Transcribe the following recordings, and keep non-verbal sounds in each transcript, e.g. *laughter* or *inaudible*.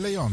Leon.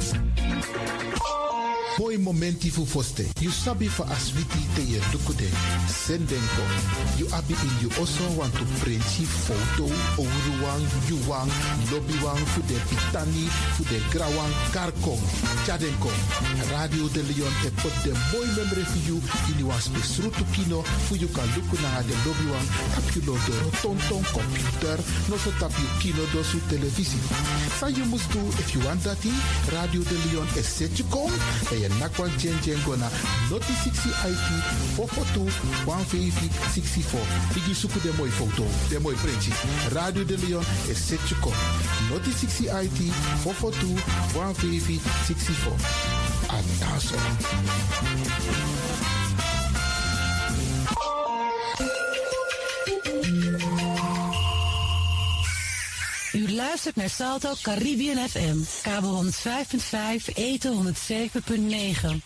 Mooi momenti fu foste. You sabi for aswiti te ye dukude. Sendenko. You abi in you also want to print photo. Ouruwang, yuwang, lobbywang, fu de pitani, fu de grawang, karkong. Chadenko. Radio de Leon e put de mooi memory for you. In you was besrutu kino. Fu you kan luku na de lobbywang. Tap you lo tonton computer. No so tap you kino do su televisie. Sa you must do if you want that. Radio de Leon is set. En je nakwan chen chen gona. Noti 60 IT 442 150 64. Digi suku de mooi foto. De mooi printje. Radio de Leon is set you kom. Noti 60 IT 442 150 64. U luistert naar Salto Caribbean FM, kabel 105.5, eten 107.9.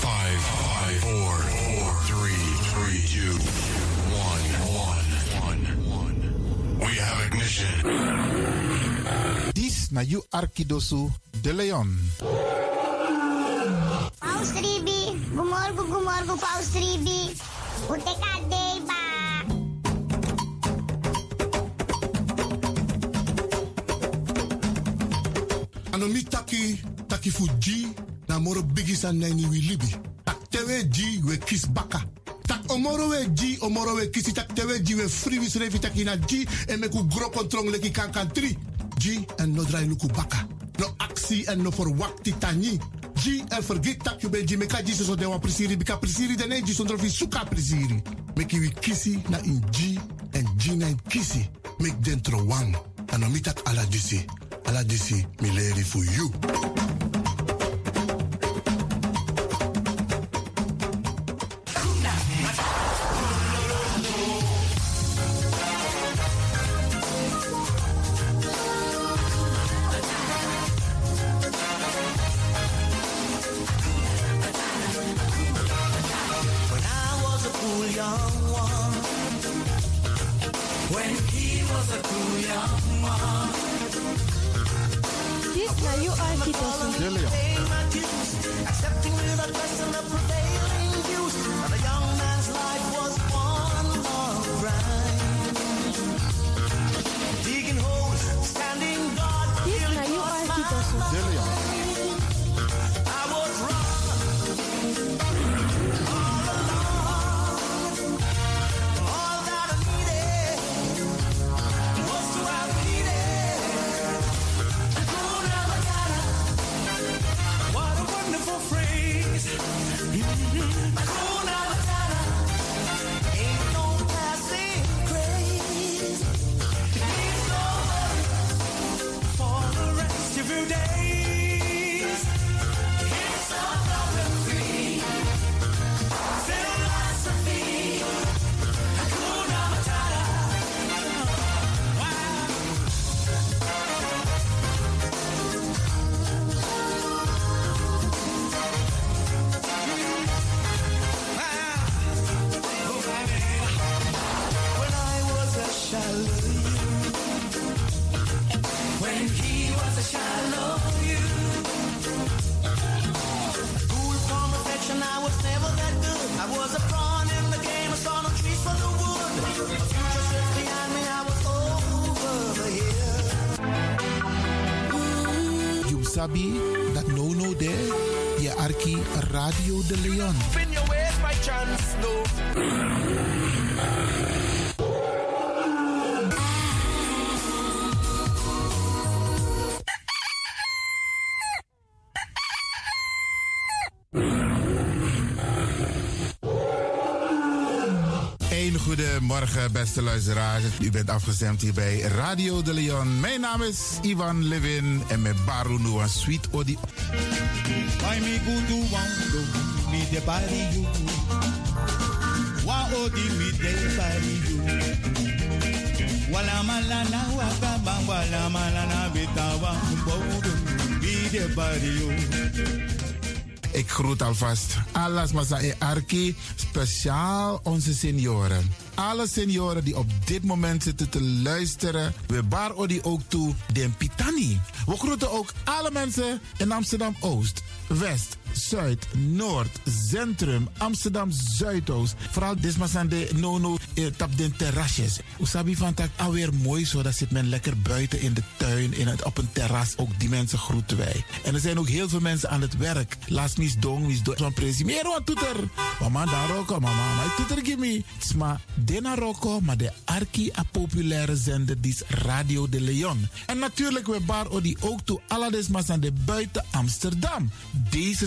Five, five, four, four, three, three, two, one, one, one, one. We have ignition. Dis na you Arkidosu de Leon. Paus Ribi, gumorgo, gumorgo, Paus Ribi. Anomi taki, taki fuji, na moro bigi san nani wi libi. Tak tewe ji we kis baka. Tak omoro we ji, omoro we kisi, tak tewe ji we free wis revi taki na ji, en meku gro kontrong leki kankan tri. Ji en no drai luku baka. No aksi en no for wakti tani. Ji en forget tak you ben ji meka ji so de wan prisiri, bika prisiri de ne ji sondro fi suka prisiri. Meki wi kisi na in ji, en ji na in kisi. Mek dentro wan. Anomi tak ala disi. Ala disi, mi leri for you. Goedemorgen, beste luisteraars. U bent afgestemd hier bij Radio de Leon. Mijn naam is Ivan Levin en met Baru Noah Sweet Odi. Wala malana wala malana bitawa. Ik groet alvast alles Masa e Arki, speciaal onze senioren. Alle senioren die op dit moment zitten te luisteren, we bar odi ook toe den Pitani. We groeten ook alle mensen in Amsterdam Oost, West, Zuid, Noord, Centrum, Amsterdam Zuidoost. Vooral desmasande no no eh, tap den terrasjes. Usabi van tak alweer mooi zo, dat zit men lekker buiten in de tuin, in het, op een terras. Ook die mensen groeten wij. En er zijn ook heel veel mensen aan het werk. Laat mis dong, mis dong. Van presi, meer wat toeter. Mama daar roko, mama, maar toeter gimme. Sma, dena roko, maar de arki a populaire zender, die is Radio de Leon. En natuurlijk we bar odi ook toe alle desmasande buiten Amsterdam. Deze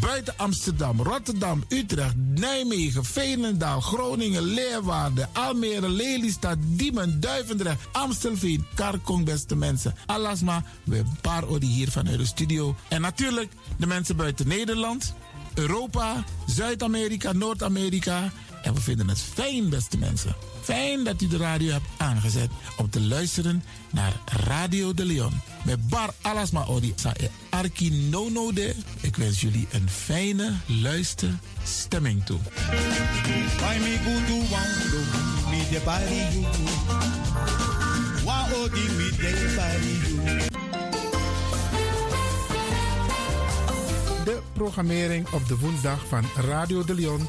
Buiten Amsterdam, Rotterdam, Utrecht, Nijmegen, Veenendaal, Groningen, Leeuwarden, Almere, Lelystad, Diemen, Duivendrecht, Amstelveen, Karkong, beste mensen. Alasma, we paar odi hier vanuit de studio. En natuurlijk de mensen buiten Nederland, Europa, Zuid-Amerika, Noord-Amerika. En we vinden het fijn, beste mensen. Fijn dat u de radio hebt aangezet om te luisteren naar Radio de Leon. Met Bar Alasma Odi Sa e Arki Nono de. Ik wens jullie een fijne luisterstemming toe. De programmering op de woensdag van Radio de Leon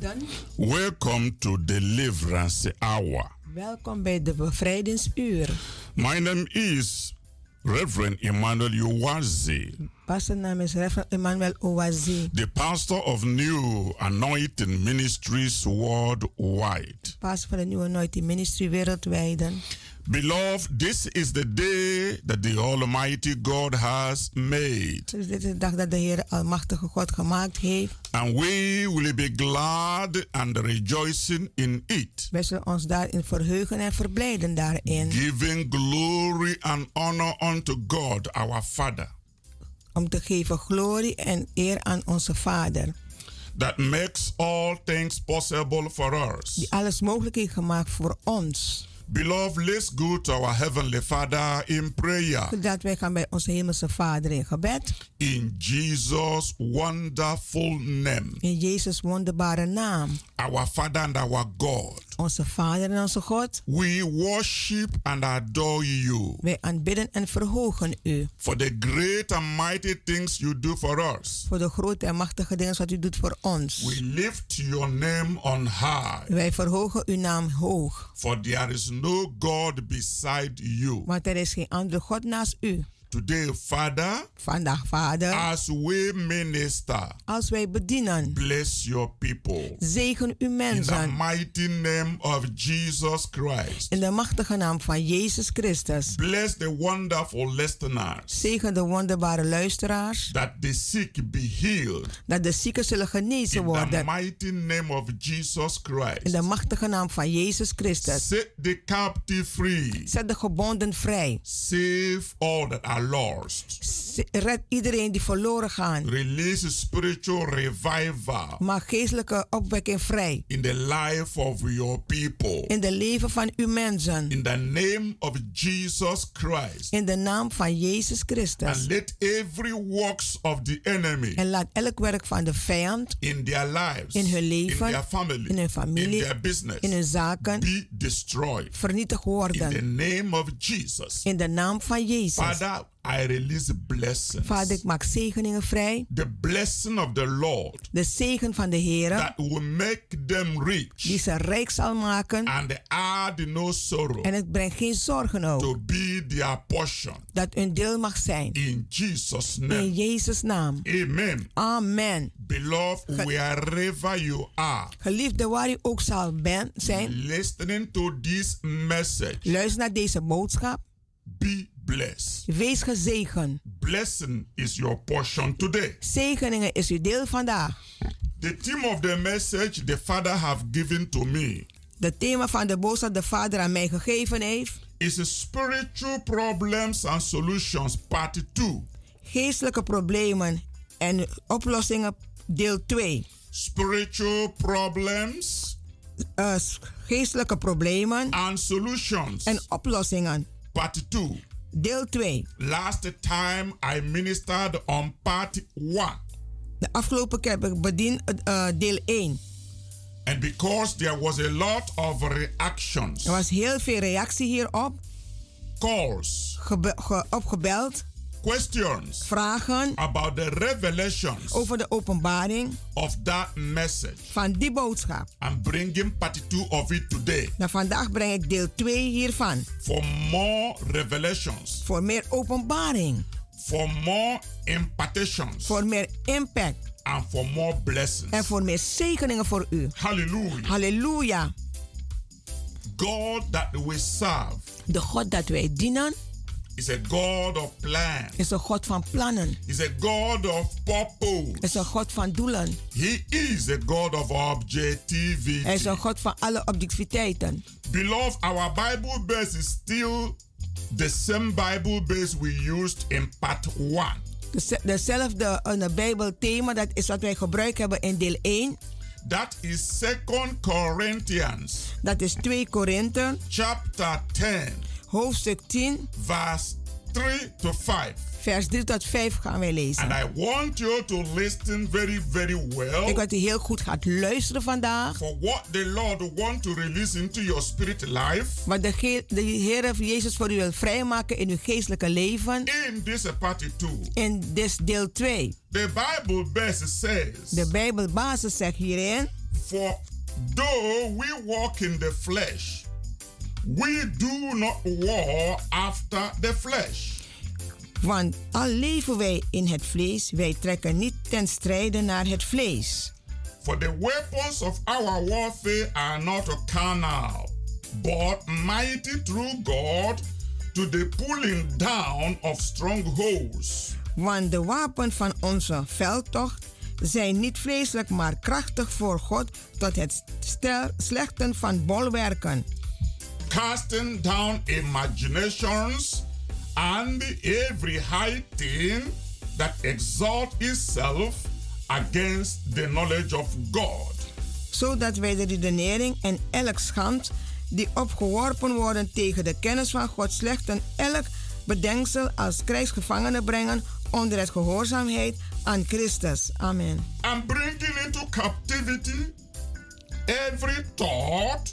Liefden, welcome to Deliverance Hour. welkom bij de bevrijdingsuur. My name is Reverend Emmanuel Uwazi, Pastor naam is Reverend Emmanuel Owazi, the pastor of New Anointing Ministries worldwide. pastor van de Nieuwe Anointing Ministry wereldwijd. Beloved, this is the day that the Almighty God has made, Dus dit is de dag dat de Heer Almachtige God gemaakt heeft. and we will be glad and rejoicing in it, Wij zullen ons daarin verheugen en verblijden daarin. giving glory and honor unto God, our Father, Om te geven glorie en eer aan onze Vader. that makes all things possible for us. Die alles mogelijk heeft gemaakt voor ons. Beloved, let's go to our Heavenly Father in prayer. Zodat wij gaan bij onze Hemelse Vader in gebed. In Jesus' wonderful name. In Jezus' wonderbare naam. Our Father and our God. Onze Vader en onze God, we worship and adore you wij aanbidden en verhogen u for the great and mighty things you do for us. voor de grote en machtige dingen wat u doet voor ons. We lift your name on high, Wij verhogen uw naam hoog, for there is no God beside you. want er is geen andere God naast u. Today, Father, Vandaag, Vader, as we minister, als wij bedienen, bless your people. zegen uw In the mensen mighty name of Jesus Christ. in de machtige naam van Jezus Christus. Bless the wonderful listeners. Zegen de wonderbare luisteraars, That the sick be healed. dat de zieken zullen genezen In the worden mighty name of Jesus in Christ. de machtige naam van Jezus Christus. Set the captive free. Zet de gebonden vrij. Save all that are lost. Z- Red iedereen die verloren gaan. Release spiritual revival Maak geestelijke opwekking vrij. in the life of your people. In de leven van uw mensen. In the name of Jesus Christ. In de naam van Jezus Christus. And let every works of the enemy En laat elk werk van de vijand in their lives, in hun leven, in their family, in hun familie, in their business, in hun zaken be destroyed. vernietigd In the worden. name of Jesus. In de naam van Jezus. Father, I release blessings. Vader, ik maak zegeningen vrij. The blessing of the Lord De zegen van de Heer. that will make them rich Die ze rijk zal maken. and add no sorrow En het brengt geen zorgen ook. to be their portion. Dat hun deel mag zijn. In Jesus' In name. Jezus' naam. Amen. Amen. Beloved, wherever you are, Geliefde, waar u ook zal ben, zijn, listening to this message, luister naar deze boodschap. be blessed. Wees gezegend. Blessing is your portion today. Zegeningen is uw deel vandaag. The theme of the message the Father have given to me De thema van de boodschap de Vader aan mij gegeven heeft. is spiritual problems and solutions part 2. Geestelijke problemen en oplossingen deel 2. Spiritual problems Uh, geestelijke problemen and solutions en oplossingen part 2. Deel 2. Last time I ministered on part 1. De afgelopen keer heb ik bediend uh, deel 1. And because there was a lot of reactions, Er was heel veel reactie hierop. calls, Gebe- ge- opgebeld. Questions Vragen about the revelations over de openbaring of that message. van die boodschap. I'm bringing part 2 of it today Nou, vandaag breng ik deel 2 hiervan. for more revelations, Voor meer openbaring. for more impartations, Voor meer impact. and for more blessings. En voor meer zegeningen voor u. Hallelujah. Halleluja. God that we serve De God dat wij dienen is a God of plan. is een God van plannen. Is a God of purpose. Is een God van doelen. He is a God of Hij is objectivity. een God van alle objectiviteiten. Beloved, our Bible base is still the same Bible base we used in part 1. Deze- Dezelfde uh, Bijbelthema, dat is wat wij gebruikt hebben in deel 1. That is 2 Corinthians Dat is 2 Korinthe, chapter 10, hoofdstuk 10, verse 3 to 5. vers 3 tot 5 gaan wij And lezen. I want you to listen very, very Ik well wil dat u heel goed gaat luisteren vandaag. for what the Lord wants to release into your spirit life Wat de, de Heer Jezus voor u wil vrijmaken in uw geestelijke leven. in this part 2. In dit deel 2. The Bible verse says, De Bijbelbasis zegt hierin. For though we walk in the flesh, we do not war after the flesh. Want al leven wij in het vlees, wij trekken niet ten strijde naar het vlees. For the weapons of our warfare are not carnal, but mighty through God to the pulling down of strongholds. Want de wapen van onze veldtocht zijn niet vleeselijk, maar krachtig voor God tot het slechten van bolwerken. Casting down imaginations and every high thing that exalts itself against the knowledge of God. Zodat wij de redenering en elk schand die opgeworpen worden tegen de kennis van God slechten elk bedenksel als krijgsgevangenen brengen onder het gehoorzaamheid aan Christus. Amen. And bringing into captivity every thought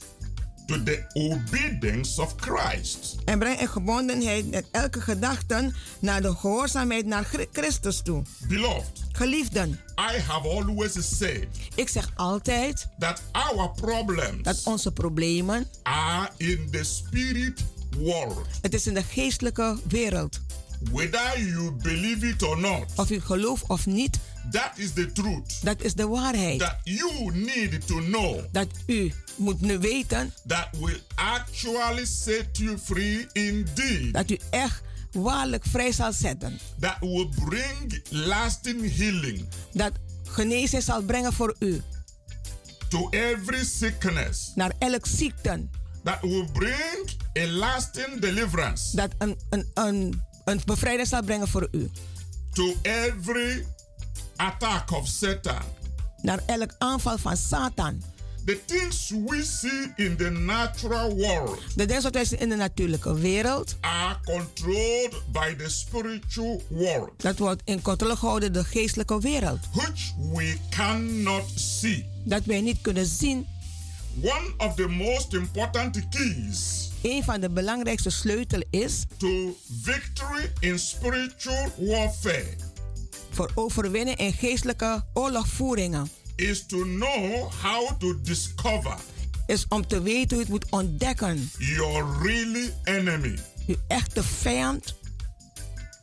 to the obedience of Christ. En breng in gebondenheid met elke gedachte naar de gehoorzaamheid naar Chri- Christus toe. Beloved, Geliefden, I have always said ik zeg altijd that our problems dat onze problemen, are in the spirit world. het is in de geestelijke wereld. Whether you believe it or not, Of u gelooft of niet, that is the truth. dat is de waarheid. That you need to know Dat u moet nu weten that will actually set you free indeed. dat u echt waarlijk vrij zal zetten. That will bring lasting healing Dat genezing zal brengen voor u. to every sickness. Naar elk ziekte. That will bring a lasting deliverance Dat een, een, een, een bevrijding zal brengen voor u. to every attack of Satan. Naar elk aanval van Satan. The things we see in the natural world De dingen wat wij zien in de natuurlijke wereld, are controlled by the spiritual world, dat wordt in controle gehouden door de geestelijke wereld. which we cannot see. Dat wij niet kunnen zien. One of the most important keys Een van de belangrijkste sleutels is to victory in spiritual warfare voor overwinnen in geestelijke oorlogvoeringen. is to know how to discover Is om te weten hoe je het moet ontdekken. your really enemy. Uw echte vijand.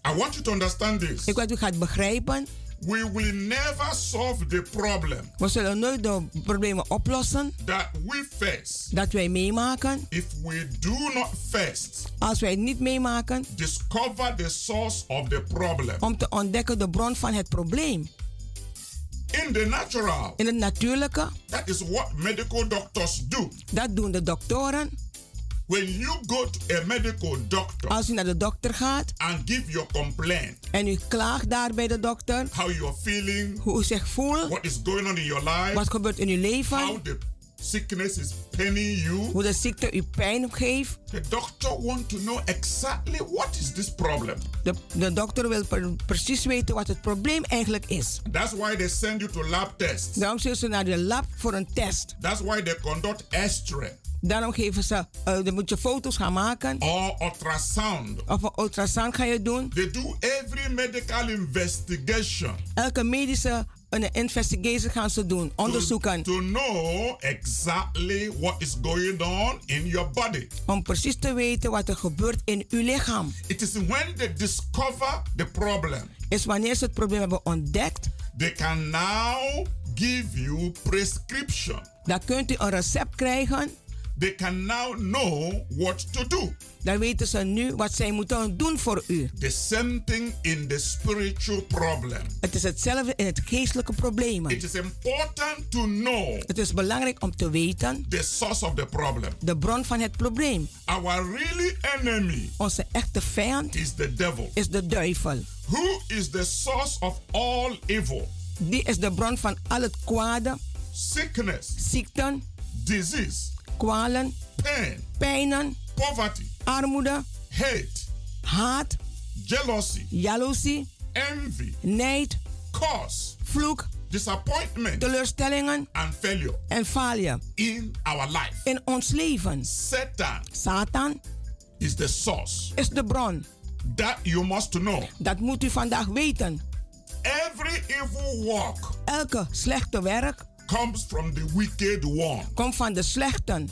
I want you to understand this. Ik wil dat u gaat begrijpen. We will never solve the problem We zullen nooit de problemen oplossen that we face dat wij meemaken. if we do not first Als wij niet meemaken discover the source of the problem. om te ontdekken de bron van het probleem. In the natural, In het natuurlijke, that is what medical doctors do. dat doen de doktoren. When you go to a medical doctor Als u naar de dokter gaat and give your complaint, en u klaagt daar bij de dokter how you're feeling, hoe u zich voelt, what is going on in your life, wat gebeurt in uw leven, how the sickness is paining you, hoe de ziekte u pijn geeft. the doctor want to know exactly what is this problem. De, de dokter wil pre- precies weten wat het probleem eigenlijk is. That's why they send you to lab tests. Daarom sturen ze naar de lab voor een test. That's why they conduct X-ray Daarom geven ze, eh, dan moet je foto's gaan maken. or ultrasound. Of een ultrasound ga je doen. They do every medical investigation Elke medische een investigation gaan ze doen. Onderzoeken. to know exactly what is going on in your body. Om precies te weten wat er gebeurt in uw lichaam. It is when they discover the problem, Is wanneer ze het probleem hebben ontdekt. they can now give you prescription. Dan kunt u een recept krijgen. They can now know what to do. Dan weten ze nu wat zij moeten doen voor u. The same thing in the spiritual problem. Het is hetzelfde in het geestelijke probleem. It is important to know Het is belangrijk om te weten the source of the problem. de bron van het probleem. Our really enemy Onze echte vijand is the devil. is de duivel. Who is the source of all evil? Die is de bron van al het kwade, Sickness, ziekten, disease, kwalen, pain, pijnen, poverty, armoede, hate, haat, jealousy, jaloezie, envy, nijd, curse, vloek, disappointment, teleurstellingen and failure en falie in our life. in ons leven. Satan Satan is the source. is de bron. That you must know. Dat moet u vandaag weten. Every evil work Elke slechte werk comes from the wicked one. komt van de slechten.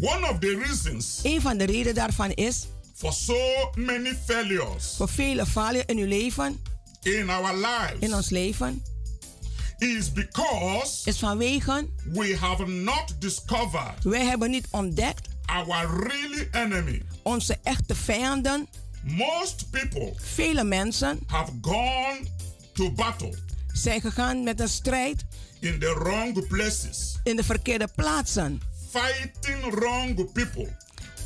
One of the reasons Een van de redenen daarvan is for so many failures voor vele falen in uw leven, in our lives in ons leven, is because is vanwege we have not discovered wij hebben niet ontdekt our really enemy. onze echte vijanden. Most people Vele mensen have gone to battle zijn gegaan met een strijd in the wrong places, in de verkeerde plaatsen. fighting wrong people.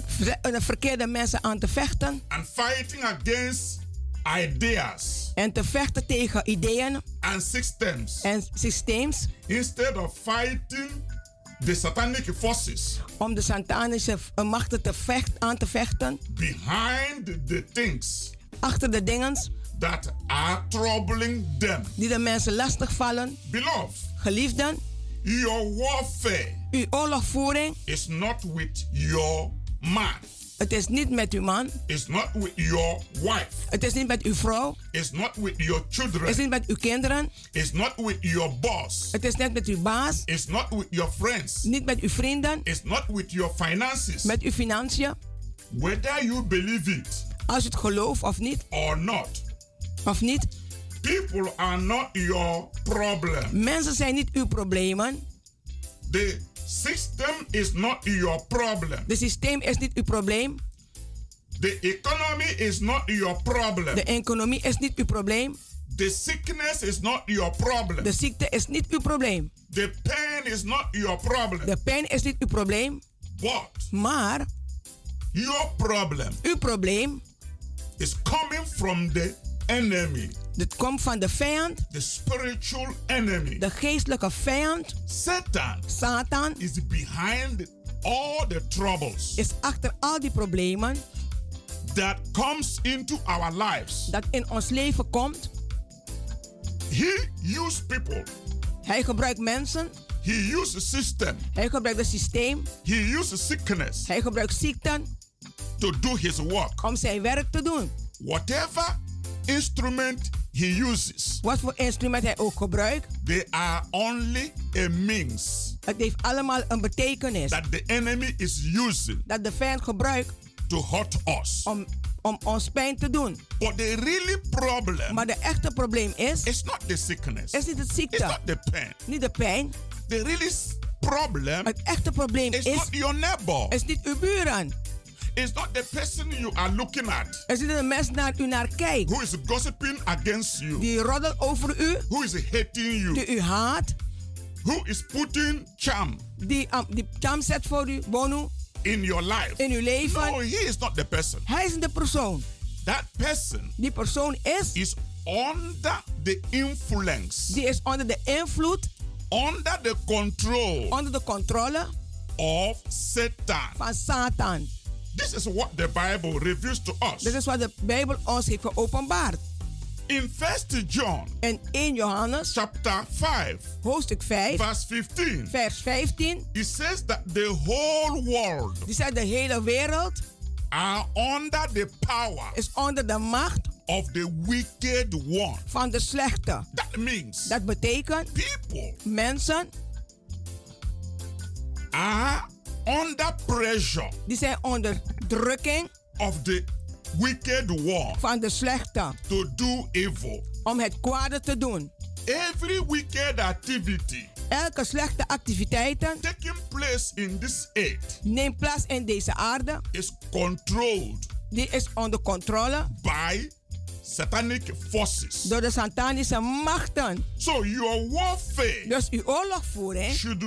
Ver- De verkeerde mensen aan te vechten. And fighting against ideas. En te vechten tegen ideeën and systems. en systeems. Instead of fighting the satanic forces. Om de satanische eh, machten te vecht, aan te vechten. Behind the things achter de dingen that are troubling them. die de mensen lastig vallen. Beloved, Geliefden, Your warfare Uw oorlogvoering, is not with your man. het is niet met uw man, It's not with your wife. het is niet met uw vrouw, It's not with your het is children. niet met uw kinderen, It's not with your boss. het is net met uw baas, It's not with your friends. niet met uw vrienden, It's not with your finances. met uw financiën. Whether you believe it Als je het gelooft of niet, or not, of niet. People are not your problem. Mensen zijn niet uw problemen. The system is not your problem. Het systeem is niet uw probleem. The economy is not your problem. De economie is niet uw probleem. The sickness is not your problem. De ziekte is niet uw probleem. The pain is not your problem. De pijn is niet uw probleem. But Maar your problem uw probleem, is coming from the enemy, dit komt van de vijand, the spiritual enemy. de geestelijke vijand. Satan Satan is behind all the troubles is achter al die problemen that comes into our lives. dat in ons leven komt. He used people. Hij gebruikt mensen. He used the system. Hij gebruikt het systeem. He used sickness Hij gebruikt ziekten to do his work. om zijn werk te doen. Whatever instrument he uses, Wat voor instrument hij ook gebruikt, they are only a means het heeft allemaal een betekenis. that the enemy is using Dat de vijand gebruikt to hurt us. om, om ons pijn te doen. But the really problem Maar de echte probleem is, is not the sickness. is niet It's ziekte, not the pain. niet de pijn. The really problem Het echte probleem is is, not your neighbor. is niet uw buren. It's not the person you are looking at Er zitten de mensen naar u naar kijkt. who is gossiping against you, Die roddel over u, who is hating you, die u haat. who is putting charm Die, um, die jam zet voor u, bonu, in your life. in uw leven. No, he is not the person. Hij is de persoon. That person Die persoon is, is under the influence, die is onder de invloed, under the control onder de controle of Satan. van Satan. This is what the Bible reveals to us. Dit is wat de Bijbel ons heeft geopenbaard. In 1 John In 1 Johannes, chapter 5, hoofdstuk 5, verse 15, vers 15, it says that the whole world die zegt de hele wereld are under the power is onder de macht of the wicked one. van de slechte. That means Dat betekent people mensen are under pressure die zijn onder drukking of the wicked one van de slechte to do evil. om het kwade te doen. Every wicked activity Elke slechte activiteiten taking place in this earth neemt plaats in deze aarde. is controlled Die is onder controle by satanic forces. door de satanische machten. So your warfare Dus uw oorlogvoering should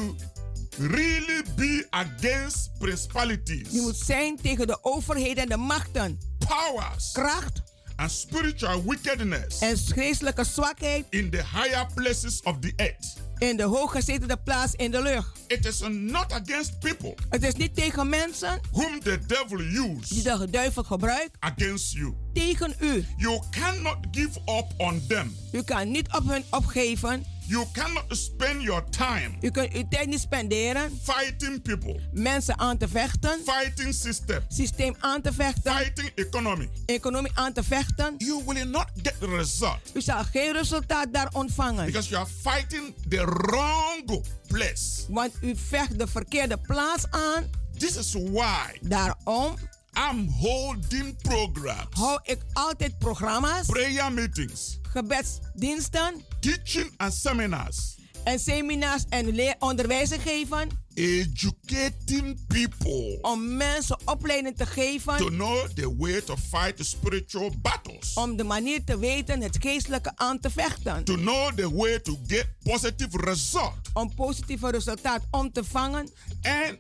really be against principalities, die moet zijn tegen de overheden en de machten. powers, Kracht and spiritual wickedness en geestelijke zwakheid in the higher places of the earth. in de hooggezette plaats in de lucht. It is not against people Het is niet tegen mensen whom the devil die used de duivel gebruikt against you. tegen u. You cannot give up on them. U kan niet op hun opgeven. You cannot spend your time U kunt uw tijd niet spenderen. fighting people, Mensen aan te vechten. fighting system, Systeem aan te vechten. fighting economy. Economie aan te vechten. You will not get the result U zal geen resultaat daar ontvangen. because you are fighting the wrong place. Want u vecht de verkeerde plaats aan. This is why Daarom I'm holding programs, hou ik altijd programma's, prayer meetings, gebedsdiensten teaching and seminars, en seminars en leer onderwijzen geven. educating people Om mensen opleiding te to geven. know the way to fight the spiritual battles, Om de manier te weten het geestelijke aan te vechten. to know the way to get positive result. Om positieve resultaat om te vangen. And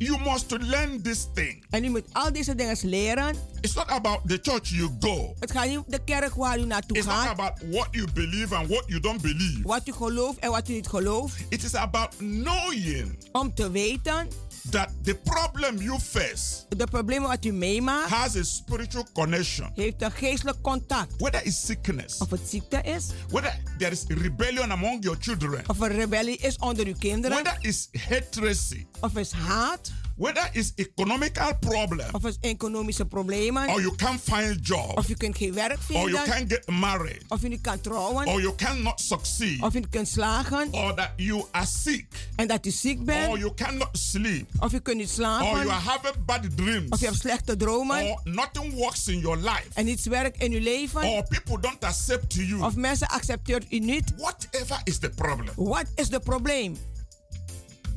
you must learn this thing. En u moet al deze dingen leren. It's not about the church you go. Het gaat niet om de kerk waar u naartoe It's not gaat. about what you believe and what you don't believe. Wat u gelooft en wat u niet gelooft. It is about knowing Om te weten that the problem you face De problemen wat u meemaakt, has a spiritual connection. heeft een geestelijk contact. Whether it's sickness, Of het ziekte is, whether there is rebellion among your children, of er rebellie is onder uw kinderen, whether it's hatred, of is haat, whether it's economical problem, of is economische problemen, or you can't find a job, of kunt geen werk or you can't get married, of u niet kan trouwen, or you cannot succeed, of niet kunt slagen, or that you are sick, en dat u ziek or you cannot sleep, of u kunt niet or you are having bad dreams, of je hebt slechte dromen, or nothing works in your life, en niets werkt in uw leven, or people don't accept you. of mensen accepteert u niet. Whatever is the problem, Wat is het probleem?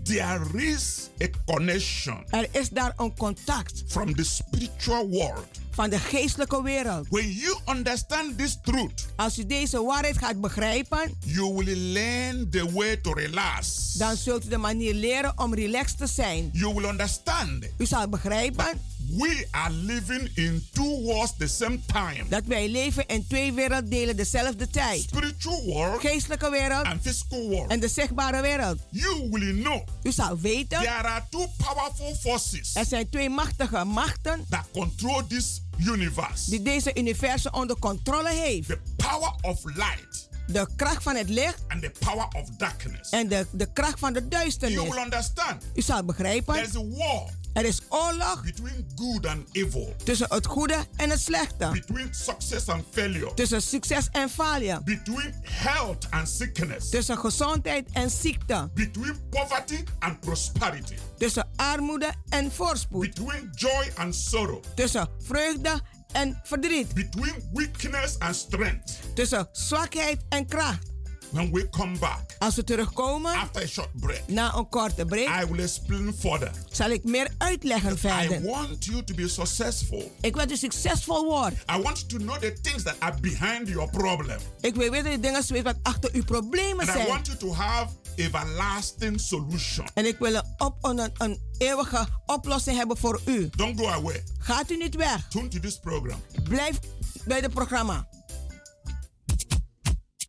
there is a connection Er is daar een contact from the spiritual world. Van de geestelijke wereld. When you understand this truth, Als u deze waarheid gaat begrijpen, you will learn the way to relax. dan zult u de manier leren om relaxed te zijn. You will understand U zal begrijpen we are living in two worlds the same time. dat wij leven in twee werelddelen dezelfde tijd. Spiritual world Geestelijke wereld and physical world. en de zichtbare wereld. You will know U zal weten, there are two powerful forces er zijn twee machtige machten that control this universe. die deze universum onder controle heeft. The power of light De kracht van het licht and the power of darkness. en de, de kracht van de You duisternis. will understand U zal begrijpen, there's a war er is oorlog between good and evil, tussen het goede en het slechte. between success and failure, Tussen succes en falie. between health and sickness, Tussen gezondheid en ziekte. between poverty and prosperity, Tussen armoede en voorspoed. between joy and sorrow, Tussen vreugde en verdriet. between weakness and strength. Tussen zwakheid en kracht. When we come back Als we terugkomen after a short break, na een korte break, I will explain further. zal ik meer uitleggen I verder. want you to be successful. Ik wil dat u succesvol wordt. I want you to know the things that are behind your problem. Ik wil weten de dingen weet wat achter uw problemen And I zijn. want you to have everlasting solution. En ik wil een, op, een, een eeuwige oplossing hebben voor u. Don't go away. Gaat u niet weg. Tune to this program. Blijf bij het programma.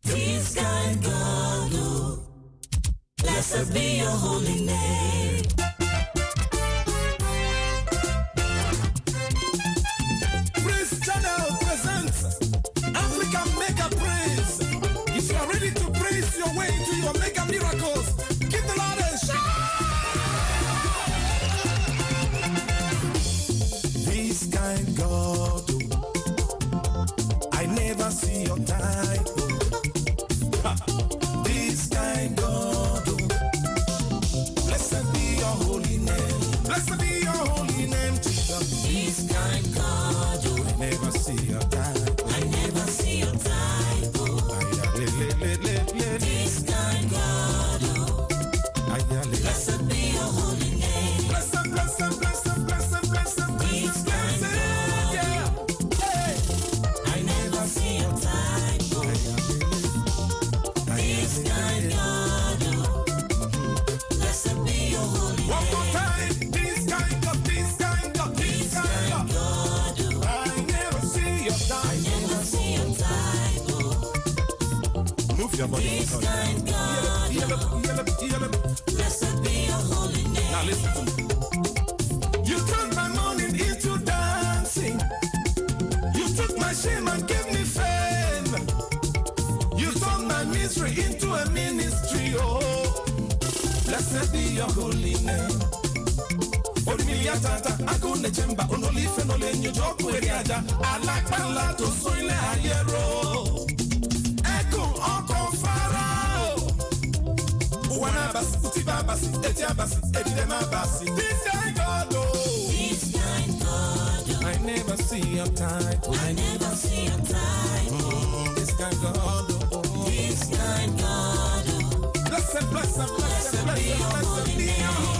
Peace, God, God, oh. Blessed be your holy name. Your body. Yellow, yellow. blessed be your holy name. You turned my morning into dancing. You took my shame and gave me fame. You turned my misery into a ministry. Oh, blessed be your holy name. Ayero. Ụwa na-abasị, uti babasị, eti abasị, edide mabasị. This guy God, oh. This kind God, oh, I never see your type. I never see your type. Oh, this guy God, oh. This kind God, oh, Blessed, blessed, blessed, blessed, blessed be your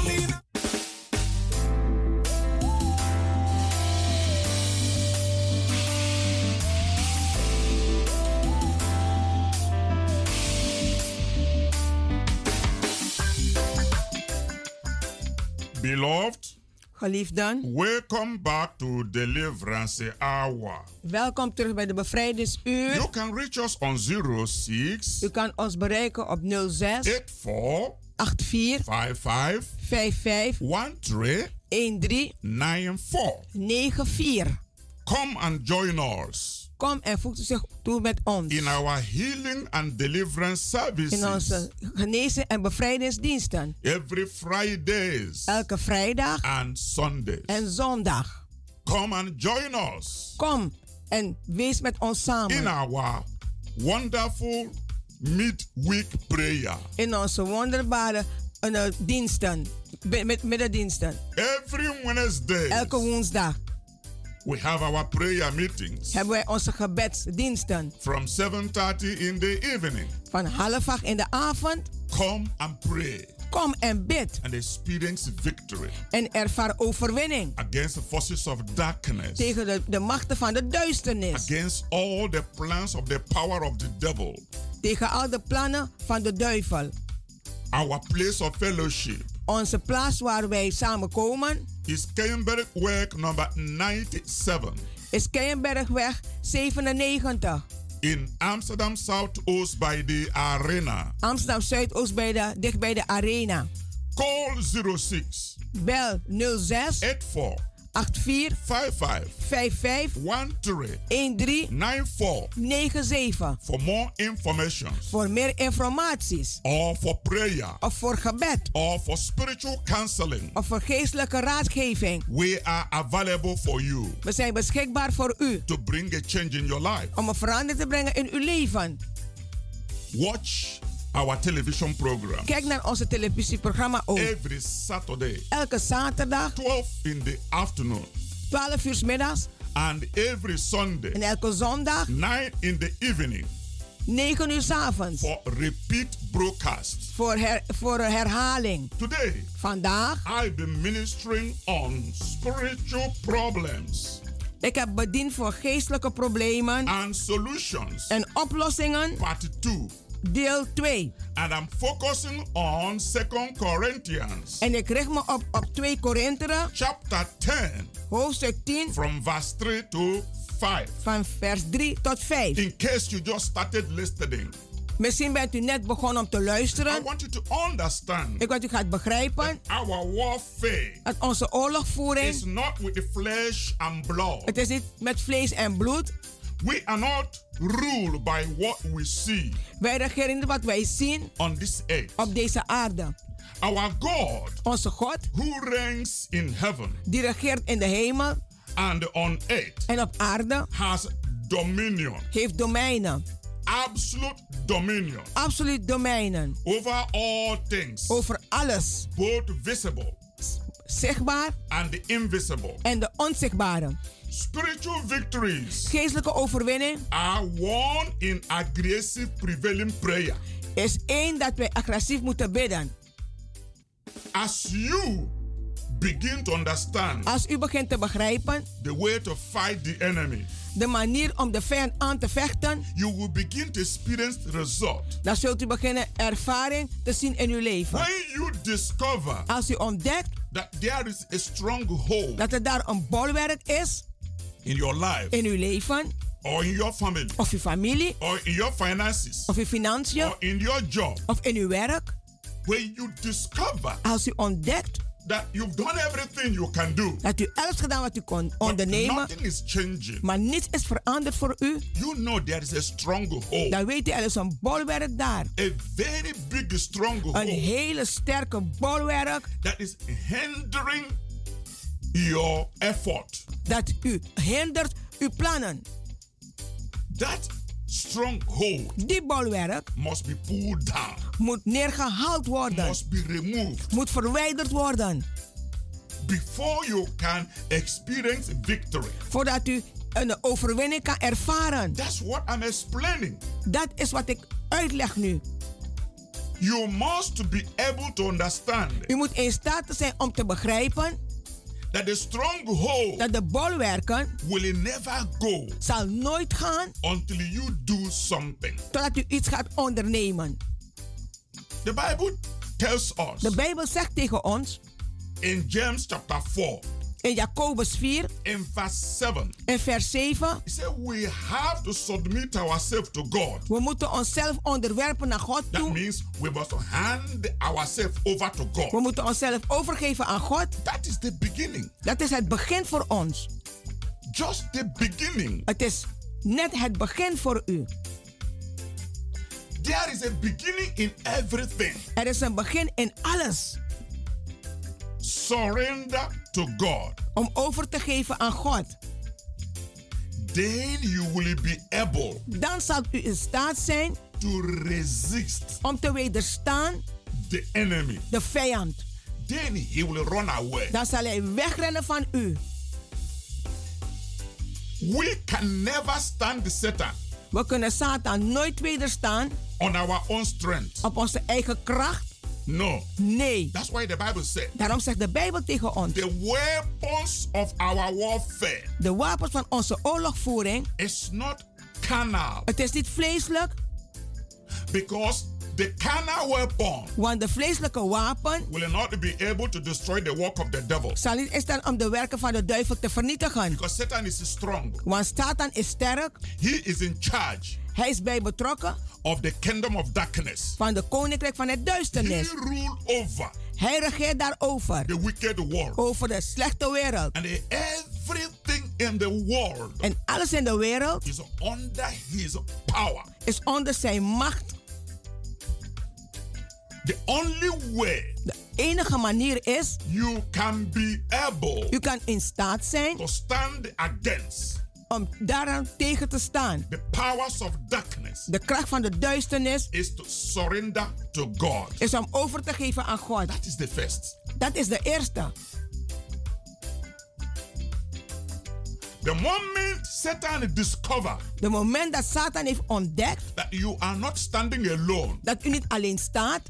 Beloved, Geliefden, welcome back to Deliverance Hour. welkom terug bij de bevrijdingsuur. You can reach us on 06 U kan ons bereiken op 06 84 84 55 55 13 13 94. 94. Come and join us Kom en voegt u zich toe met ons. in our healing and deliverance In onze services genezen en bevrijdingsdiensten. every Fridays Elke vrijdag and Sundays. en zondag. Come and join us Kom en wees met ons in samen. our wonderful midweek prayer. In onze wonderbare eh, diensten. Met middendiensten. Every Wednesday, Elke woensdag we have our prayer meetings hebben wij onze gebedsdiensten. from 7:30 in the evening. Van half acht in de avond. Come and pray Kom en bid. and experience victory En ervaar overwinning. against the forces of darkness, Tegen de, de machten van de duisternis. against all the plans of the power of the devil. Tegen al de plannen van de duivel. Our place of fellowship Onze plaats waar wij samenkomen is Keienbergweg number 97 is Keienbergweg 97. in Amsterdam Southoost by the Arena. Amsterdam Zuidoost bij de, dicht bij de arena. Call 06 Bel 06 84 84 55 55 13 13 94 97. for more information Voor meer informaties. or for prayer Of voor gebed. or for spiritual counseling. Of voor geestelijke raadgeving. We are available for you We zijn beschikbaar voor u. to bring a change in your life. Om een verandering te brengen in uw leven. Watch our television program Kijk naar onze televisieprogramma ook. every Saturday, Elke zaterdag 12 in the afternoon, 12 uur 's middags. and every En Sunday, elke zondag 9 in the evening 9 uur 's avonds. for repeat broadcast. Voor, her, voor herhaling. Today, Vandaag. I've been ministering on spiritual problems Ik heb bediend voor geestelijke problemen and solutions, en oplossingen. part 2. Deel 2. And I'm focusing on 2 Corinthians En ik richt me op, op 2 Korinthe, chapter 10 hoofdstuk 10, from verse 3 to 5. van vers 3 tot 5. In case you just started listening, Misschien bent u net begonnen om te I luisteren. want you to understand Ik wil dat u gaat begrijpen our warfare dat onze oorlogvoering, is not with the flesh and blood. het is niet met vlees en bloed. We are not ruled by what we see Wij regeren niet wat wij zien on this earth. op deze aarde. Our God, Onze God, who reigns in heaven die regeert in de hemel and on earth, en op aarde, has dominion, heeft domeinen. absolute dominion Absoluut domeinen. over all things, Over alles. both visible Zichtbaar and the invisible. en de onzichtbare. Spiritual victories Geestelijke overwinning are won in aggressive prevailing prayer. is één dat wij agressief moeten bidden. As you begin to understand Als u begint te begrijpen the way to fight the enemy, de manier om de vijand aan te vechten, you will begin to experience result. dan zult u beginnen ervaring te zien in uw leven. When you discover Als u ontdekt that there is a stronghold dat er daar een bolwerk is in your life, in uw leven, or in your family, of uw familie, or in your finances, of uw financiën, or in your job, of in uw werk, when you discover als u ontdekt that you've done everything you can do, dat u alles gedaan wat u kon but ondernemen, nothing is changing, maar niets is veranderd voor u, you know there is a stronghold, dan weet u er is een bolwerk daar. a very big stronghold. Een hele sterke bolwerk. That is hindering your effort. dat u hindert uw plannen. That stronghold Die bolwerk must be pulled down, moet neergehaald worden, must be removed moet verwijderd worden, before you can experience victory. voordat u een overwinning kan ervaren. That's what I'm explaining. Dat is wat ik uitleg nu. You must be able to understand U moet in staat zijn om te begrijpen that the stronghold dat de bolwerken will never go zal nooit gaan until you do something. totdat u iets gaat ondernemen. The Bible tells us De Bijbel zegt tegen ons in James chapter 4, In Jacobus 4, in verse 7, in vers 7. he said, We have to submit ourselves to God. We moeten onszelf onderwerpen naar God That toe. means we must hand ourselves over to We God. moeten onszelf overgeven aan God. That is the beginning. Dat is het begin voor ons. Just the beginning. Het is net het begin voor u. There is a beginning in everything. Er is een begin in alles. Surrender to God. Om over te geven aan God. Then you will be able Dan zal u in staat zijn to resist om te wederstaan the enemy. de vijand. Then he will run away. Dan zal hij wegrennen van u. We can never stand the Satan We kunnen Satan nooit wederstaan on our own strength. op onze eigen kracht. No. Nee. That's why the Bible said Daarom zegt de Bijbel tegen ons: the weapons of our warfare de wapens van onze oorlogvoering. is not carnal Het is niet vleeselijk, because the carnal weapon want de vleeselijke wapen will not be able to destroy the work of the devil zal niet staan om de werken van de duivel te vernietigen. because Satan is strong. Want Satan is sterk, He is in charge hij is bij betrokken of the kingdom of darkness. van de koninkrijk van het He duisternis. rule over Hij regeert daarover, the wicked world. over de slechte wereld. And everything in the world En alles in de wereld is under his power. is onder zijn macht. The only way De enige manier is, you can be able u kan in staat zijn to stand against om daaraan tegen te staan. the powers of darkness De kracht van de duisternis is to surrender to God. is om over te geven aan God. That is the first. Dat is de eerste. The moment Satan discover De moment dat Satan heeft ontdekt that you are not standing alone, dat u niet alleen staat,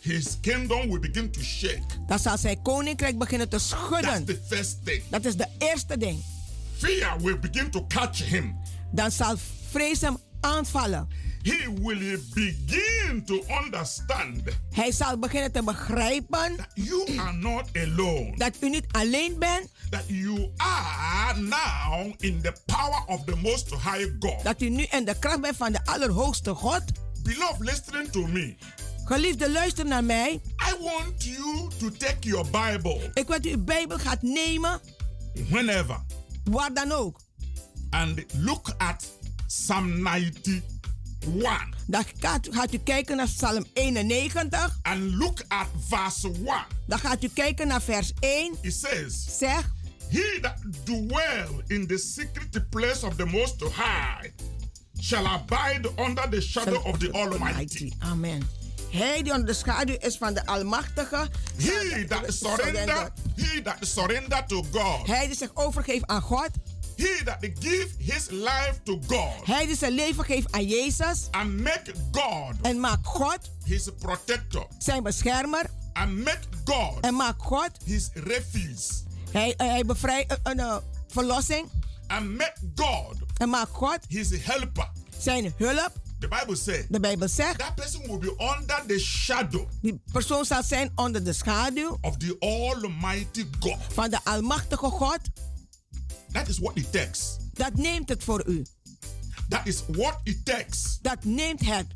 his kingdom will begin to shake. dan zal zijn koninkrijk beginnen te That's schudden. the first thing. Dat is de eerste ding. Fear will begin to catch him. Dan zal vrees hem aanvallen. He will begin to understand Hij zal beginnen te begrijpen that you are not alone. dat u niet alleen bent, That you are now in the power of the Most High God. dat u nu in de kracht bent van de Allerhoogste God. Beloved, listening to me. Geliefde, luister naar mij. I want you to take your Bible Ik wil dat u uw Bijbel gaat nemen, whenever waar dan ook. and look at Psalm 91 Dan gaat, gaat u kijken naar Psalm 91. and look at verse 1. Dan gaat u kijken naar vers 1. It says, Zeg, He that dwell in the secret place of the Most High shall abide under the shadow of the Almighty. Amen. Hij die onder de schaduw is van de Almachtige. He that surrender, he that surrender to God, Hij die zich overgeeft aan God. he that give his life to God Hij die zijn leven geeft aan Jezus. and make God En maakt God his protector zijn beschermer. and make God En maakt God. his refuge Hij, hij bevrijdt een, een, een verlossing. and make God En maakt God his helper. zijn hulp. The Bible says De Bijbel zegt. that person will be under the shadow Die persoon zal zijn onder de schaduw of the Almighty God. van de Almachtige God. That is what it takes. Dat neemt het voor u. That is what it takes Dat neemt het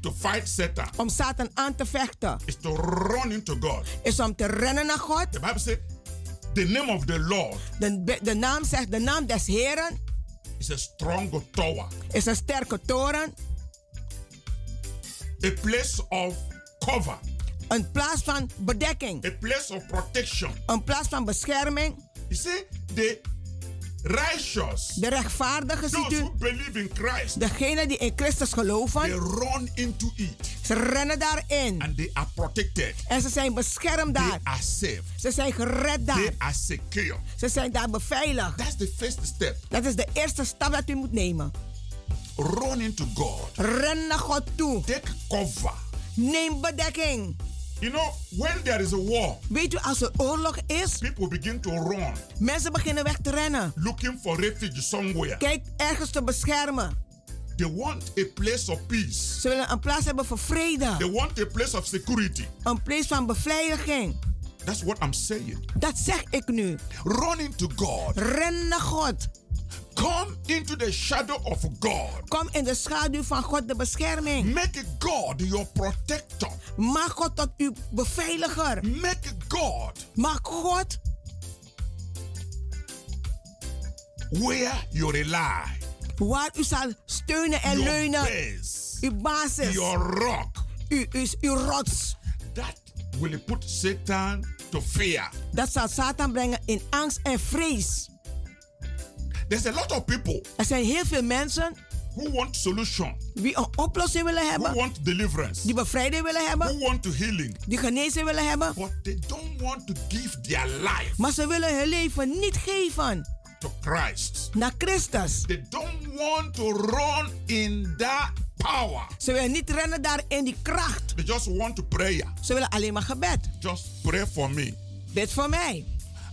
to fight Satan. om Satan aan te vechten. Is to run into God. Is om te rennen naar God. The Bible says the name of the Lord De, de naam zegt, de naam des Heren is a strong tower, is een sterke toren. A place of cover, Een plaats van bedekking. a place of protection. Een plaats van bescherming. You see, the righteous, De rechtvaardigen, ziet u. believe in Christ, Degenen die in Christus they geloven. run into it Ze rennen daarin. and they are protected. En ze zijn beschermd They daar. are safe. Ze zijn gered daar. They are secure. Ze zijn daar beveiligd. That's the first step. Dat is de eerste stap dat u moet nemen. Run into God. Ren naar God toe. Take cover. Neem bedekking. You know, when there is a war, Weet u, als er oorlog is, people begin to run, mensen beginnen weg te rennen. looking for refuge somewhere. Kijk, ergens te beschermen. They want a place of peace. Ze willen een plaats hebben voor vrede. They want a place of security. Een plaats van beveiliging. That's what I'm saying. Dat zeg ik nu. Run into God. Ren naar God. Come into the shadow of God. Kom in de schaduw van God de bescherming. Make God your protector. Maak God tot uw beveiliger. Make God Maak God where you rely. waar u zal steunen en Your leunen. base. Uw basis. Your rock. U, u, uw rots. That will put Satan to fear. Dat zal Satan brengen in angst en vrees. There's a lot of people Er zijn heel veel mensen who want solution, die een oplossing willen who hebben. want deliverance, Die bevrijding willen who hebben. want to healing, Die genezing willen hebben. but they don't want to give their life Maar ze willen hun leven niet geven to Christ. naar Christus. They don't want to run in that power. Ze willen niet rennen daar in die kracht. They just want to pray. Ze willen alleen maar gebed. Just pray for me. Bid voor mij.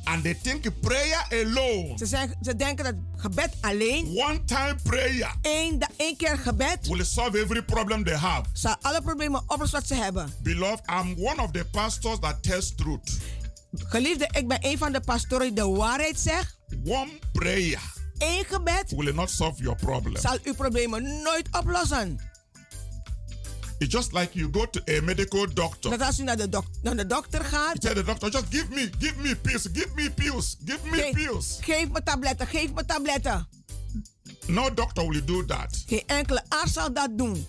And they think prayer alone, Ze, zijn, ze denken dat gebed alleen, one time prayer, da- één keer gebed, will solve every problem they have. zal alle problemen oplossen wat ze hebben. Beloved, I'm one of the pastors that tells truth. Geliefde, ik ben een van de pastoren die de waarheid zegt. One prayer Eén gebed will not solve your problem. zal uw problemen nooit oplossen. It's just like you go to a medical doctor. Dat als u naar de, dok- naar de dokter You gaat, tell the doctor, just give me, give me pills, give me pills, give me ge- pills. geef me tabletten, geef me tabletten. No doctor will do that. Geen enkele arts zal dat doen.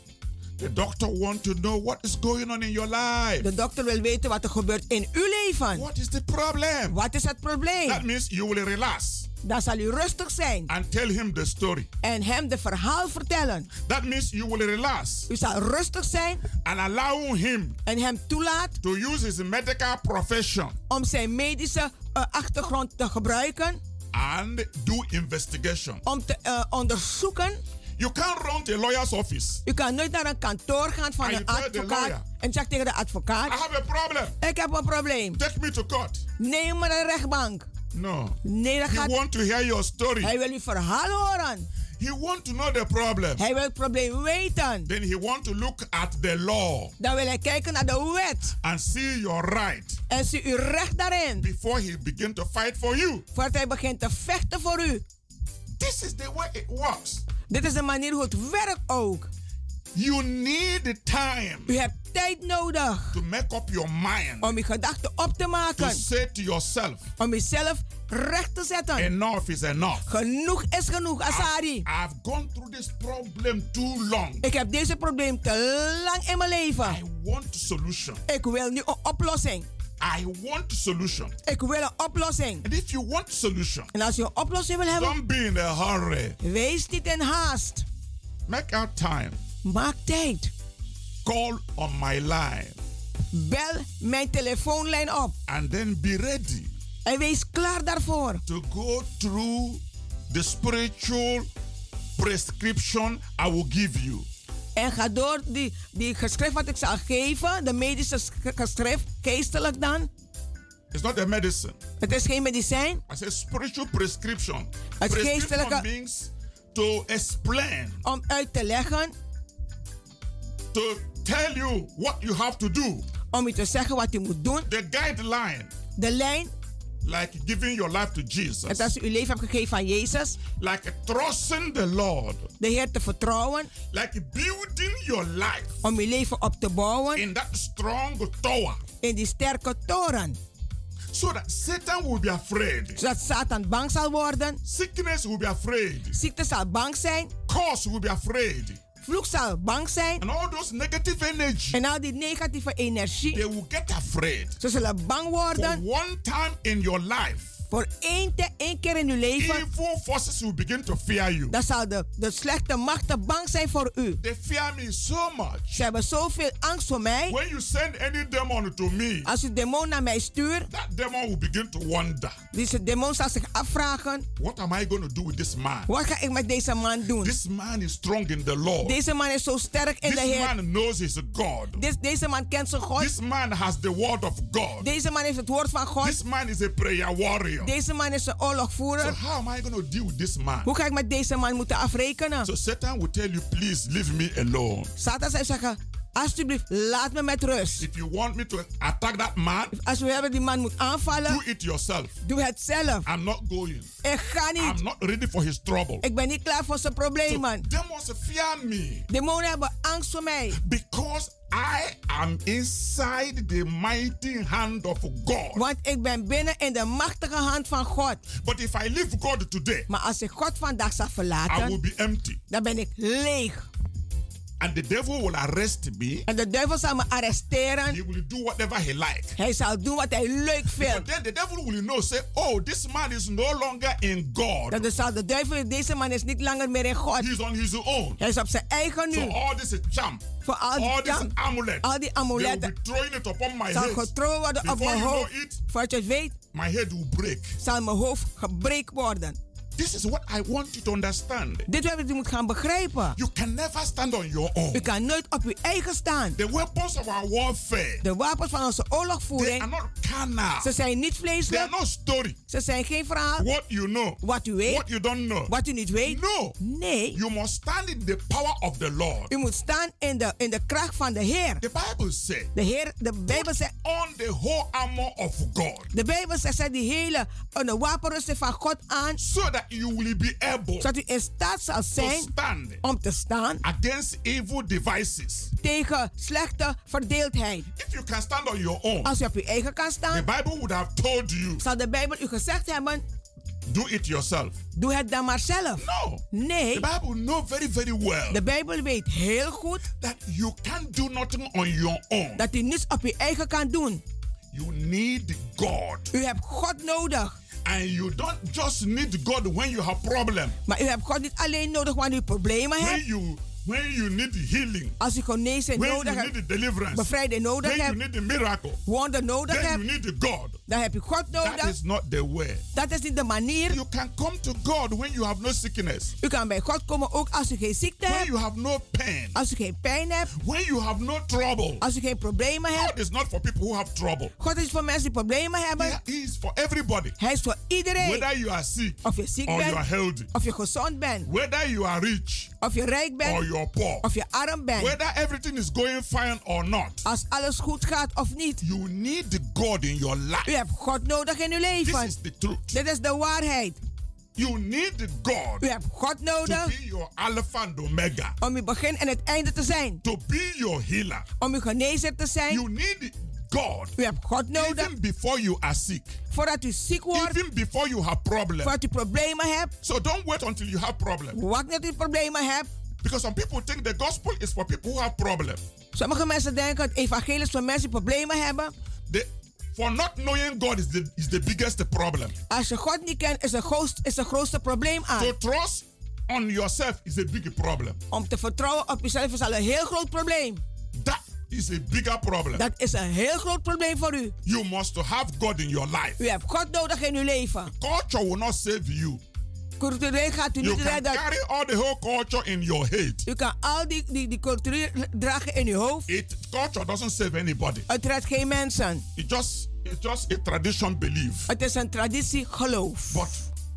The doctor want to know what is going on in your life. De dokter wil weten wat er gebeurt in uw leven. What is the problem? Wat is het probleem? That means you will relax Dan zal u rustig zijn and tell him the story. en hem de verhaal vertellen. That means you will relax U zal rustig zijn and allow him en hem toelaat to use his medical profession om zijn medische eh, achtergrond te gebruiken. and do investigation. Om te eh, onderzoeken. You can't run to a lawyer's office. U kan nooit naar een kantoor gaan van And een advocaat en zegt tegen de I advocaat: have a problem. Ik heb een probleem. Take me to court. Neem me naar de rechtbank. No. Nee, dat He gaat. want to hear your story. Hij wil uw verhaal horen. He want to know the problem. Hij wil het probleem weten. Then he want to look at the law Dan wil hij kijken naar de wet and see your right en zie uw recht daarin. before he begin to fight for you. Voordat hij begint te vechten voor u. This is the way it works. Dit is de manier hoe het werkt ook. You need the time U hebt tijd nodig to make up your mind om uw gedachten op te to maken. say to yourself, Om uzelf recht te zetten. enough is enough. Genoeg is genoeg, Asari. I've gone through this problem too long. Ik heb deze probleem te lang in mijn I leven. want a solution. Ik wil nu een oplossing. I want a solution. Ik wil een oplossing. And if you want a solution, En als je een oplossing wil hebben, don't be in a hurry. wees niet in haast. Make out time. Maak tijd. Call on my line Bel mijn telefoonlijn op. and then be ready En wees klaar daarvoor. to go through the spiritual prescription I will give you. En ga door die, die geschrift wat ik zal geven, de medische sch- geschrift, geestelijk dan. It's not a medicine. Het is geen medicijn. I say spiritual prescription. Het prescription geestelijke- means to explain, Om uit te leggen, to tell you what you have to do. om u te zeggen wat u moet doen. The guideline, De lijn, like giving your life to Jesus, het als u uw leven hebt gegeven aan Jezus. like trusting the Lord, De Heer te vertrouwen. like building your life Om uw leven op te bouwen in that strong tower, in die sterke toren. so that Satan will be afraid, Zodat Satan bang zal worden. sickness will be afraid, Ziekte zal bang zijn. curse will be afraid, Vloek zal bang zijn. and all those negative energy, En al die negatieve energie. they will get afraid. Ze zullen bang For worden. one time in your life, Voor één, te, één keer in uw leven. evil forces will begin to fear you. Dan zal de, de slechte machten bang zijn voor u. They fear me so much. Ze hebben zoveel angst voor mij. When you send any demon to me, Als u demon naar mij stuurt, that demon will begin to wonder, deze demon zal zich afvragen: what am I going to do with this man? wat ga ik met deze man doen? This man is strong in the Lord. Deze man is zo sterk in de This Heer. man knows his God. Deze, deze man kent zijn God. This man has the word of God. Deze man heeft het woord van God. This man is a prayer warrior. Deze man is een So oorlogvoerder. how am I going to deal with this man? Hoe ga ik met deze man moeten afrekenen? So Satan will tell you, please leave me alone. Satan zou zeggen: Alsjeblieft, laat me met rust. If you want me to attack that man, Als we hebben die man moet aanvallen, do it yourself. doe het zelf. I'm not going. Ik ga I'm niet. not ready for his trouble. Ik ben niet klaar voor zijn problemen. Demons fear me Demonen hebben angst voor mij. because I am inside the mighty hand of God. Want ik ben binnen in de machtige hand van God. But if I leave God today, Maar als ik God vandaag zal I will verlaten, be empty. dan ben ik leeg. And the devil will arrest me. En de duivel zal me arresteren. He will do whatever he likes. Hij zal doen wat hij leuk But vindt. then the devil will know, say, oh, this man is no longer in God. Dan zal de duivel, deze man is niet langer meer in God. He's on his own. Hij is op zijn eigen So nu. all this charm, Voor al all die, this jam- amulet, al die they will amuletten be throwing it upon my zal head. getrokken worden op mijn hoofd. Voordat je het weet, my head will break. zal mijn hoofd gebreekt worden. This is what I want you to understand. Dit is wat u moet gaan begrijpen. You can never stand on your U own. kan nooit op uw eigen staan. The weapons of our warfare, De wapens van onze they are oorlogvoering, not carnal. ze zijn niet They are not story. Ze zijn geen verhaal. What you know, Wat u weet, what you don't know. wat u niet weet. No. Nee, You must stand in the power of the Lord. u moet staan in de, in de kracht van de Heer. The Bible says, De Heer, de Bijbel zegt, on the whole armor of God, de Bijbel zegt, zet die hele uh, de wapenrusting van God aan, so that you will be able zodat u in staat zal to zijn stand om te staan against evil devices. tegen slechte verdeeldheid. If you can stand on your own, Als u op uw eigen kan the staan, Bible would have told you, zal de Bijbel u gezegd hebben, do it yourself. doe het dan maar zelf. No. Nee, The Bible know very, very well de Bijbel weet heel goed that you can't do nothing on your own. dat u niets op uw eigen kan doen. You need God. U hebt God nodig. And you don't just need God when you have problem. Maar u hebt God niet alleen nodig wanneer u problemen When hebt. you when you need healing. Als u genezing When nodig you hebt, need deliverance. bevrijding nodig When you need a miracle. wonder nodig Then you hebt, need God. dan heb je God That nodig. is not the way. Dat is niet de manier. You can come to God when you have no sickness. U kan bij God komen ook als u geen ziekte When hebt, you have no pain. als u geen pijn hebt, When you have no trouble. als u geen problemen hebt. God is not for people who have trouble. God is voor mensen die problemen hebben. He is for everybody. Hij is voor iedereen. Whether you are sick Of je ziek or you are healthy. of je gezond bent, Whether you are rich of je rijk or bent, you poor. of je arm bent. Whether everything is going fine or not. Als alles goed gaat of niet. You need God in your U life. hebt God nodig in uw This leven. is the truth. Dit is de waarheid. You need God U hebt God nodig. to be your Alpha and Omega. om uw begin en het einde te zijn. To be your healer. Om uw genezer te zijn. You need God U hebt God nodig even before you are sick. voordat u ziek wordt. Even before you have problems. Voordat u problemen hebt. So don't wait until you have problems. Wacht dat u problemen hebt. Because some people think the gospel is for people who have problems. Sommige mensen denken het evangelie is voor mensen die problemen hebben. The, for not knowing God is the, is the biggest problem. Als je God niet kent, is het grootste, is het grootste probleem aan. To trust on yourself is a big problem. Om te vertrouwen op jezelf is al een heel groot probleem. That is a bigger problem. Dat is een heel groot probleem voor u. You must have God in your life. U hebt God nodig in uw leven. Culture will not save you. Cultureel gaat u You niet can redden. carry all the whole culture in your head. U kan al die, die, die cultuur dragen in uw hoofd. It culture doesn't save anybody. Het redt geen mensen. It just it's just a tradition belief. Het is een traditie geloof. But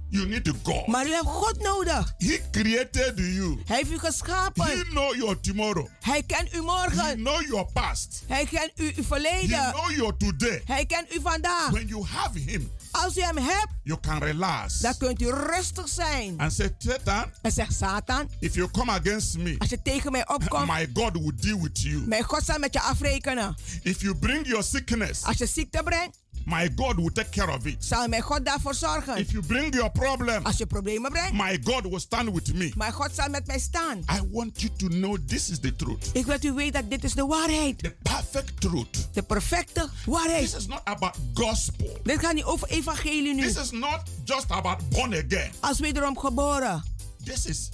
you need God. Maar u hebt God nodig. He created you. Hij heeft u geschapen. He know your tomorrow. Hij kent u He morgen. know your past. Hij kent u uw He verleden. know your today. Hij kent u vandaag. When you have him, Als u hem hebt, you can relax dan kunt u rustig zijn. and say, Satan, En zegt Satan, if you come against me, als je tegen mij opkomt, my God will deal with you. mijn God zal met je afrekenen. If you bring your sickness, Als je ziekte brengt, my God will take care of it. zal mijn God daarvoor zorgen. If you bring your problem, Als je problemen brengt, my God will stand with me. mijn God zal met mij staan. I want you to know this is the truth. Ik wil dat u weet dat dit is de waarheid. The perfect truth. De perfecte This waarheid. is not about gospel. Dit gaat niet over evangelie nu. This is not just about born again. Als wederom geboren. This is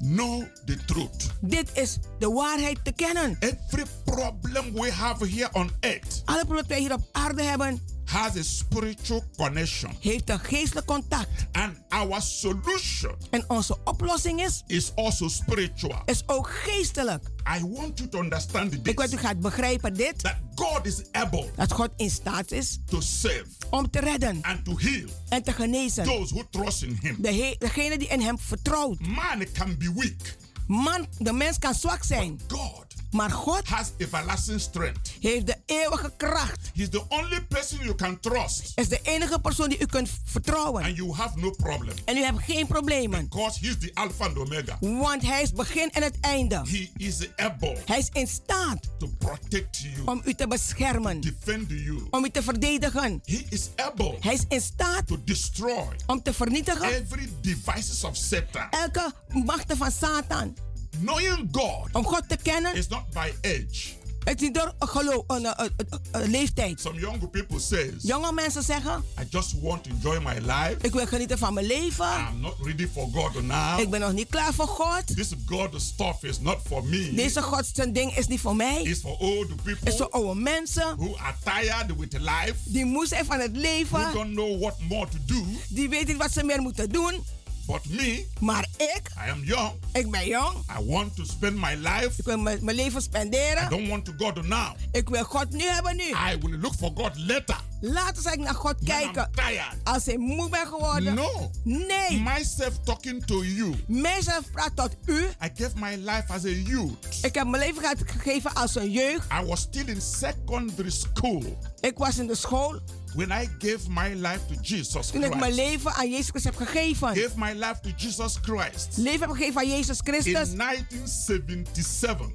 know the truth. Dit is de waarheid te kennen. Every problem we have here on earth Alle problemen die wij hier op aarde hebben, has a spiritual connection. heeft een geestelijk contact. And our solution En onze oplossing is, is also spiritual. is ook geestelijk. I want you to understand Ik wil dat u this. gaat begrijpen dit. That God is able Dat God in staat is to save om te redden and to heal en te genezen. those who trust in Him. De degene die in hem vertrouwt. Man can be weak. Man, de mens kan zwak zijn. God Maar God has everlasting strength. heeft de eeuwige kracht. He's the only person you can trust. Is de enige persoon die u kunt vertrouwen. And you have no problem. En u hebt geen problemen. Because he's the Alpha and Omega. Want hij is het begin en het einde. He is able Hij is in staat to protect you, om u te beschermen. defend you. Om u te verdedigen. He is able Hij is in staat to destroy om te vernietigen every devices of Satan. elke machten van Satan. Knowing God Om God te kennen is not by age. Het is niet door geloof, een, leeftijd. Some young people says, Jonge mensen zeggen, I just want to enjoy my life. ik wil genieten van mijn leven. I'm not ready for God now. Ik ben nog niet klaar voor God. This God stuff is not for me. Deze God zijn ding is niet voor mij. It's for old people Het is voor oude mensen. who are tired with life, Die moe zijn van het who leven. don't know what more to do. Die weten niet wat ze meer moeten doen. But me, Maar ik, I am young. ik ben jong. I want to spend my life. Ik wil mijn mijn leven I spenderen. don't want to go to now. Ik wil God nu hebben nu. I will look for God later. Later zal ik naar God When I'm kijken. tired. Als ik moe ben geworden. No. Nee. Myself talking to you. Mijzelf praat tot u. I gave my life as a youth. Ik heb mijn leven gegeven als een jeugd. I was still in secondary school Ik was in de school when I gave my life to Jesus toen ik mijn leven aan Jezus Christus heb gegeven. Gave my life to Jesus Christ Leven heb gegeven aan Jezus in Christus 1977.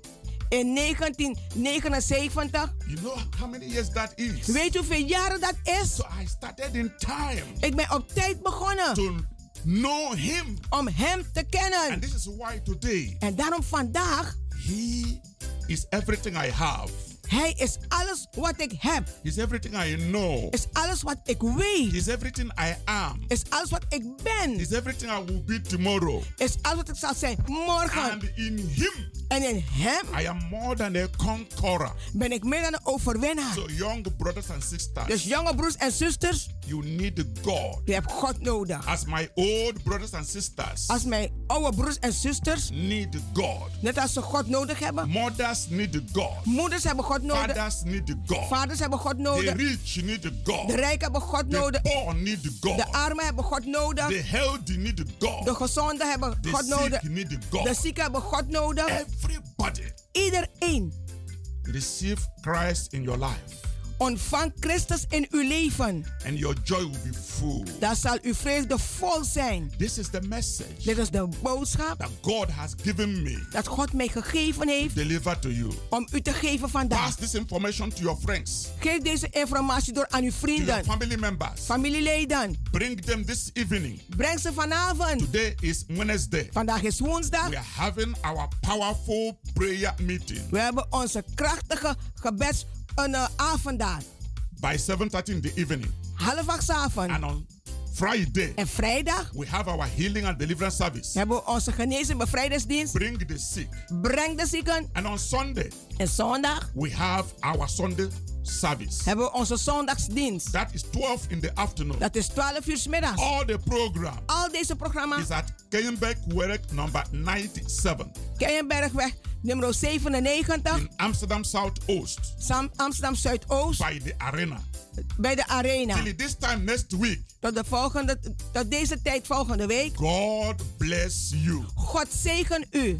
in 1979. You know how many years that is? Weet u hoeveel jaren dat is? So I started in time Ik ben op tijd begonnen to know Him. om Hem te And kennen. this is why today En daarom vandaag, He is everything I have. Hij is alles wat ik heb. He's everything I know. Is alles wat ik weet. He's everything I am. Is alles wat ik ben. He's everything I will be tomorrow. Is alles wat ik zal zijn morgen. And in Him, En in Hem I am more than a conqueror. ben ik meer dan een overwinnaar. So, young brothers and sisters, Dus jonge broers en zusters, you need God. je hebt God nodig. As my old brothers and sisters Als mijn oude broers en zusters, need God. net als ze God nodig hebben. Mothers need God. Moeders hebben God nodig. Fathers need God. Vaders hebben God The nodig. rich need God. De rijken hebben God The nodig. poor need God. De armen hebben God The nodig. healthy need God. De gezonden hebben The God nodig. sick need De God. zieken hebben God nodig. Everybody Iedereen receive Christ in your life, ontvang Christus in uw leven. and your joy will be full. Dan zal uw vreugde vol zijn. This is the message Dit is de boodschap that God has given me dat God mij gegeven heeft deliver to you. om u te geven vandaag. Pass this information to your friends, Geef deze informatie door aan uw to your vrienden, family members. familieleden. Bring them this evening. Breng ze vanavond. Today is Wednesday. Vandaag is woensdag. We are having our powerful prayer meeting We hebben onze krachtige gebeds een uh, avonddaad. by 7:30 in the evening. Half acht avond. And on Friday, En vrijdag we have our healing and deliverance service. hebben we onze genezing bevrijdingsdienst. Bring the sick. Breng de zieken. And on Sunday, En zondag we have our Sunday service. hebben we onze zondagsdienst. That is 12 in the afternoon. Dat is 12 uur middags. All the program Al deze programma's. is at Kenberg Werk number 97 Keienbergweg nummer 97. in Amsterdam Southoost Sam- Amsterdam Zuidoost. by the arena. Bij de arena. Till this time next week, Tot, de volgende, tot deze tijd volgende week. God bless you. God zegen u.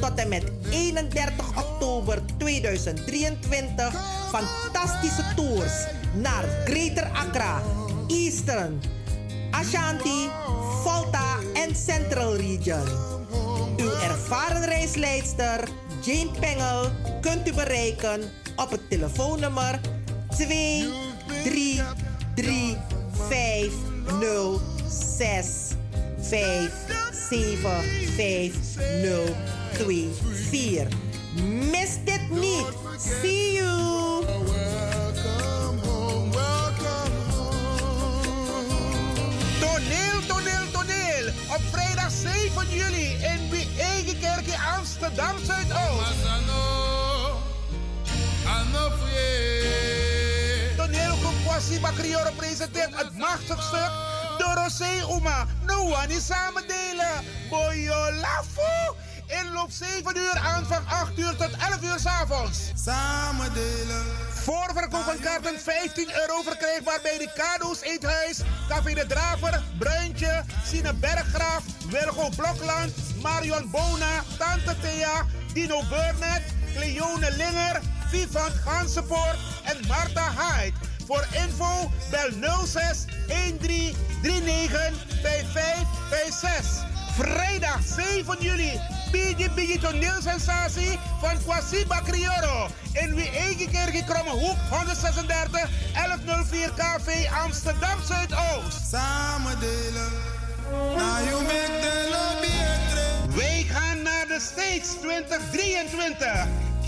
Tot en met 31 oktober 2023 fantastische tours naar Greater Accra, Eastern, Ashanti, Volta en Central Region. Uw ervaren reisleidster Jane Pengel kunt u bereiken op het telefoonnummer 2 3 3 5 0 6 5 7 5 0 2 4. Mis dit niet. See you. Toneel, toneel, toneel. Op vrijdag 7 juli in Eigen Kerk in Amsterdam Zuidoost. Toneelgroep Kwasi Bakrioro presenteert het machtstuk Dorosé Uma. No one is samen delen. Boyo Lafu. Inloop 7 uur, aanvang 8 uur tot 11 uur s'avonds. Samen delen. Voorverkoop van kaarten 15 euro verkrijgbaar bij de Kado's Eethuis, Café de Draver, Bruintje, Sine Berggraaf, Wilgo Blokland, Marion Bona, Tante Thea, Dino Burnett, Cleone Linger, Vivant Gansenpoort en Marta Hyde. Voor info bel 06 13 39 5556. Vrijdag 7 juli. Biggie Biggie toneelsensatie van Kwasi Crioro. In wie eigen kerk in Kromme Hoek 136 1104 KV Amsterdam Zuidoost. Samen delen. Now you make the lobby the States 2023.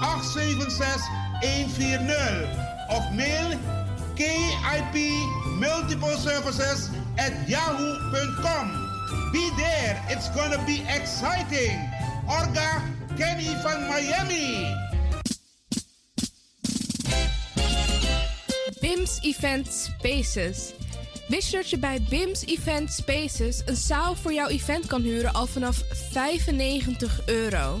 876 140 of mail KIP Multiple Services at yahoo.com. Be there, it's gonna be exciting. Orga Kenny van Miami. BIMS Event Spaces. Wist je dat je bij BIMS Event Spaces een zaal voor jouw event kan huren al vanaf 95 euro?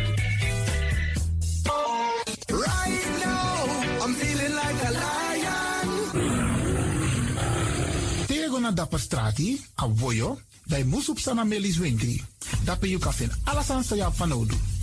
Na dapper strati, a voyo, bij Moesop Sana Melis you kan vinden alles aan sa van Odu.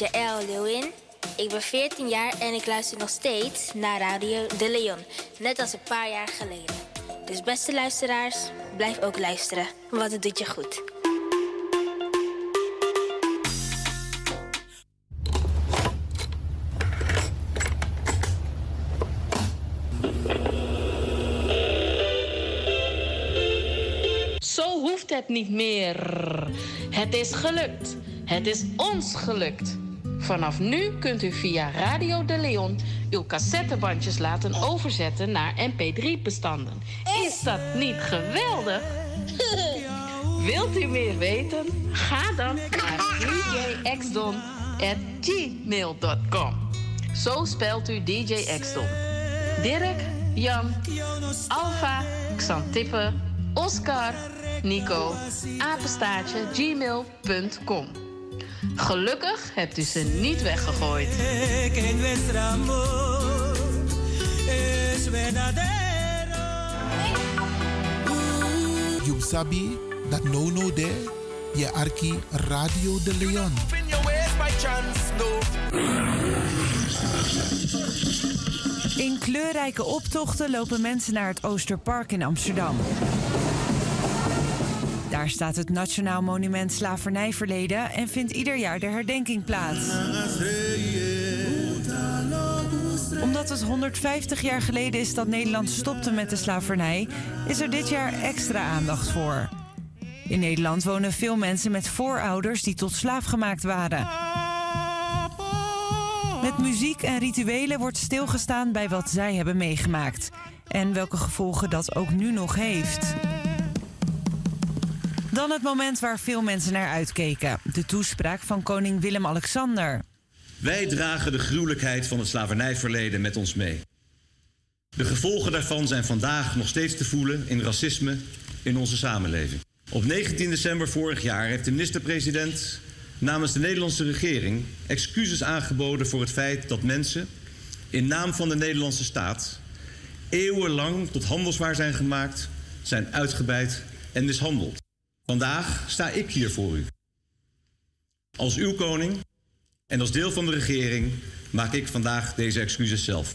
Jaël Leeuwin. Ik ben 14 jaar en ik luister nog steeds naar Radio De Leon. Net als een paar jaar geleden. Dus beste luisteraars, blijf ook luisteren, want het doet je goed. Zo hoeft het niet meer. Het is gelukt. Het is ons gelukt. Vanaf nu kunt u via Radio de Leon uw cassettebandjes laten overzetten naar mp3-bestanden. Is dat niet geweldig? *laughs* Wilt u meer weten? Ga dan naar djxdon.gmail.com. Zo spelt u DJ Xdon. Dirk, Jan, Alfa, Xantippe, Oscar, Nico, apenstaartje, gmail.com. Gelukkig hebt u ze niet weggegooid. You sabi that no no there, je arki Radio de Leon. In kleurrijke optochten lopen mensen naar het Oosterpark in Amsterdam. Daar staat het Nationaal Monument Slavernijverleden en vindt ieder jaar de herdenking plaats. Omdat het 150 jaar geleden is dat Nederland stopte met de slavernij, is er dit jaar extra aandacht voor. In Nederland wonen veel mensen met voorouders die tot slaaf gemaakt waren. Met muziek en rituelen wordt stilgestaan bij wat zij hebben meegemaakt en welke gevolgen dat ook nu nog heeft. Dan het moment waar veel mensen naar uitkeken: de toespraak van koning Willem-Alexander. Wij dragen de gruwelijkheid van het slavernijverleden met ons mee. De gevolgen daarvan zijn vandaag nog steeds te voelen in racisme in onze samenleving. Op 19 december vorig jaar heeft de minister-president namens de Nederlandse regering excuses aangeboden voor het feit dat mensen in naam van de Nederlandse staat eeuwenlang tot handelswaar zijn gemaakt, zijn uitgebuit en mishandeld. Vandaag sta ik hier voor u. Als uw koning en als deel van de regering maak ik vandaag deze excuses zelf.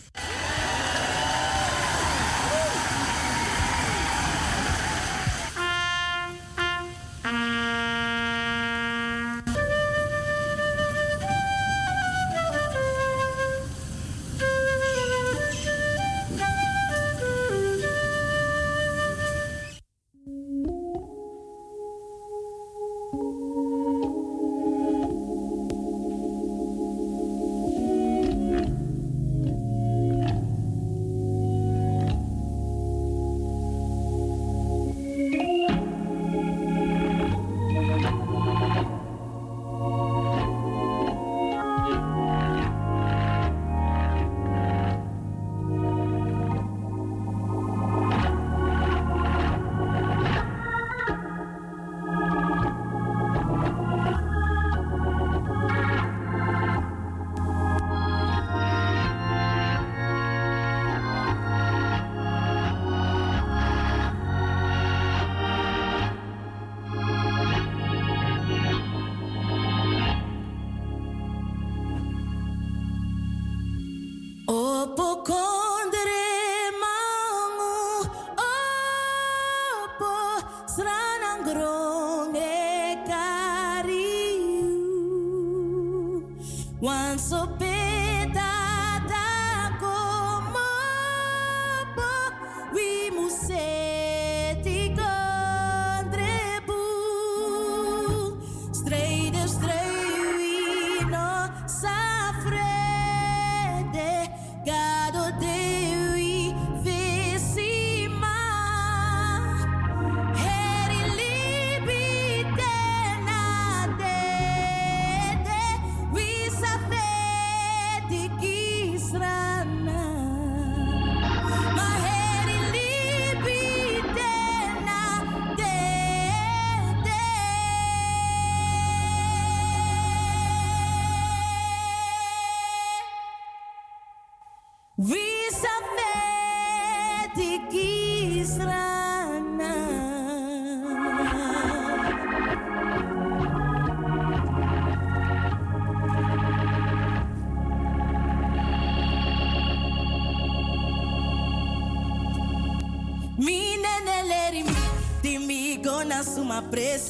presencia.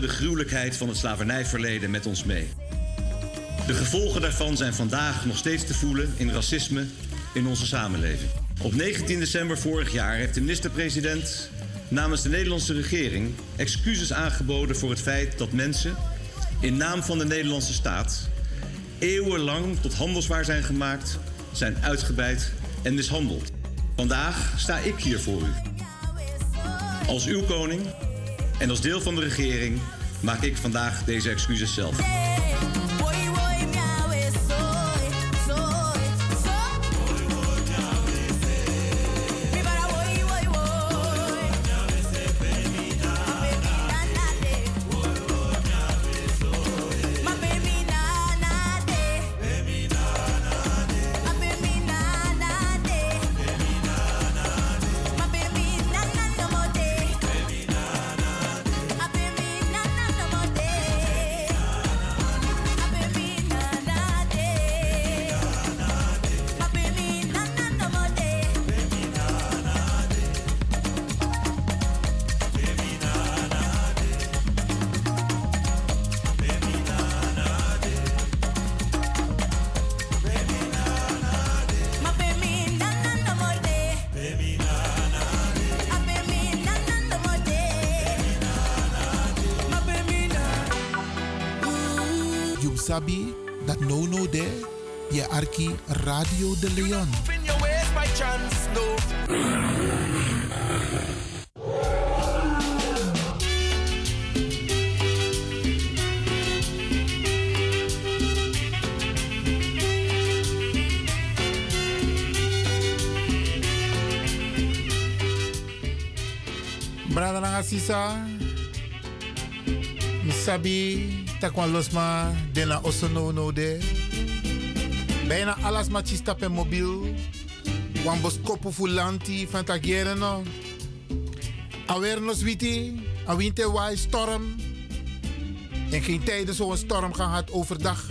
De gruwelijkheid van het slavernijverleden met ons mee. De gevolgen daarvan zijn vandaag nog steeds te voelen in racisme in onze samenleving. Op 19 december vorig jaar heeft de minister-president namens de Nederlandse regering excuses aangeboden voor het feit dat mensen in naam van de Nederlandse staat eeuwenlang tot handelswaar zijn gemaakt, zijn uitgebuit en mishandeld. Vandaag sta ik hier voor u. Als uw koning en als deel van de regering maak ik vandaag deze excuses zelf. Radio de Leon. in your ways by chance, no. Brada nanga sisa. Misabi takwan losma dena osono no de. Bijna alles ma ci stap en mobiel. Wan boskopu fulanti van tagieren no. Awareness witi. A winter waai storm. En geen tijden zo'n storm gehad overdag.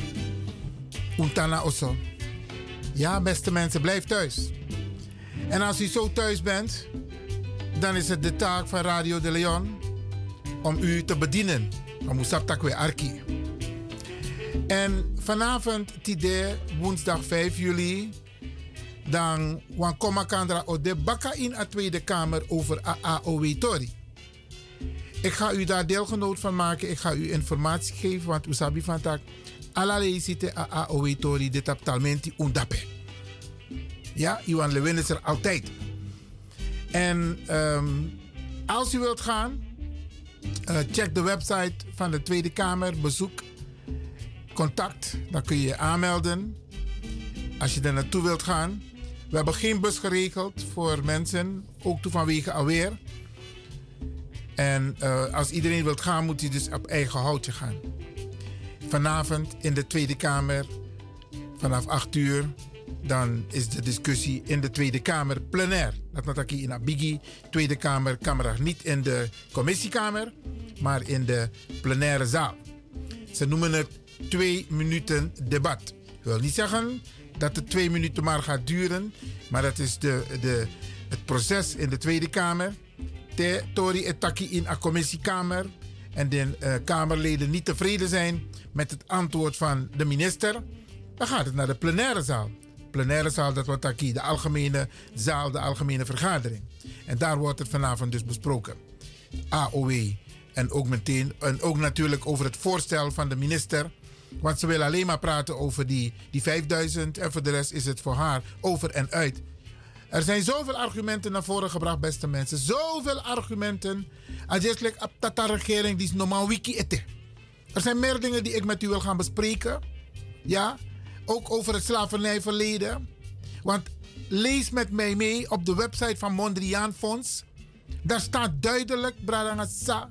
Untana osso. Ja, beste mensen, blijf thuis. En als u zo thuis bent, dan is het de taak van Radio de Leon om u te bedienen. Om Oesaptakwe Arki. En vanavond, tide, woensdag 5 juli, dan wan koma kandra o de baka in a Tweede Kamer over AAOW Tori. Ik ga u daar deelgenoot van maken. Ik ga u informatie geven, want u sabi van tak. Alale zitten AAOW Tori, dit talmenti undape. Ja, Iwan Lewin is er altijd. En ehm, als u wilt gaan, eh, check de website van de Tweede Kamer. Bezoek contact. Dan kun je je aanmelden als je er naartoe wilt gaan. We hebben geen bus geregeld voor mensen, ook toe vanwege alweer. En eh, als iedereen wil gaan, moet hij dus op eigen houtje gaan. Vanavond in de Tweede Kamer, vanaf 8 uur, dan is de discussie in de Tweede Kamer plenair. Dat nataki in Abigi, Tweede Kamer, camera niet in de commissiekamer, maar in de plenaire zaal. Ze noemen het twee minuten debat. Ik wil niet zeggen dat het twee minuten maar gaat duren, maar dat is de, de, het proces in de Tweede Kamer. Te tori etaki in een commissiekamer en de eh, Kamerleden niet tevreden zijn met het antwoord van de minister, dan gaat het naar de plenaire zaal. Plenaire zaal, dat wordt taki, de algemene zaal, de algemene vergadering. En daar wordt het vanavond dus besproken. AOW. En ook meteen, en ook natuurlijk over het voorstel van de minister. Want ze wil alleen maar praten over die, die 5000 en voor de rest is het voor haar over en uit. Er zijn zoveel argumenten naar voren gebracht, beste mensen. Zoveel argumenten. Adjeselijk op dat regering die is normaal wiki ete. Er zijn meer dingen die ik met u wil gaan bespreken. Ja, ook over het slavernijverleden. Want lees met mij mee op de website van Mondriaan Fonds. Daar staat duidelijk, Bradangasa,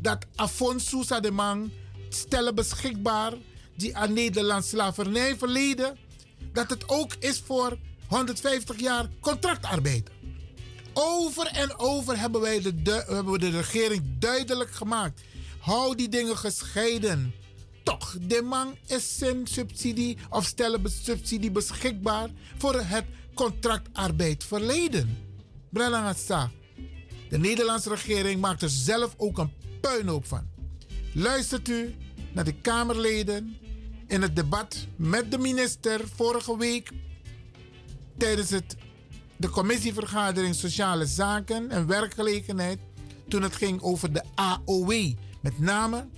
dat Afonso Sademang stellen beschikbaar die aan Nederlands slavernijverleden, dat het ook is voor 150 jaar contractarbeid. Over en over hebben, wij de, hebben we de regering duidelijk gemaakt. Hou die dingen gescheiden. Toch, de man is zijn subsidie of stellen subsidie beschikbaar voor het contractarbeid verleden. Brelangasa. De Nederlandse regering maakt er zelf ook een puinhoop van. Luistert u naar de Kamerleden in het debat met de minister vorige week tijdens het, de commissievergadering Sociale Zaken en Werkgelegenheid toen het ging over de AOW. Met name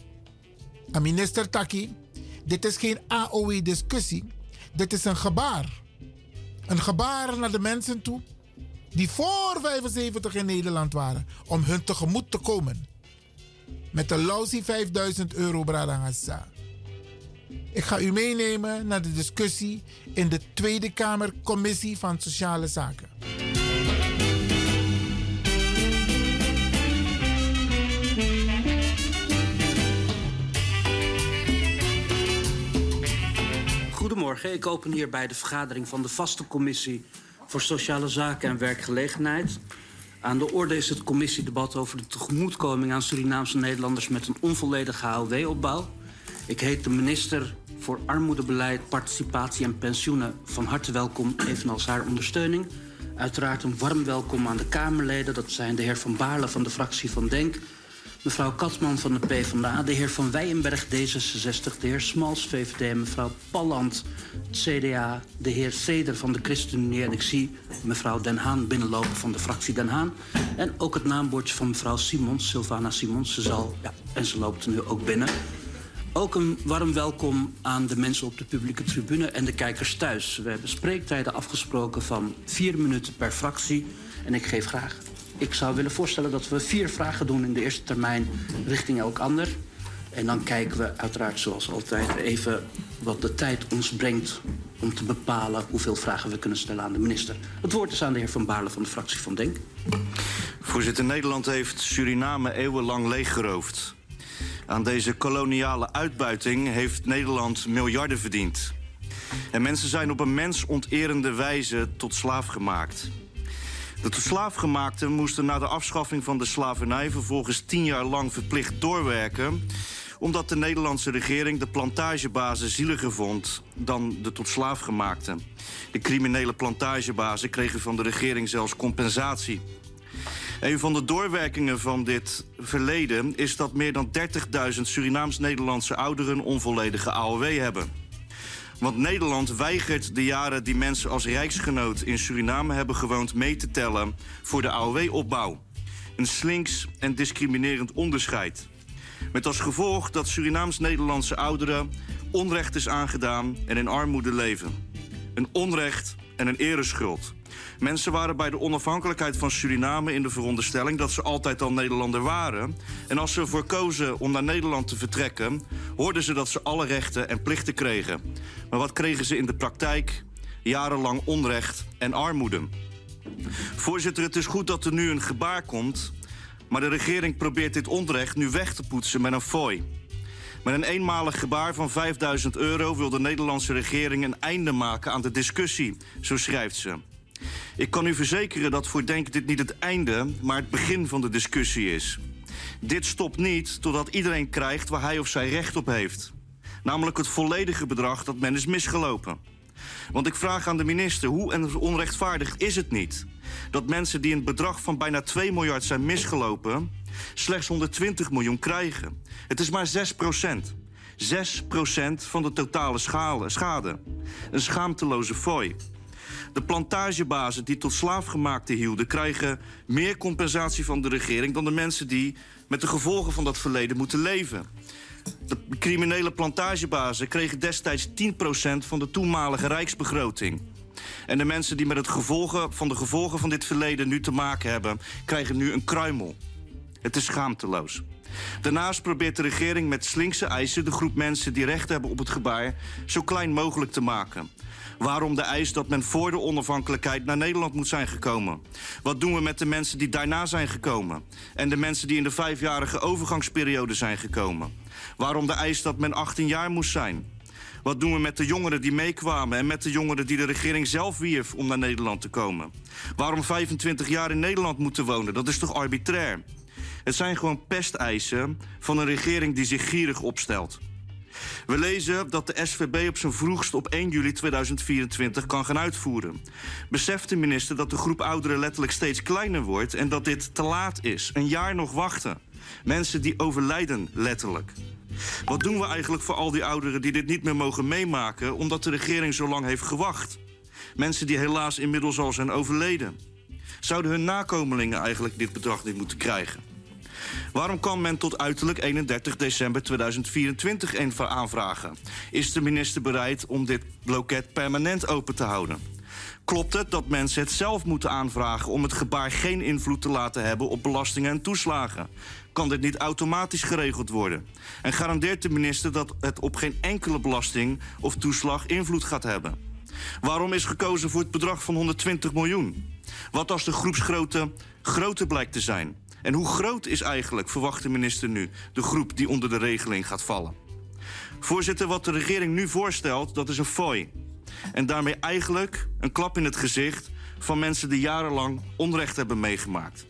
aan minister Taki. Dit is geen AOW-discussie. Dit is een gebaar. Een gebaar naar de mensen toe die voor 75 in Nederland waren. Om hun tegemoet te komen. Met een lousy 5000 euro Bradangasa. Ik ga u meenemen naar de discussie in de Tweede Kamer Commissie van Sociale Zaken. Goedemorgen, ik open hier bij de vergadering van de vaste commissie voor Sociale Zaken en Werkgelegenheid. Aan de orde is het commissiedebat over de tegemoetkoming aan Surinaamse Nederlanders met een onvolledige AOW-opbouw. Ik heet de minister voor Armoedebeleid, Participatie en Pensioenen van harte welkom, evenals haar ondersteuning. Uiteraard een warm welkom aan de Kamerleden. Dat zijn de heer Van Baarle van de fractie van Denk, mevrouw Katman van de PvdA, de heer Van Wijenberg D66, de heer Smals VVD, mevrouw Palland CDA, de heer Seder van de ChristenUnie en ik zie mevrouw Den Haan binnenlopen van de fractie Den Haan. En ook het naambordje van mevrouw Simons, Sylvana Simons. Ze zal, ja, en ze loopt nu ook binnen. Ook een warm welkom aan de mensen op de publieke tribune en de kijkers thuis. We hebben spreektijden afgesproken van vier minuten per fractie. En ik geef graag. Ik zou willen voorstellen dat we vier vragen doen in de eerste termijn richting elk ander. En dan kijken we uiteraard zoals altijd even wat de tijd ons brengt om te bepalen hoeveel vragen we kunnen stellen aan de minister. Het woord is aan de heer Van Baarle van de fractie van Denk. Voorzitter, Nederland heeft Suriname eeuwenlang leeggeroofd. Aan deze koloniale uitbuiting heeft Nederland miljarden verdiend. En mensen zijn op een mensonterende wijze tot slaaf gemaakt. De tot slaafgemaakten moesten na de afschaffing van de slavernij vervolgens tien jaar lang verplicht doorwerken omdat de Nederlandse regering de plantagebazen zieliger vond dan de tot slaafgemaakten. De criminele plantagebazen kregen van de regering zelfs compensatie. Een van de doorwerkingen van dit verleden is dat meer dan 30.000 Surinaams-Nederlandse ouderen onvolledige AOW hebben. Want Nederland weigert de jaren die mensen als rijksgenoot in Suriname hebben gewoond mee te tellen voor de AOW-opbouw. Een slinks en discriminerend onderscheid. Met als gevolg dat Surinaams-Nederlandse ouderen onrecht is aangedaan en in armoede leven. Een onrecht en een ereschuld. Mensen waren bij de onafhankelijkheid van Suriname in de veronderstelling dat ze altijd al Nederlander waren. En als ze ervoor kozen om naar Nederland te vertrekken, hoorden ze dat ze alle rechten en plichten kregen. Maar wat kregen ze in de praktijk? Jarenlang onrecht en armoede. Voorzitter, het is goed dat er nu een gebaar komt Maar de regering probeert dit onrecht nu weg te poetsen met een fooi. Met een eenmalig gebaar van 5000 euro wil de Nederlandse regering een einde maken aan de discussie, zo schrijft ze. Ik kan u verzekeren dat voor Denk dit niet het einde, maar het begin van de discussie is. Dit stopt niet totdat iedereen krijgt waar hij of zij recht op heeft. Namelijk het volledige bedrag dat men is misgelopen. Want ik vraag aan de minister, hoe onrechtvaardig is het niet... dat mensen die een bedrag van bijna 2 miljard zijn misgelopen... slechts 120 miljoen krijgen. Het is maar 6 procent. 6 procent van de totale schade. schade. Een schaamteloze fooi. De plantagebazen die tot slaafgemaakte hielden... krijgen meer compensatie van de regering... dan de mensen die met de gevolgen van dat verleden moeten leven. De criminele plantagebazen kregen destijds 10% van de toenmalige rijksbegroting. En de mensen die met het gevolgen van de gevolgen van dit verleden nu te maken hebben... krijgen nu een kruimel. Het is schaamteloos. Daarnaast probeert de regering met slinkse eisen... de groep mensen die recht hebben op het gebaar zo klein mogelijk te maken. Waarom de eis dat men voor de onafhankelijkheid naar Nederland moet zijn gekomen? Wat doen we met de mensen die daarna zijn gekomen? En de mensen die in de vijfjarige overgangsperiode zijn gekomen? Waarom de eis dat men 18 jaar moest zijn? Wat doen we met de jongeren die meekwamen en met de jongeren die de regering zelf wierf om naar Nederland te komen? Waarom 25 jaar in Nederland moeten wonen? Dat is toch arbitrair? Het zijn gewoon pesteisen van een regering die zich gierig opstelt. We lezen dat de SVB op zijn vroegst op 1 juli 2024 kan gaan uitvoeren. Beseft de minister dat de groep ouderen letterlijk steeds kleiner wordt en dat dit te laat is? Een jaar nog wachten. Mensen die overlijden letterlijk. Wat doen we eigenlijk voor al die ouderen die dit niet meer mogen meemaken omdat de regering zo lang heeft gewacht? Mensen die helaas inmiddels al zijn overleden. Zouden hun nakomelingen eigenlijk dit bedrag niet moeten krijgen? Waarom kan men tot uiterlijk 31 december 2024 een aanvragen? Is de minister bereid om dit loket permanent open te houden? Klopt het dat mensen het zelf moeten aanvragen om het gebaar geen invloed te laten hebben op belastingen en toeslagen? Kan dit niet automatisch geregeld worden? En garandeert de minister dat het op geen enkele belasting of toeslag invloed gaat hebben? Waarom is gekozen voor het bedrag van 120 miljoen? Wat als de groepsgrootte groter blijkt te zijn? En hoe groot is eigenlijk, verwacht de minister nu, de groep die onder de regeling gaat vallen? Voorzitter, wat de regering nu voorstelt, dat is een fooi. En daarmee eigenlijk een klap in het gezicht van mensen die jarenlang onrecht hebben meegemaakt.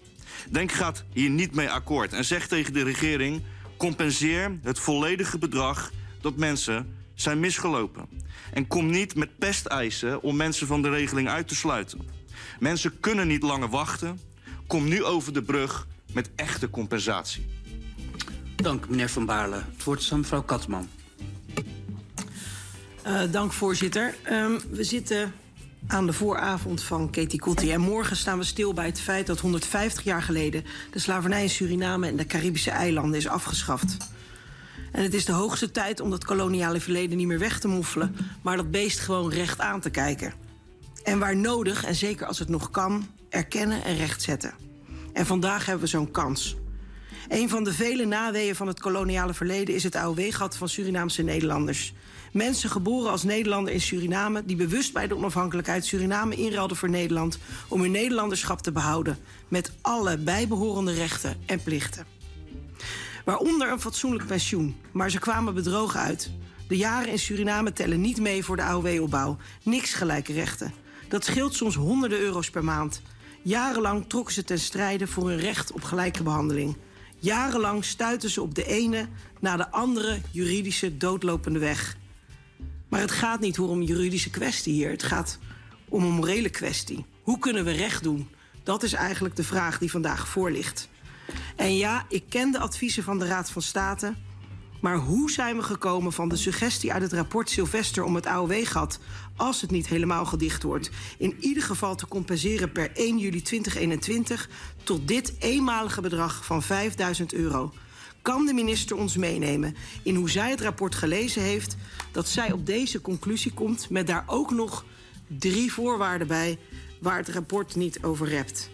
Denk gaat hier niet mee akkoord en zegt tegen de regering: compenseer het volledige bedrag dat mensen zijn misgelopen. En kom niet met pesteisen om mensen van de regeling uit te sluiten. Mensen kunnen niet langer wachten. Kom nu over de brug met echte compensatie. Dank, meneer Van Baarle. Het woord is aan mevrouw Katman. Uh, dank, voorzitter. Um, we zitten aan de vooravond van Katie Kotti. En morgen staan we stil bij het feit dat 150 jaar geleden... de slavernij in Suriname en de Caribische eilanden is afgeschaft. En het is de hoogste tijd om dat koloniale verleden niet meer weg te moffelen... maar dat beest gewoon recht aan te kijken. En waar nodig, en zeker als het nog kan, erkennen en rechtzetten. En vandaag hebben we zo'n kans. Een van de vele naweeën van het koloniale verleden is het AOW-gat van Surinaamse Nederlanders. Mensen geboren als Nederlander in Suriname die bewust bij de onafhankelijkheid Suriname inruilden voor Nederland om hun Nederlanderschap te behouden, met alle bijbehorende rechten en plichten. Waaronder een fatsoenlijk pensioen, maar ze kwamen bedrogen uit. De jaren in Suriname tellen niet mee voor de AOW-opbouw. Niks gelijke rechten. Dat scheelt soms honderden euro's per maand. Jarenlang trokken ze ten strijde voor hun recht op gelijke behandeling. Jarenlang stuiten ze op de ene na de andere juridische doodlopende weg. Maar het gaat niet om juridische kwestie hier. Het gaat om een morele kwestie. Hoe kunnen we recht doen? Dat is eigenlijk de vraag die vandaag voor ligt. En ja, ik ken de adviezen van de Raad van State. Maar hoe zijn we gekomen van de suggestie uit het rapport Sylvester om het AOW-gat, als het niet helemaal gedicht wordt, in ieder geval te compenseren per 1 juli 2021 tot dit eenmalige bedrag van 5000 euro? Kan de minister ons meenemen in hoe zij het rapport gelezen heeft, dat zij op deze conclusie komt, met daar ook nog drie voorwaarden bij waar het rapport niet over rept?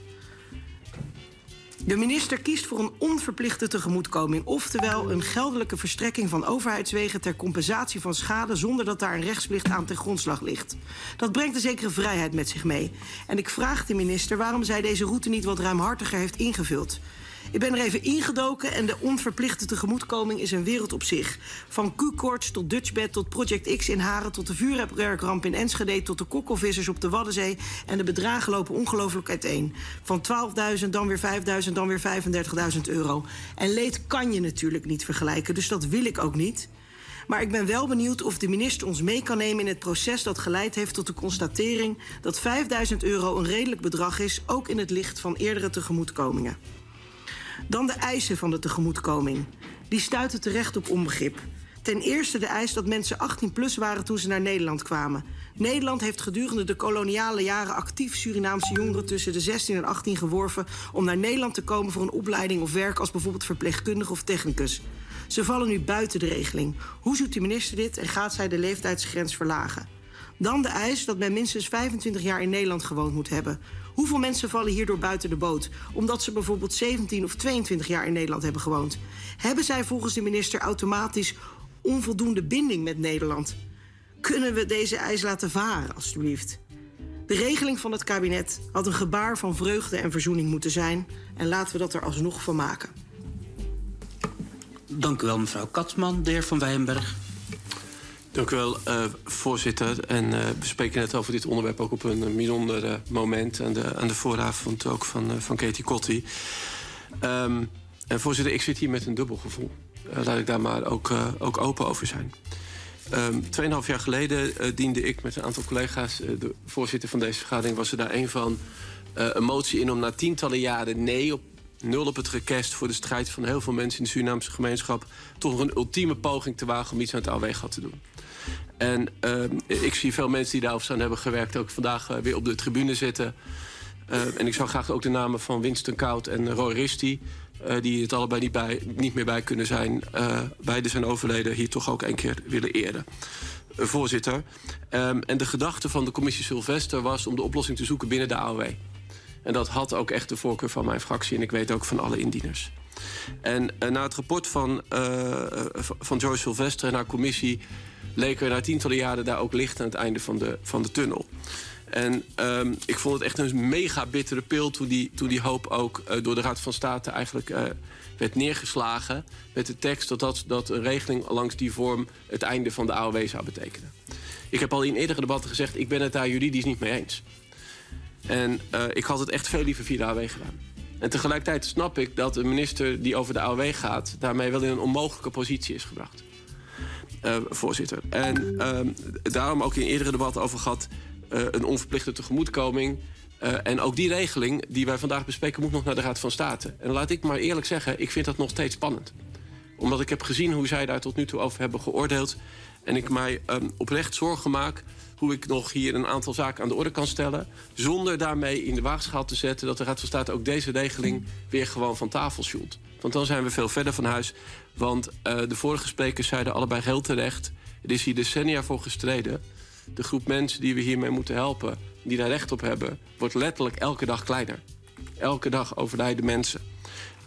De minister kiest voor een onverplichte tegemoetkoming, oftewel een geldelijke verstrekking van overheidswegen ter compensatie van schade zonder dat daar een rechtsplicht aan ten grondslag ligt. Dat brengt een zekere vrijheid met zich mee. En ik vraag de minister waarom zij deze route niet wat ruimhartiger heeft ingevuld. Ik ben er even ingedoken en de onverplichte tegemoetkoming is een wereld op zich. Van Q-koorts tot Dutchbed tot Project X in Haren... tot de vuurwerkramp in Enschede tot de kokkelvissers op de Waddenzee... en de bedragen lopen ongelooflijk uiteen. Van 12.000, dan weer 5.000, dan weer 35.000 euro. En leed kan je natuurlijk niet vergelijken, dus dat wil ik ook niet... Maar ik ben wel benieuwd of de minister ons mee kan nemen in het proces dat geleid heeft tot de constatering dat 5000 euro een redelijk bedrag is, ook in het licht van eerdere tegemoetkomingen. Dan de eisen van de tegemoetkoming. Die stuiten terecht op onbegrip. Ten eerste de eis dat mensen 18 plus waren toen ze naar Nederland kwamen. Nederland heeft gedurende de koloniale jaren actief Surinaamse jongeren tussen de 16 en 18 geworven om naar Nederland te komen voor een opleiding of werk als bijvoorbeeld verpleegkundige of technicus. Ze vallen nu buiten de regeling. Hoe zoekt de minister dit en gaat zij de leeftijdsgrens verlagen? Dan de eis dat men minstens 25 jaar in Nederland gewoond moet hebben. Hoeveel mensen vallen hierdoor buiten de boot? Omdat ze bijvoorbeeld 17 of 22 jaar in Nederland hebben gewoond. Hebben zij volgens de minister automatisch onvoldoende binding met Nederland? Kunnen we deze eis laten varen, alstublieft? De regeling van het kabinet had een gebaar van vreugde en verzoening moeten zijn. En laten we dat er alsnog van maken. Dank u wel, mevrouw Katsman. De heer Van Wijenberg. Dank u wel, uh, voorzitter. En uh, we spreken net over dit onderwerp ook op een bijzonder moment... aan de, aan de vooravond ook van, van Katie Kotti. Um, en voorzitter, ik zit hier met een dubbel gevoel. laat ik daar maar ook, ook open over zijn. Um, tweeënhalf jaar geleden diende ik met een aantal collega's... de voorzitter van deze vergadering was er daar een van... een motie in om na tientallen jaren nee op nul op het request voor de strijd van heel veel mensen in de Surinaamse gemeenschap... toch nog een ultieme poging te wagen om iets aan het AOW te doen. En uh, ik zie veel mensen die daarover aan hebben gewerkt... ook vandaag uh, weer op de tribune zitten. Uh, en ik zou graag ook de namen van Winston Koud en Roy Risti... die het allebei niet, bij, niet meer bij kunnen zijn... beide zijn overleden, hier toch ook een keer willen eren. voorzitter. Um, en de gedachte van de commissie Sylvester was om de oplossing te zoeken binnen de AOW. En dat had ook echt de voorkeur van mijn fractie en ik weet ook van alle indieners. En uh, na het rapport van, uh, van Joyce Sylvester en haar commissie... leken na tientallen jaren daar ook licht aan het einde van de, van de tunnel. En um, ik vond het echt een mega bittere pil toen die, toen die hoop ook uh, door de Raad van State eigenlijk uh, werd neergeslagen. Met de tekst dat, dat, dat een regeling langs die vorm het einde van de AOW zou betekenen. Ik heb al in eerdere debatten gezegd, ik ben het daar juridisch niet mee eens. En uh, ik had het echt veel liever via de AOW gedaan. En tegelijkertijd snap ik dat een minister die over de AOW gaat... daarmee wel in een onmogelijke positie is gebracht. Uh, voorzitter. En uh, daarom ook in eerdere debatten over gehad... Uh, een onverplichte tegemoetkoming. en ook die regeling die wij vandaag bespreken... moet nog naar de Raad van State. En laat ik maar eerlijk zeggen, ik vind dat nog steeds spannend. Omdat ik heb gezien hoe zij daar tot nu toe over hebben geoordeeld. En ik mij um, oprecht zorgen maak hoe ik nog hier een aantal zaken aan de orde kan stellen... zonder daarmee in de waagschaal te zetten... dat de Raad van State ook deze regeling weer gewoon van tafel sjoelt. Want dan zijn we veel verder van huis. Want uh, de vorige sprekers zeiden allebei heel terecht... er is hier decennia voor gestreden. De groep mensen die we hiermee moeten helpen... die daar recht op hebben, wordt letterlijk elke dag kleiner. Elke dag overlijden mensen.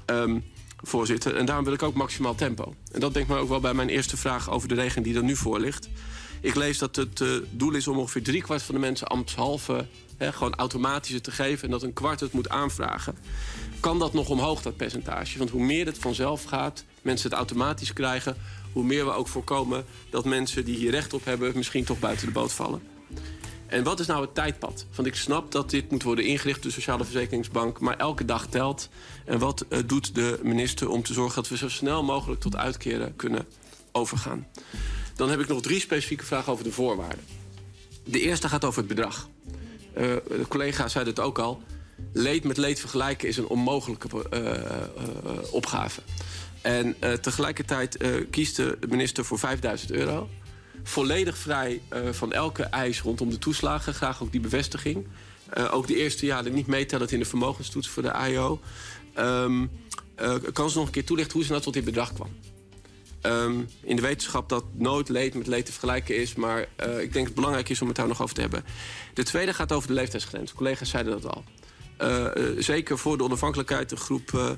Um, voorzitter. En daarom wil ik ook maximaal tempo. En dat denk ik me ook wel bij mijn eerste vraag over de regeling die er nu voor ligt. Ik lees dat het uh, doel is om ongeveer driekwart van de mensen ambtshalve hè, gewoon automatisch te geven en dat een kwart het moet aanvragen. Kan dat nog omhoog, dat percentage? Want hoe meer het vanzelf gaat, mensen het automatisch krijgen, hoe meer we ook voorkomen dat mensen die hier recht op hebben misschien toch buiten de boot vallen. En wat is nou het tijdpad? Want ik snap dat dit moet worden ingericht, de Sociale Verzekeringsbank, maar elke dag telt. En wat uh, doet de minister om te zorgen dat we zo snel mogelijk tot uitkeren kunnen overgaan? Dan heb ik nog drie specifieke vragen over de voorwaarden. De eerste gaat over het bedrag. Uh, de collega zei het ook al. Leed met leed vergelijken is een onmogelijke uh, opgave. En tegelijkertijd kiest de minister voor 5000 euro. Volledig vrij van elke eis rondom de toeslagen. Graag ook die bevestiging. ook de eerste jaren niet meetellen in de vermogenstoets voor de AIO. Um, kan ze nog een keer toelichten hoe ze nou tot dit bedrag kwam? Um, in de wetenschap dat nooit leed met leed te vergelijken is. Maar uh, ik denk dat het belangrijk is om het daar nog over te hebben. De tweede gaat over de leeftijdsgrens. Collega's zeiden dat al. Uh, uh, zeker voor de onafhankelijkheid, een groep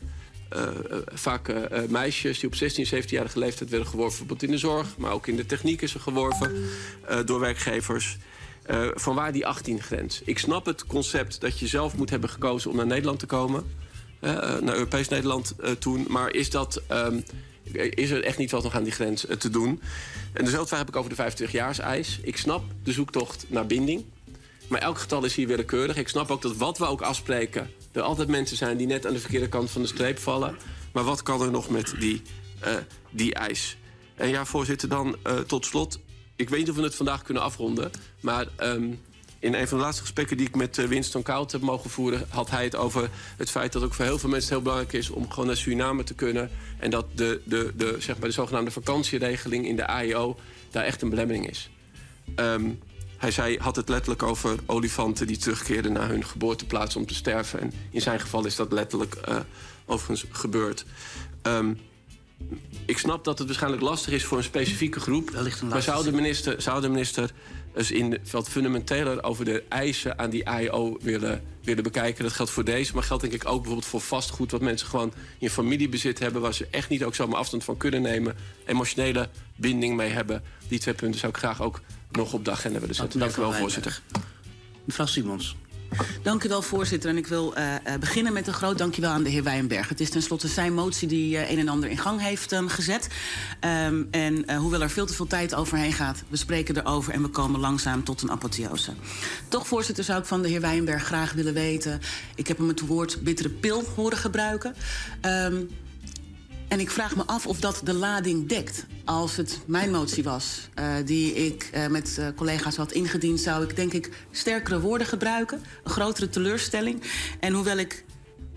vaak meisjes... die op 16, 17-jarige leeftijd werden geworven. Bijvoorbeeld in de zorg, maar ook in de techniek is ze geworven door werkgevers. vanwaar die 18-grens? Ik snap het concept dat je zelf moet hebben gekozen om naar Nederland te komen... eh, naar Europees Nederland eh, toen. Maar is, dat, ehm, is er echt niet wat nog aan die grens eh, te doen? En dezelfde vraag heb ik over de 25-jaars-eis. Ik snap de zoektocht naar binding. Maar elk getal is hier willekeurig. Ik snap ook dat wat we ook afspreken... er altijd mensen zijn die net aan de verkeerde kant van de streep vallen. Maar wat kan er nog met die, eh, die eis? En ja, voorzitter, dan eh, tot slot... ik weet niet of we het vandaag kunnen afronden... maar ehm, in een van de laatste gesprekken die ik met eh, Winston Koud heb mogen voeren... had hij het over het feit dat ook voor heel veel mensen heel belangrijk is... om gewoon naar Suriname te kunnen. En dat de, de, de, zeg maar de zogenaamde vakantieregeling in de AIO... daar echt een belemmering is. Ehm, hij zei, had het letterlijk over olifanten die terugkeerden naar hun geboorteplaats om te sterven. En in zijn geval is dat letterlijk eh, overigens gebeurd. Ehm, ik snap dat het waarschijnlijk lastig is voor een specifieke groep. maar zou de minister, zou de minister eens in wat fundamenteler over de eisen aan die IO willen, willen bekijken? Dat geldt voor deze, maar geldt denk ik ook bijvoorbeeld voor vastgoed... wat mensen gewoon in familiebezit hebben... waar ze echt niet ook zomaar afstand van kunnen nemen. Emotionele binding mee hebben. Die twee punten zou ik graag ook nog op de agenda willen zetten. Dank u wel, voorzitter. Mevrouw Simons. Dank u wel, voorzitter. En ik wil uh, uh, beginnen met een groot dankjewel aan de heer Wijnberg. Het is tenslotte zijn motie die uh, een en ander in gang heeft um, gezet. Um, en hoewel er veel te veel tijd overheen gaat, we spreken erover en we komen langzaam tot een apotheose. Toch, voorzitter, zou ik van de heer Wijnberg graag willen weten. Ik heb hem het woord bittere pil horen gebruiken. Um, en ik vraag me af of dat de lading dekt. Als het mijn motie was, uh, die ik uh, met uh, collega's had ingediend... zou ik denk ik sterkere woorden gebruiken. Een grotere teleurstelling. En hoewel ik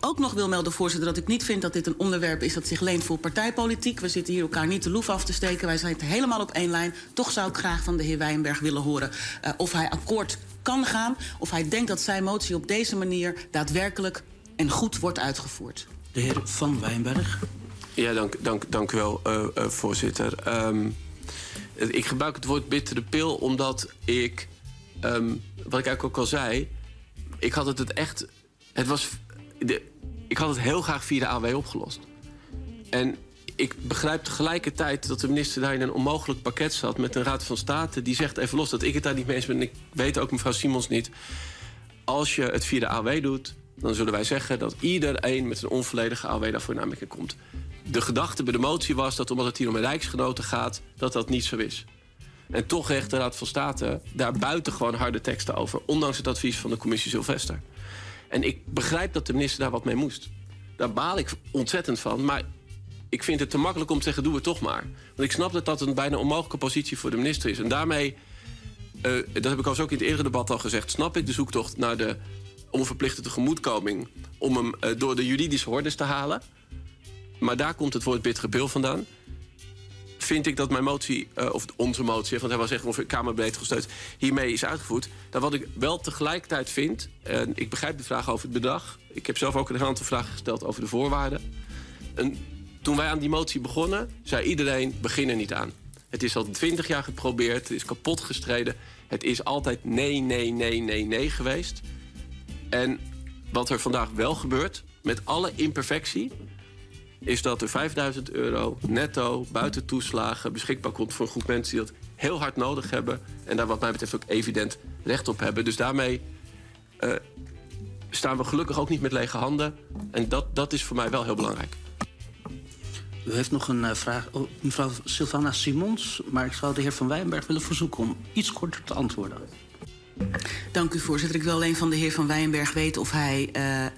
ook nog wil melden, voorzitter... dat ik niet vind dat dit een onderwerp is dat zich leent voor partijpolitiek. We zitten hier elkaar niet de loef af te steken. Wij zijn helemaal op één lijn. Toch zou ik graag van de heer Wijnberg willen horen... of hij akkoord kan gaan... of hij denkt dat zijn motie op deze manier daadwerkelijk en goed wordt uitgevoerd. De heer Van Wijnberg. Ja, dank, dank, dank u wel, uh, uh, voorzitter. Um, ik gebruik het woord bittere pil omdat ik, um, wat ik eigenlijk ook al zei, ik had het, het echt, het was, de, ik had het heel graag via de AW opgelost. En ik begrijp tegelijkertijd dat de minister daar in een onmogelijk pakket zat met een raad van state die zegt even los dat ik het daar niet mee eens ben. En ik weet ook mevrouw Simons niet. Als je het via de AW doet, dan zullen wij zeggen dat iedereen met een onvolledige AW daarvoor aanmerking komt de gedachte bij de motie was dat omdat het hier om rijksgenoten gaat, dat dat niet zo is. En toch recht de Raad van State daar buitengewoon harde teksten over, ondanks het advies van de commissie Sylvester. En ik begrijp dat de minister daar wat mee moest. Daar baal ik ontzettend van, maar ik vind het te makkelijk om te zeggen: doe het toch maar. Want ik snap dat dat een bijna onmogelijke positie voor de minister is. En daarmee, uh, dat heb ik al ook in het eerdere debat al gezegd, snap ik de zoektocht naar de onverplichte tegemoetkoming om hem uh, door de juridische hordes te halen. Maar daar komt het woord bittere pil vandaan. Vind ik dat mijn motie, uh, of onze motie, want hij was echt ongeveer kamerbreed gesteund, hiermee is uitgevoerd. Dan wat ik wel tegelijkertijd vind, en ik begrijp de vraag over het bedrag. Ik heb zelf ook een aantal vragen gesteld over de voorwaarden. En toen wij aan die motie begonnen, zei iedereen: begin er niet aan. Het is al twintig jaar geprobeerd, het is kapot gestreden. Het is altijd nee, nee, nee, nee, nee geweest. En wat er vandaag wel gebeurt, met alle imperfectie, is dat er 5000 euro netto buiten toeslagen beschikbaar komt voor een groep mensen die dat heel hard nodig hebben. En daar wat mij betreft ook evident recht op hebben. Dus daarmee uh, staan we gelukkig ook niet met lege handen. En dat, dat is voor mij wel heel belangrijk. U heeft nog een uh, vraag, oh, mevrouw Sylvana Simons. Maar ik zou de heer Van Wijnberg willen verzoeken om iets korter te antwoorden. Dank u, voorzitter. Ik wil alleen van de heer Van Wijnberg weten of hij uh, uh,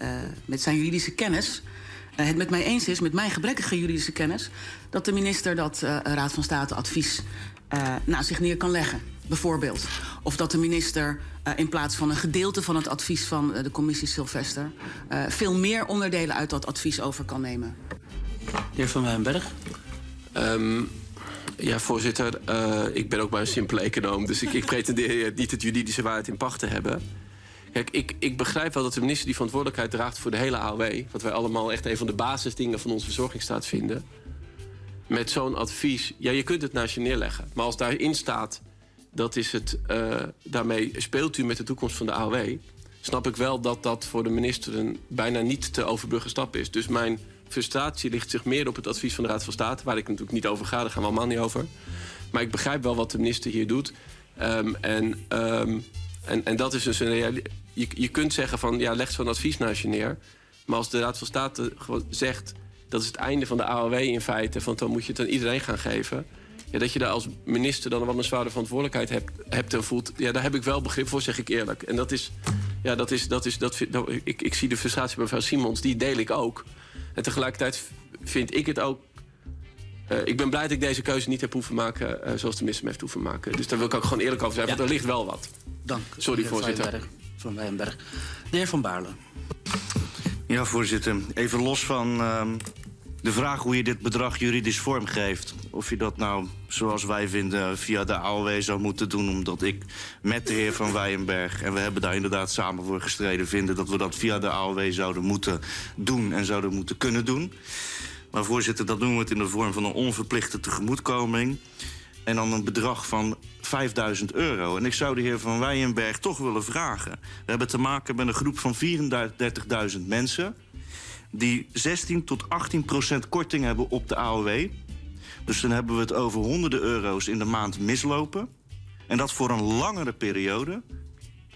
met zijn juridische kennis uh, het met mij eens is, met mijn gebrekkige juridische kennis, dat de minister dat uh, Raad van State advies uh, naast zich neer kan leggen. Bijvoorbeeld. Of dat de minister uh, in plaats van een gedeelte van het advies van uh, de commissie Sylvester uh, veel meer onderdelen uit dat advies over kan nemen. De heer Van Wijnberg. Um, ja, voorzitter. Uh, ik ben ook maar een simpele econoom, dus ik, ik pretendeer niet het juridische waarheid in pacht te hebben. Kijk, ik, ik begrijp wel dat de minister die verantwoordelijkheid draagt voor de hele AOW... wat wij allemaal echt een van de basisdingen van onze verzorgingsstaat vinden... met zo'n advies, ja, je kunt het naast je neerleggen. Maar als daarin staat, dat is het, uh, daarmee speelt u met de toekomst van de AOW... snap ik wel dat dat voor de minister een bijna niet te overbruggen stap is. Dus mijn frustratie ligt zich meer op het advies van de Raad van State... waar ik natuurlijk niet over ga, daar gaan we allemaal niet over. Maar ik begrijp wel wat de minister hier doet. Um, en... Um, en, en dat is dus een je, je kunt zeggen van ja, leg zo'n advies naast je neer. Maar als de Raad van State gewoon zegt... dat is het einde van de AOW in feite... want dan moet je het aan iedereen gaan geven... Ja, dat je daar als minister dan wel een zware verantwoordelijkheid hebt, hebt en voelt... Ja, daar heb ik wel begrip voor, zeg ik eerlijk. En dat is... Ja, dat is, dat is, dat, ik, ik zie de frustratie bij mevrouw Simons, die deel ik ook. En tegelijkertijd vind ik het ook eh, ik ben blij dat ik deze keuze niet heb hoeven maken eh, zoals de minister me heeft hoeven maken. Dus daar wil ik ook gewoon eerlijk over zijn, want er ligt wel wat. Dank. Sorry, voorzitter. Van Wijnberg. De heer Van Baarle. Ja, voorzitter. Even los van ehm, de vraag hoe je dit bedrag juridisch vormgeeft. Of je dat nou, zoals wij vinden, via de AOW zou moeten doen. Omdat ik met de heer Van Wijenberg, en we hebben daar inderdaad samen voor gestreden, vinden dat we dat via de AOW zouden moeten doen en zouden moeten kunnen doen. Maar voorzitter, dat doen we het in de vorm van een onverplichte tegemoetkoming. En dan een bedrag van 5000 euro. En ik zou de heer Van Wijenberg toch willen vragen. We hebben te maken met een groep van 34.000 mensen... die 16 tot 18 procent korting hebben op de AOW. Dus dan hebben we het over honderden euro's in de maand mislopen. En dat voor een langere periode.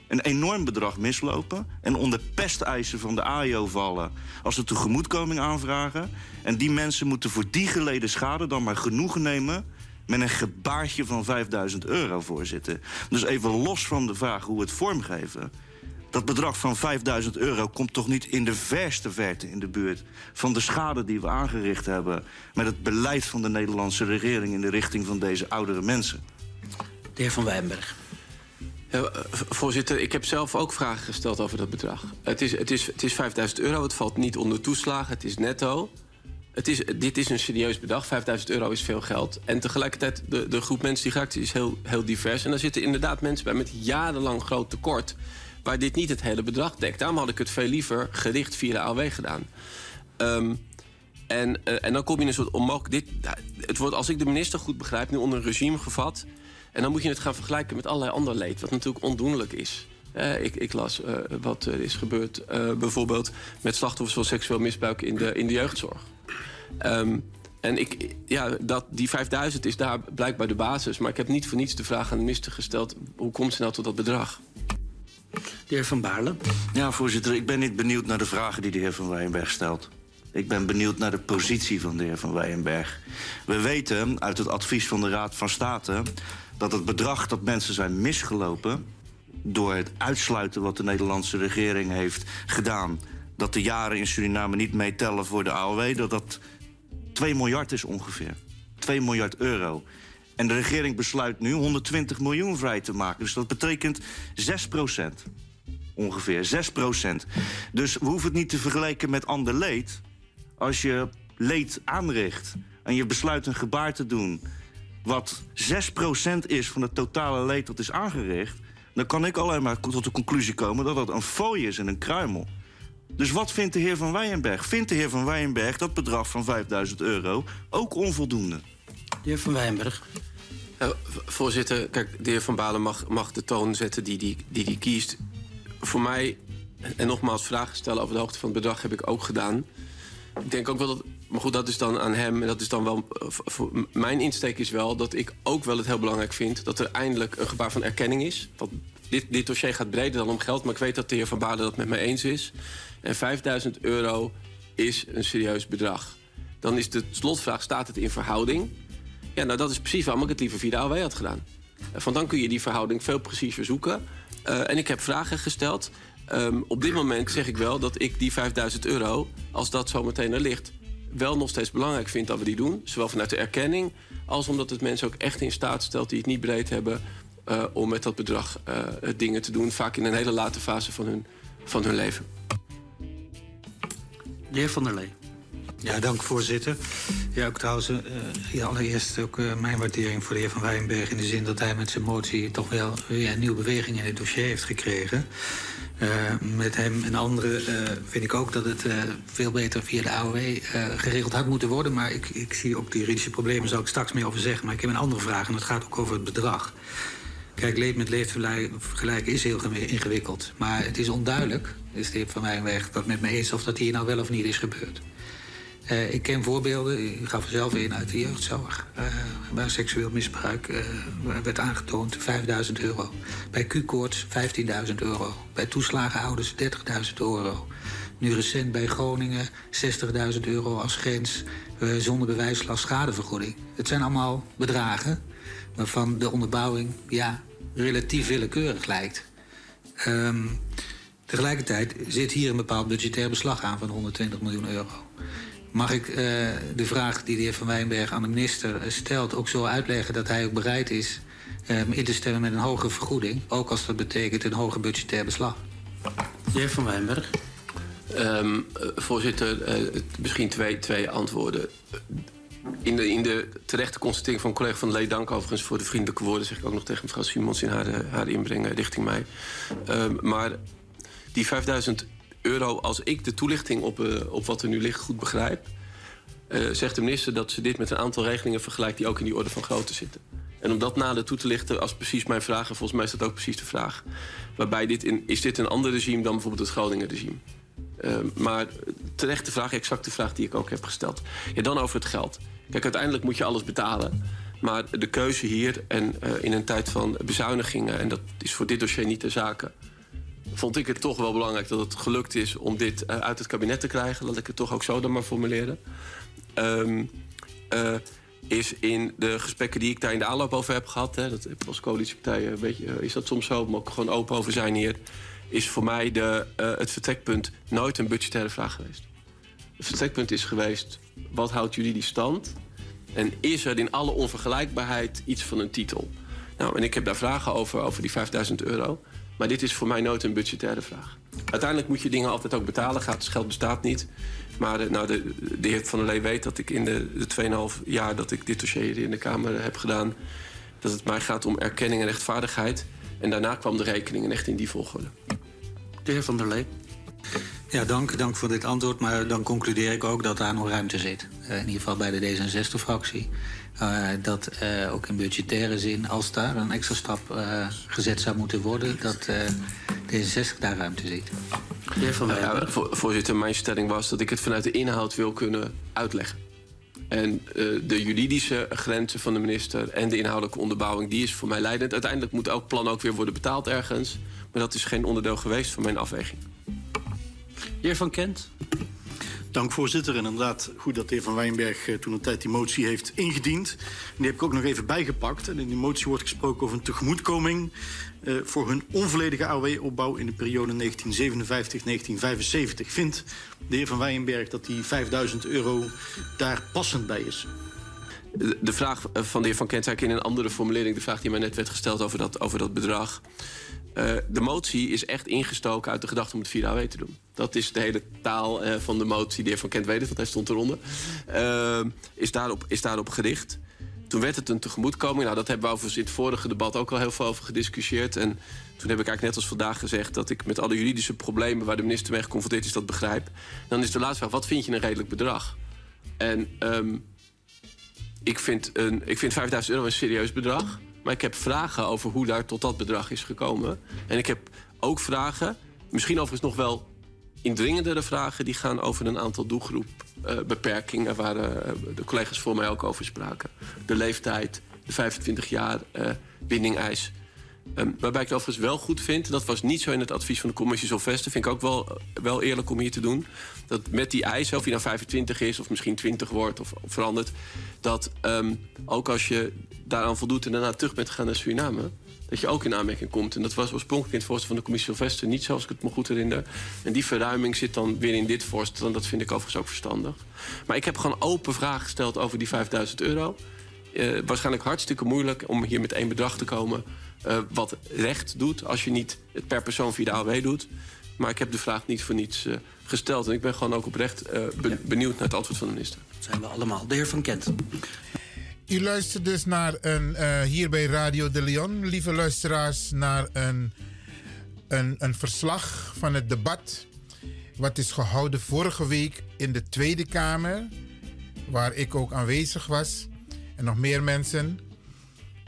Een enorm bedrag mislopen. En onder pesteisen van de AIO vallen als ze tegemoetkoming aanvragen. En die mensen moeten voor die geleden schade dan maar genoegen nemen met een gebaartje van 5000 euro, voorzitter. Dus even los van de vraag hoe we het vormgeven. Dat bedrag van 5000 euro komt toch niet in de verste verte in de buurt van de schade die we aangericht hebben met het beleid van de Nederlandse regering in de richting van deze oudere mensen. De heer Van Wijnberg. Ja, eh, voorzitter, ik heb zelf ook vragen gesteld over dat bedrag. Het is, het is, het is 5000 euro, het valt niet onder toeslagen, het is netto. Het is, dit is een serieus bedrag, 5000 euro is veel geld. En tegelijkertijd, de, de groep mensen die geraakt is, heel, heel divers. En daar zitten inderdaad mensen bij met jarenlang groot tekort... waar dit niet het hele bedrag dekt. Daarom had ik het veel liever gericht via de AOW gedaan. Ehm, en, eh, en dan kom je in een soort onmogelijk... Dit, het wordt, als ik de minister goed begrijp, nu onder een regime gevat... en dan moet je het gaan vergelijken met allerlei ander leed... wat natuurlijk ondoenlijk is. Ik, ik las eh, wat er is gebeurd eh, bijvoorbeeld met slachtoffers van seksueel misbruik in de, in de jeugdzorg. Ehm, en ik, ja, dat, die 5000 is daar blijkbaar de basis. Maar ik heb niet voor niets de vraag aan de minister gesteld... hoe komt ze nou tot dat bedrag? De heer Van Baarle. Ja, voorzitter, ik ben niet benieuwd naar de vragen die de heer Van Wijenberg stelt. Ik ben benieuwd naar de positie van de heer Van Wijenberg. We weten uit het advies van de Raad van State dat het bedrag dat mensen zijn misgelopen door het uitsluiten wat de Nederlandse regering heeft gedaan, dat de jaren in Suriname niet meetellen voor de AOW, dat dat 2 miljard is ongeveer. 2 miljard euro. En de regering besluit nu 120 miljoen vrij te maken. Dus dat betekent 6 procent. Ongeveer 6 procent. Dus we hoeven het niet te vergelijken met ander leed. Als je leed aanricht en je besluit een gebaar te doen... wat 6 procent is van het totale leed dat is aangericht... dan kan ik alleen maar tot de conclusie komen dat dat een fooi is en een kruimel. Dus wat vindt de heer Van Wijenberg? Vindt de heer Van Wijenberg dat bedrag van 5000 euro ook onvoldoende? De heer Van Wijnberg. Nou, v- voorzitter, kijk, de heer Van Balen mag, mag de toon zetten die die, die die kiest. Voor mij, en nogmaals, vragen stellen over de hoogte van het bedrag heb ik ook gedaan. Ik denk ook wel dat, maar goed, dat is dan aan hem. En dat is dan wel, eh, mijn insteek is wel dat ik ook wel het heel belangrijk vind... dat er eindelijk een gebaar van erkenning is. Want dit, dit dossier gaat breder dan om geld, maar ik weet dat de heer Van Balen dat met mij eens is. En 5000 euro is een serieus bedrag. Dan is de slotvraag, staat het in verhouding? Ja, nou dat is precies waarom ik het liever via de had gedaan. Eh, Van dan kun je die verhouding veel preciezer zoeken. Eh, en ik heb vragen gesteld. Ehm, op dit moment zeg ik wel dat ik die 5000 euro, als dat zo meteen er ligt, wel nog steeds belangrijk vind dat we die doen. Zowel vanuit de erkenning, als omdat het mensen ook echt in staat stelt die het niet breed hebben eh, om met dat bedrag eh, dingen te doen. Vaak in een hele late fase van hun, van hun leven. De heer Van der Lee. Ja, dank voorzitter. Ja, ook trouwens, ja, allereerst ook eh, mijn waardering voor de heer Van Wijnberg... in de zin dat hij met zijn motie toch wel ja, een nieuwe beweging in het dossier heeft gekregen. Eh, met hem en anderen vind ik ook dat het veel beter via de AOW eh, geregeld had moeten worden. Maar ik, ik zie ook de juridische problemen, zal ik straks meer over zeggen. Maar ik heb een andere vraag en dat gaat ook over het bedrag. Kijk, leed met leed vergelijken is heel ingewikkeld. Maar het is onduidelijk, is de heer Van Wijnberg dat met me eens... of dat hier nou wel of niet is gebeurd. Eh, ik ken voorbeelden, ik gaf er zelf in uit de jeugdzorg... eh, waar seksueel misbruik eh, werd aangetoond, 5000 euro. Bij Q-koorts 15.000 euro. Bij toeslagenouders 30.000 euro. Nu recent bij Groningen 60.000 euro als grens... zonder bewijslast schadevergoeding. Het zijn allemaal bedragen waarvan de onderbouwing ja, relatief willekeurig lijkt. Ehm, tegelijkertijd zit hier een bepaald budgetair beslag aan van 120 miljoen euro. Mag ik eh, de vraag die de heer Van Wijnberg aan de minister eh, stelt... ook zo uitleggen dat hij ook bereid is um, in te stemmen met een hogere vergoeding... ook als dat betekent een hoger budgetair beslag? De heer Van Wijnberg. Ehm, eh, voorzitter, eh, misschien twee, twee antwoorden. In de, de terechte constatering van collega Van Lee, dank overigens voor de vriendelijke woorden, zeg ik ook nog tegen mevrouw Simons in haar, eh, haar inbrengen richting mij. Ehm, maar die 5000 euro, als ik de toelichting op, eh, op wat er nu ligt goed begrijp, eh, zegt de minister dat ze dit met een aantal regelingen vergelijkt die ook in die orde van grootte zitten. En om dat nader toe te lichten, als precies mijn vraag, en volgens mij is dat ook precies de vraag. Waarbij dit in, is dit een ander regime dan bijvoorbeeld het Groningen regime? Uh, maar terecht de vraag, exact de vraag die ik ook heb gesteld. Ja, dan over het geld. Kijk, uiteindelijk moet je alles betalen. Maar de keuze hier en uh, in een tijd van bezuinigingen... en dat is voor dit dossier niet de zaken... vond ik het toch wel belangrijk dat het gelukt is om dit uh, uit het kabinet te krijgen. Laat ik het toch ook zo dan maar formuleren. Um, is in de gesprekken die ik daar in de aanloop over heb gehad... Hè, dat als coalitiepartij een beetje, is dat soms zo, maar ook gewoon open over zijn hier is voor mij de, het vertrekpunt nooit een budgettaire vraag geweest. Het vertrekpunt is geweest, wat houdt juridisch stand? En is er in alle onvergelijkbaarheid iets van een titel? Nou, en ik heb daar vragen over, over die 5000 euro. Maar dit is voor mij nooit een budgettaire vraag. Uiteindelijk moet je dingen altijd ook betalen. Gratis geld bestaat niet. Maar de, nou, de, de heer Van der Lee weet dat ik in de, de 2,5 jaar... dat ik dit dossier hier in de Kamer heb gedaan... dat het mij gaat om erkenning en rechtvaardigheid... En daarna kwam de rekening echt in die volgorde. De heer Van der Lee. Ja, dank, dank voor dit antwoord. Maar dan concludeer ik ook dat daar nog ruimte zit. Uh, in ieder geval bij de D66-fractie. Uh, dat uh, ook in budgettaire zin, als daar een extra stap gezet zou moeten worden... dat D66 daar ruimte ziet. De heer Van ja, voor, voorzitter, mijn stelling was dat ik het vanuit de inhoud wil kunnen uitleggen. En uh, de juridische grenzen van de minister en de inhoudelijke onderbouwing... die is voor mij leidend. Uiteindelijk moet elk plan ook weer worden betaald ergens. Maar dat is geen onderdeel geweest van mijn afweging. De heer Van Kent. Dank voorzitter. En inderdaad goed dat de heer Van Wijnberg uh, toen een tijd die motie heeft ingediend. En die heb ik ook nog even bijgepakt. En in die motie wordt gesproken over een tegemoetkoming... Uh, voor hun onvolledige AOW-opbouw in de periode 1957-1975. Vindt de heer Van Wijnberg dat die 5000 euro daar passend bij is? De vraag van de heer Van Kent in een andere formulering... de vraag die mij net werd gesteld over dat, over dat bedrag... Uh, de motie is echt ingestoken uit de gedachte om het via AW te doen. Dat is de hele taal uh, van de motie. De heer Van Kent weet het, want hij stond eronder. Uh, is, daarop, is daarop gericht. Toen werd het een tegemoetkoming. Nou, dat hebben we overigens in het vorige debat ook al heel veel over gediscussieerd. En toen heb ik eigenlijk net als vandaag gezegd... dat ik met alle juridische problemen waar de minister mee geconfronteerd is... dat begrijp. Dan is de laatste vraag, wat vind je een redelijk bedrag? En um, ik, vind een, ik vind 5000 euro een serieus bedrag... Maar ik heb vragen over hoe daar tot dat bedrag is gekomen. En ik heb ook vragen, misschien overigens nog wel indringendere vragen... die gaan over een aantal doelgroepbeperkingen... Waar uh, de collega's voor mij ook over spraken. De leeftijd, de 25 jaar uh, binding-eis. Um, waarbij ik het overigens wel goed vind... dat was niet zo in het advies van de commissie Zolveste... vind ik ook wel, wel eerlijk om hier te doen... dat met die eis, of hij nou 25 is of misschien 20 wordt of, of verandert... dat um, ook als je daaraan voldoet en daarna terug bent gegaan naar Suriname... dat je ook in aanmerking komt. En dat was oorspronkelijk in het voorstel van de commissie Sylvester niet zo, als ik het me goed herinner. En die verruiming zit dan weer in dit voorstel. En dat vind ik overigens ook verstandig. Maar ik heb gewoon open vragen gesteld over die 5000 euro. Uh, waarschijnlijk hartstikke moeilijk om hier met één bedrag te komen... Uh, wat recht doet als je niet het per persoon via de AW doet. Maar ik heb de vraag niet voor niets uh, gesteld. En ik ben gewoon ook oprecht be benieuwd naar het antwoord van de minister. Dat zijn we allemaal. De heer Van Kent. U luistert dus naar een, uh, hier bij Radio de Leon, lieve luisteraars, naar een, een, een verslag van het debat. Wat is gehouden vorige week in de Tweede Kamer, waar ik ook aanwezig was. En nog meer mensen,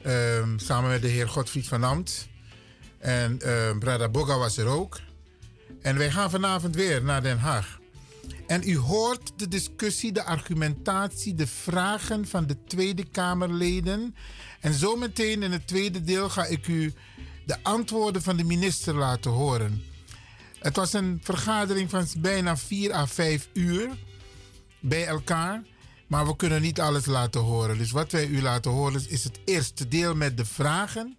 uh, samen met de heer Godfried van Amt. En uh, Brada Boga was er ook. En wij gaan vanavond weer naar Den Haag. En u hoort de discussie, de argumentatie, de vragen van de Tweede Kamerleden. En zometeen in het tweede deel ga ik u de antwoorden van de minister laten horen. Het was een vergadering van bijna 4 à 5 uur bij elkaar. Maar we kunnen niet alles laten horen. Dus wat wij u laten horen is het eerste deel met de vragen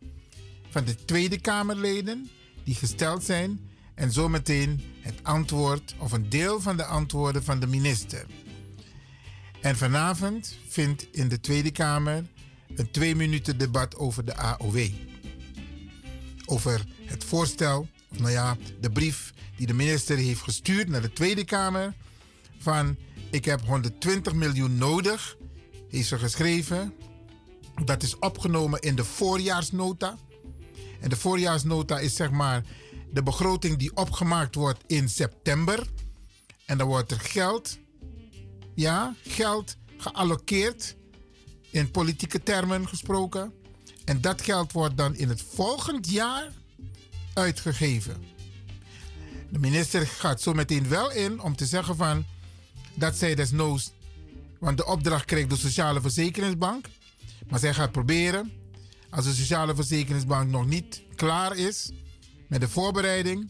van de Tweede Kamerleden die gesteld zijn. En zometeen het antwoord of een deel van de antwoorden van de minister. En vanavond vindt in de Tweede Kamer een twee minuten debat over de AOW. Over het voorstel, of nou ja, de brief die de minister heeft gestuurd naar de Tweede Kamer. Van ik heb 120 miljoen nodig, heeft ze geschreven. Dat is opgenomen in de voorjaarsnota. En de voorjaarsnota is zeg maar de begroting die opgemaakt wordt in september. En dan wordt er geld, ja, geld gealloceerd, in politieke termen gesproken. En dat geld wordt dan in het volgend jaar uitgegeven. De minister gaat zo meteen wel in om te zeggen van dat zij desnoods, want de opdracht krijgt de Sociale Verzekeringsbank. Maar zij gaat proberen, als de Sociale Verzekeringsbank nog niet klaar is met de voorbereiding,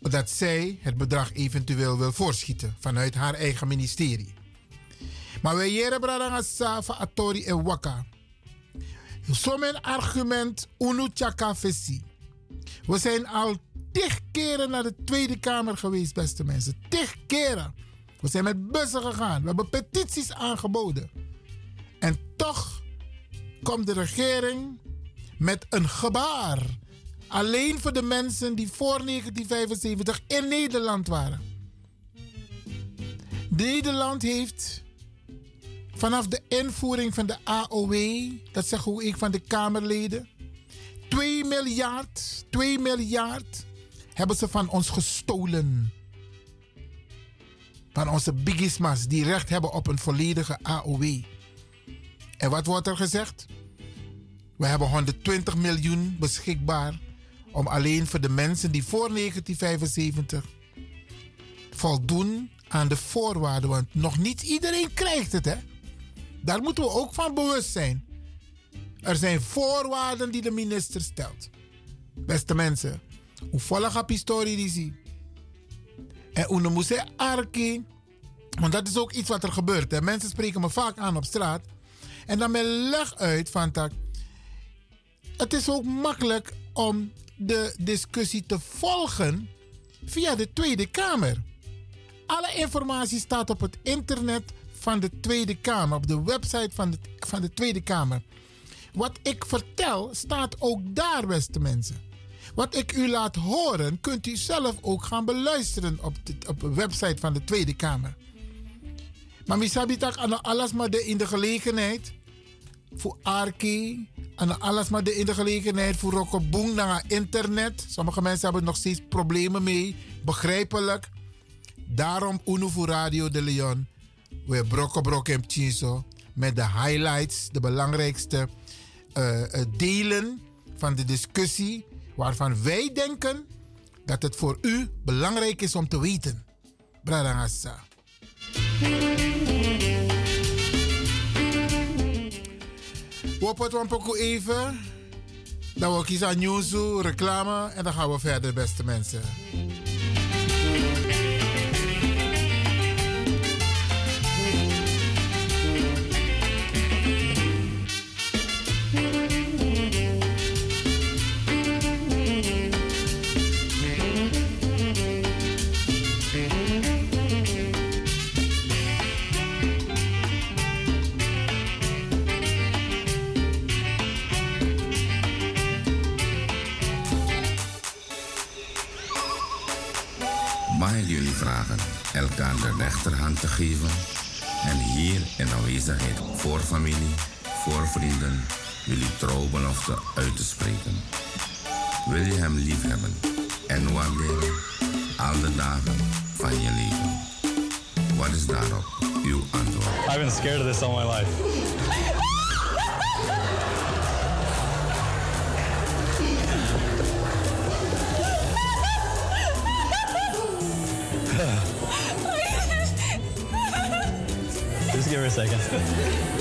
dat zij het bedrag eventueel wil voorschieten vanuit haar eigen ministerie. Maar wij jere bradanga safa atori en waka. Zo'n argument unu chaka fesi. We zijn al tig keren naar de Tweede Kamer geweest, beste mensen. Tig keren. We zijn met bussen gegaan. We hebben petities aangeboden. En toch komt de regering met een gebaar. Alleen voor de mensen die voor 1975 in Nederland waren. Nederland heeft vanaf de invoering van de AOW, dat zeg hoe ik van de Kamerleden, 2 miljard, 2 miljard hebben ze van ons gestolen. Van onze bigismas die recht hebben op een volledige AOW. En wat wordt er gezegd? We hebben 120 miljoen beschikbaar om alleen voor de mensen die voor 1975 voldoen aan de voorwaarden. Want nog niet iedereen krijgt het, hè? Daar moeten we ook van bewust zijn. Er zijn voorwaarden die de minister stelt. Beste mensen, hoe volg op historie die zie. En hoe moet je. Want dat is ook iets wat er gebeurt. Hè. Mensen spreken me vaak aan op straat. En dan me leg uit van dat. Het is ook makkelijk om de discussie te volgen via de Tweede Kamer. Alle informatie staat op het internet van de Tweede Kamer, op de website van de, van de Tweede Kamer. Wat ik vertel staat ook daar, beste mensen. Wat ik u laat horen, kunt u zelf ook gaan beluisteren op de, op de website van de Tweede Kamer. Maar misabitak aan alles maar de in de gelegenheid voor Arki, en alles maar de in de gelegenheid voor Rokkeboeng naar internet. Sommige mensen hebben nog steeds problemen mee, begrijpelijk. Daarom Uno voor Radio de Leon. We brokken brokken Chinso met de highlights, de belangrijkste uh, delen van de discussie waarvan wij denken dat het voor u belangrijk is om te weten. Bradangassa. Een pokoe even. Dan we kiezen nieuws, reclame en dan gaan we verder, beste mensen. Elkaar de rechterhand te geven en hier in aanwezigheid voor familie, voor vrienden, jullie trouwbelofte uit te spreken? Wil je hem lief hebben en waarderen al de dagen van je leven? Wat is daarop uw antwoord? I've been scared of this all my life. give her a second.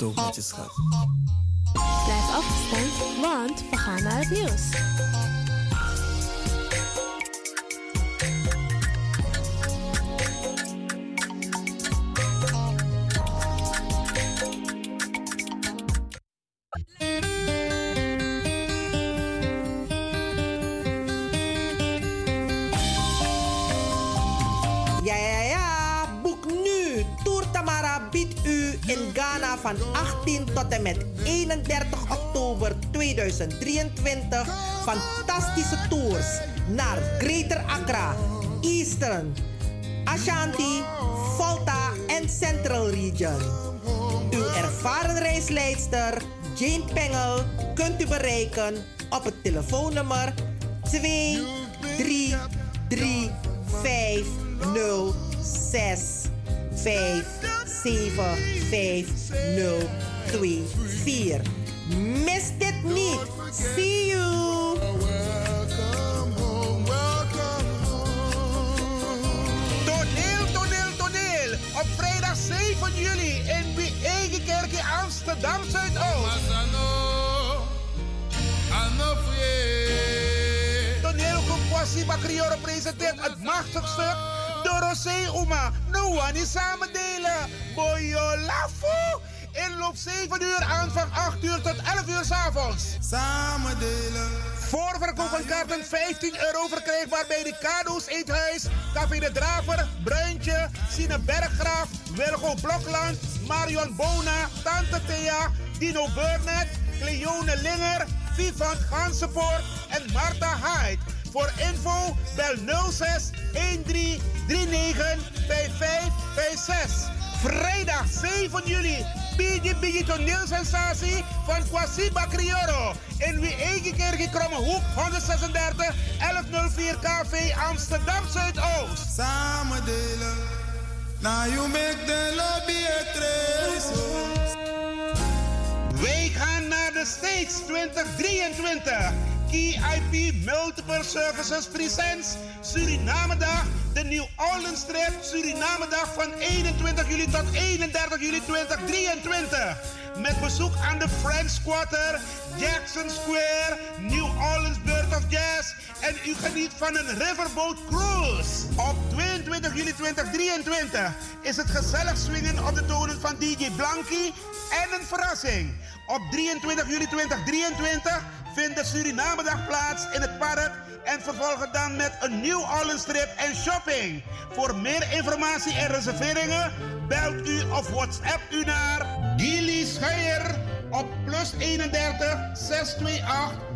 het ook. Blijf afgestemd, want we gaan naar het nieuws. met 31 oktober 2023 fantastische tours naar Greater Accra, Eastern, Ashanti, Volta en Central Region. Uw ervaren reisleidster Jane Pengel kunt u bereiken op het telefoonnummer 23350657550 3, 4, Mis dit niet. See you. Toneel, toneel, toneel. Op vrijdag 7 juli in de Eigenkerk in Amsterdam Zuidoost. Toneel Kwasi Bakriore presenteert het machtigstuk Dorosee Uma. No one is samen delen. Boyolafo. Inloop 7 uur, aanvang 8 uur tot 11 uur s'avonds. Samen delen. Voorverkoop van kaarten 15 euro verkrijgbaar bij de Kado's Eethuis, Café de Draver, Bruintje, Sine Berggraaf, Wilgo Blokland, Marion Bona, Tante Thea, Dino Burnett, Cleone Linger, Vivant Gansenpoort en Marta Hyde. Voor info bel 06 13 39 55 56. Vrijdag 7 juli. Bigi Bigi toneelsensatie van Kwasi Bakrioro. In wie eigen kerk Kromme Hoek 136 1104 KV Amsterdam Zuidoost. Samen delen. Now you make the lobby. Wij gaan naar de States 2023. KIP Multiple Services Presents Suriname Dag. De New Orleans Trip Suriname Dag van 21 juli tot 31 juli 2023. Met bezoek aan de French Quarter, Jackson Square, New Orleans En u geniet van een riverboat cruise. Op 22 juli 2023 is het gezellig swingen op de tonen van DJ Blanky en een verrassing. Op 23 juli 2023 vindt de Surinamedag plaats in het park en vervolgen dan met een New Orleans trip en shopping. Voor meer informatie en reserveringen belt u of WhatsApp u naar Gilly Scheier op plus 31 628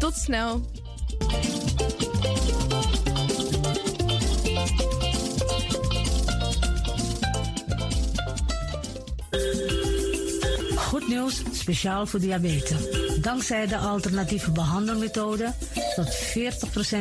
Tot snel. Goed nieuws, speciaal voor diabetes. Dankzij de alternatieve behandelmethode tot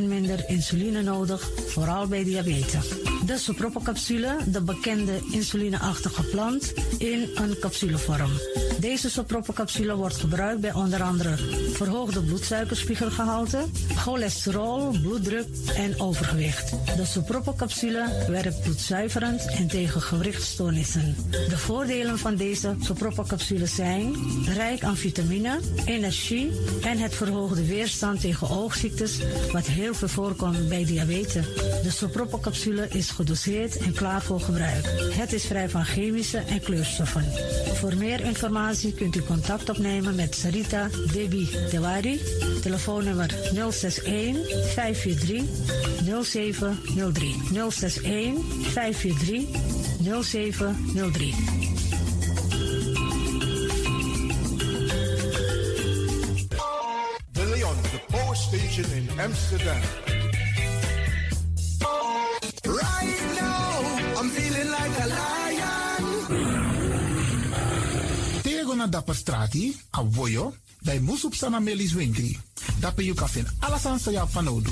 40% minder insuline nodig, vooral bij diabetes. De soproppencapsule, de bekende insulineachtige plant, in een capsulevorm. Deze soproppencapsule wordt gebruikt bij onder andere verhoogde bloedsuikerspiegelgehalte, cholesterol, bloeddruk en overgewicht. De soproppencapsule werkt bloedzuiverend en tegen gewrichtstoornissen. De voordelen van deze soproppencapsule zijn rijk aan vitamine, energie en het verhoogde weerstand tegen oogziektes, wat heel veel voorkomt bij diabetes. De soproppencapsule is gedoseerd en klaar voor gebruik. Het is vrij van chemische en kleurstoffen. Voor meer informatie kunt u contact opnemen met Sarita Debi Dewari. Telefoonnummer 061 543 0703. 061 543 0703. De Leon, the power station in Amsterdam. Na dapper strati, a voyo, bij Moesop Sana Melis Winkri. Dapper you kan vinden alles aan sa van nodu.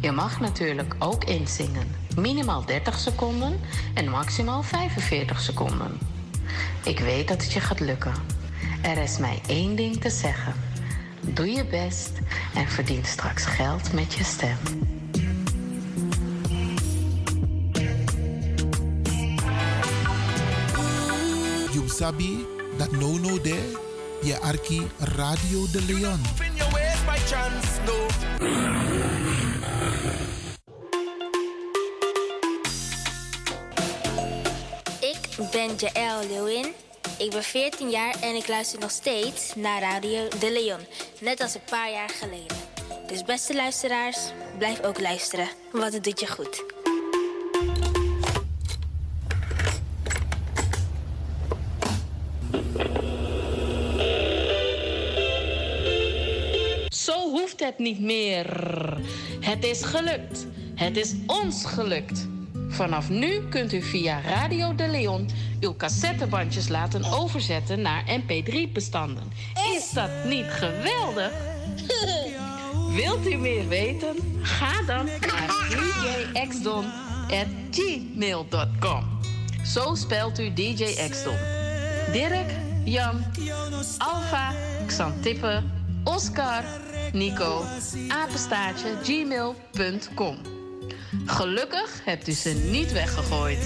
Je mag natuurlijk ook inzingen. Minimaal 30 seconden en maximaal 45 seconden. Ik weet dat het je gaat lukken. Er is mij één ding te zeggen. Doe je best en verdien straks geld met je stem. You sabi that no no there, je arki Radio de Leon. Ik ben Jaël Leeuwin. Ik ben 14 jaar en ik luister nog steeds naar Radio De Leon. Net als een paar jaar geleden. Dus beste luisteraars, blijf ook luisteren, want het doet je goed. Zo hoeft het niet meer. Het is gelukt. Het is ons gelukt. Vanaf nu kunt u via Radio de Leon uw cassettebandjes laten overzetten naar mp3-bestanden. Is dat niet geweldig? *laughs* Wilt u meer weten? Ga dan naar djxdon.gmail.com. Zo spelt u DJ Xdon. Dirk, Jan, Alfa, Xantippe, Oscar, Nico, apenstaartje, gmail.com. Gelukkig hebt u ze niet weggegooid.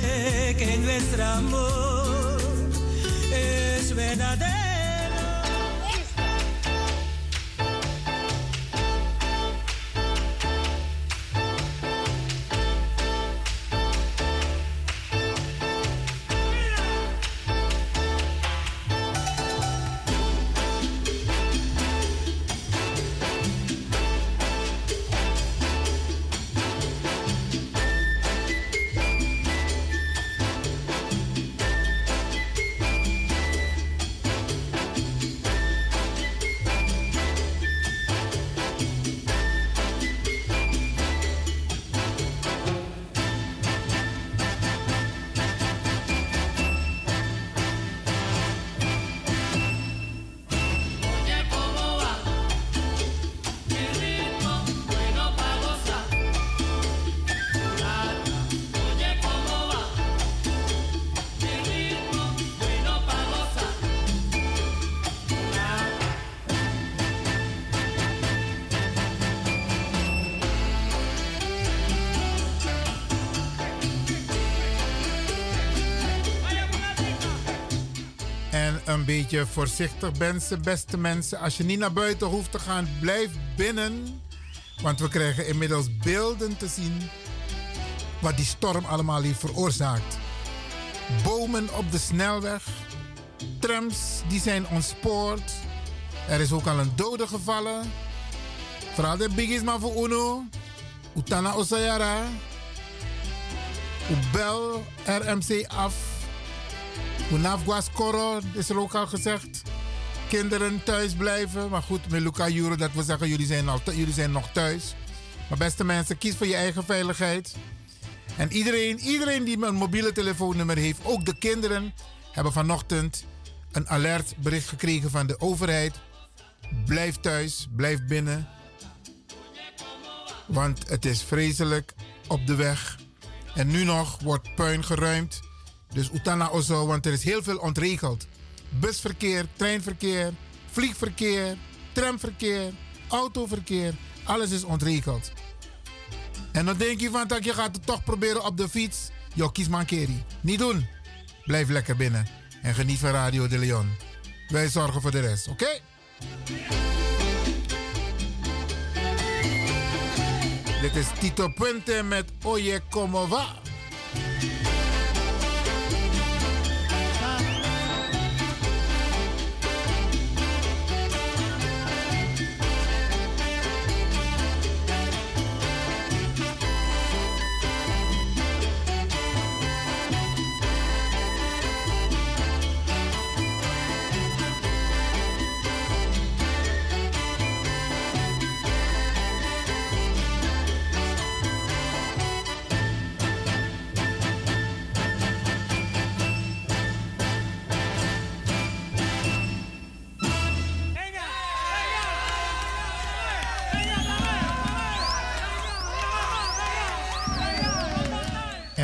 Beetje voorzichtig mensen, beste mensen. Als je niet naar buiten hoeft te gaan, blijf binnen. Want we krijgen inmiddels beelden te zien wat die storm allemaal heeft veroorzaakt. Bomen op de snelweg, trams die zijn ontspoord. Er is ook al een dode gevallen. Vooral de biggies maar voor Uno. Utana Osayara. Ubel RMC af. Unafguas Koro, is er ook al gezegd. Kinderen thuis blijven. Maar goed, met Juro, dat we zeggen, jullie zijn, al, jullie zijn nog thuis. Maar beste mensen, kies voor je eigen veiligheid. En iedereen, iedereen die een mobiele telefoonnummer heeft, ook de kinderen, hebben vanochtend een alertbericht gekregen van de overheid. Blijf thuis, blijf binnen. Want het is vreselijk op de weg. En nu nog wordt puin geruimd. Dus Utana Ozo, want er is heel veel ontregeld. Busverkeer, treinverkeer, vliegverkeer, tramverkeer, autoverkeer. Alles is ontregeld. En dan denk je van dat je gaat het toch proberen op de fiets. Jo, kies kerie. Niet doen. Blijf lekker binnen. En geniet van Radio de Leon. Wij zorgen voor de rest, oké? Dit is Tito Puente met Oye Como Va.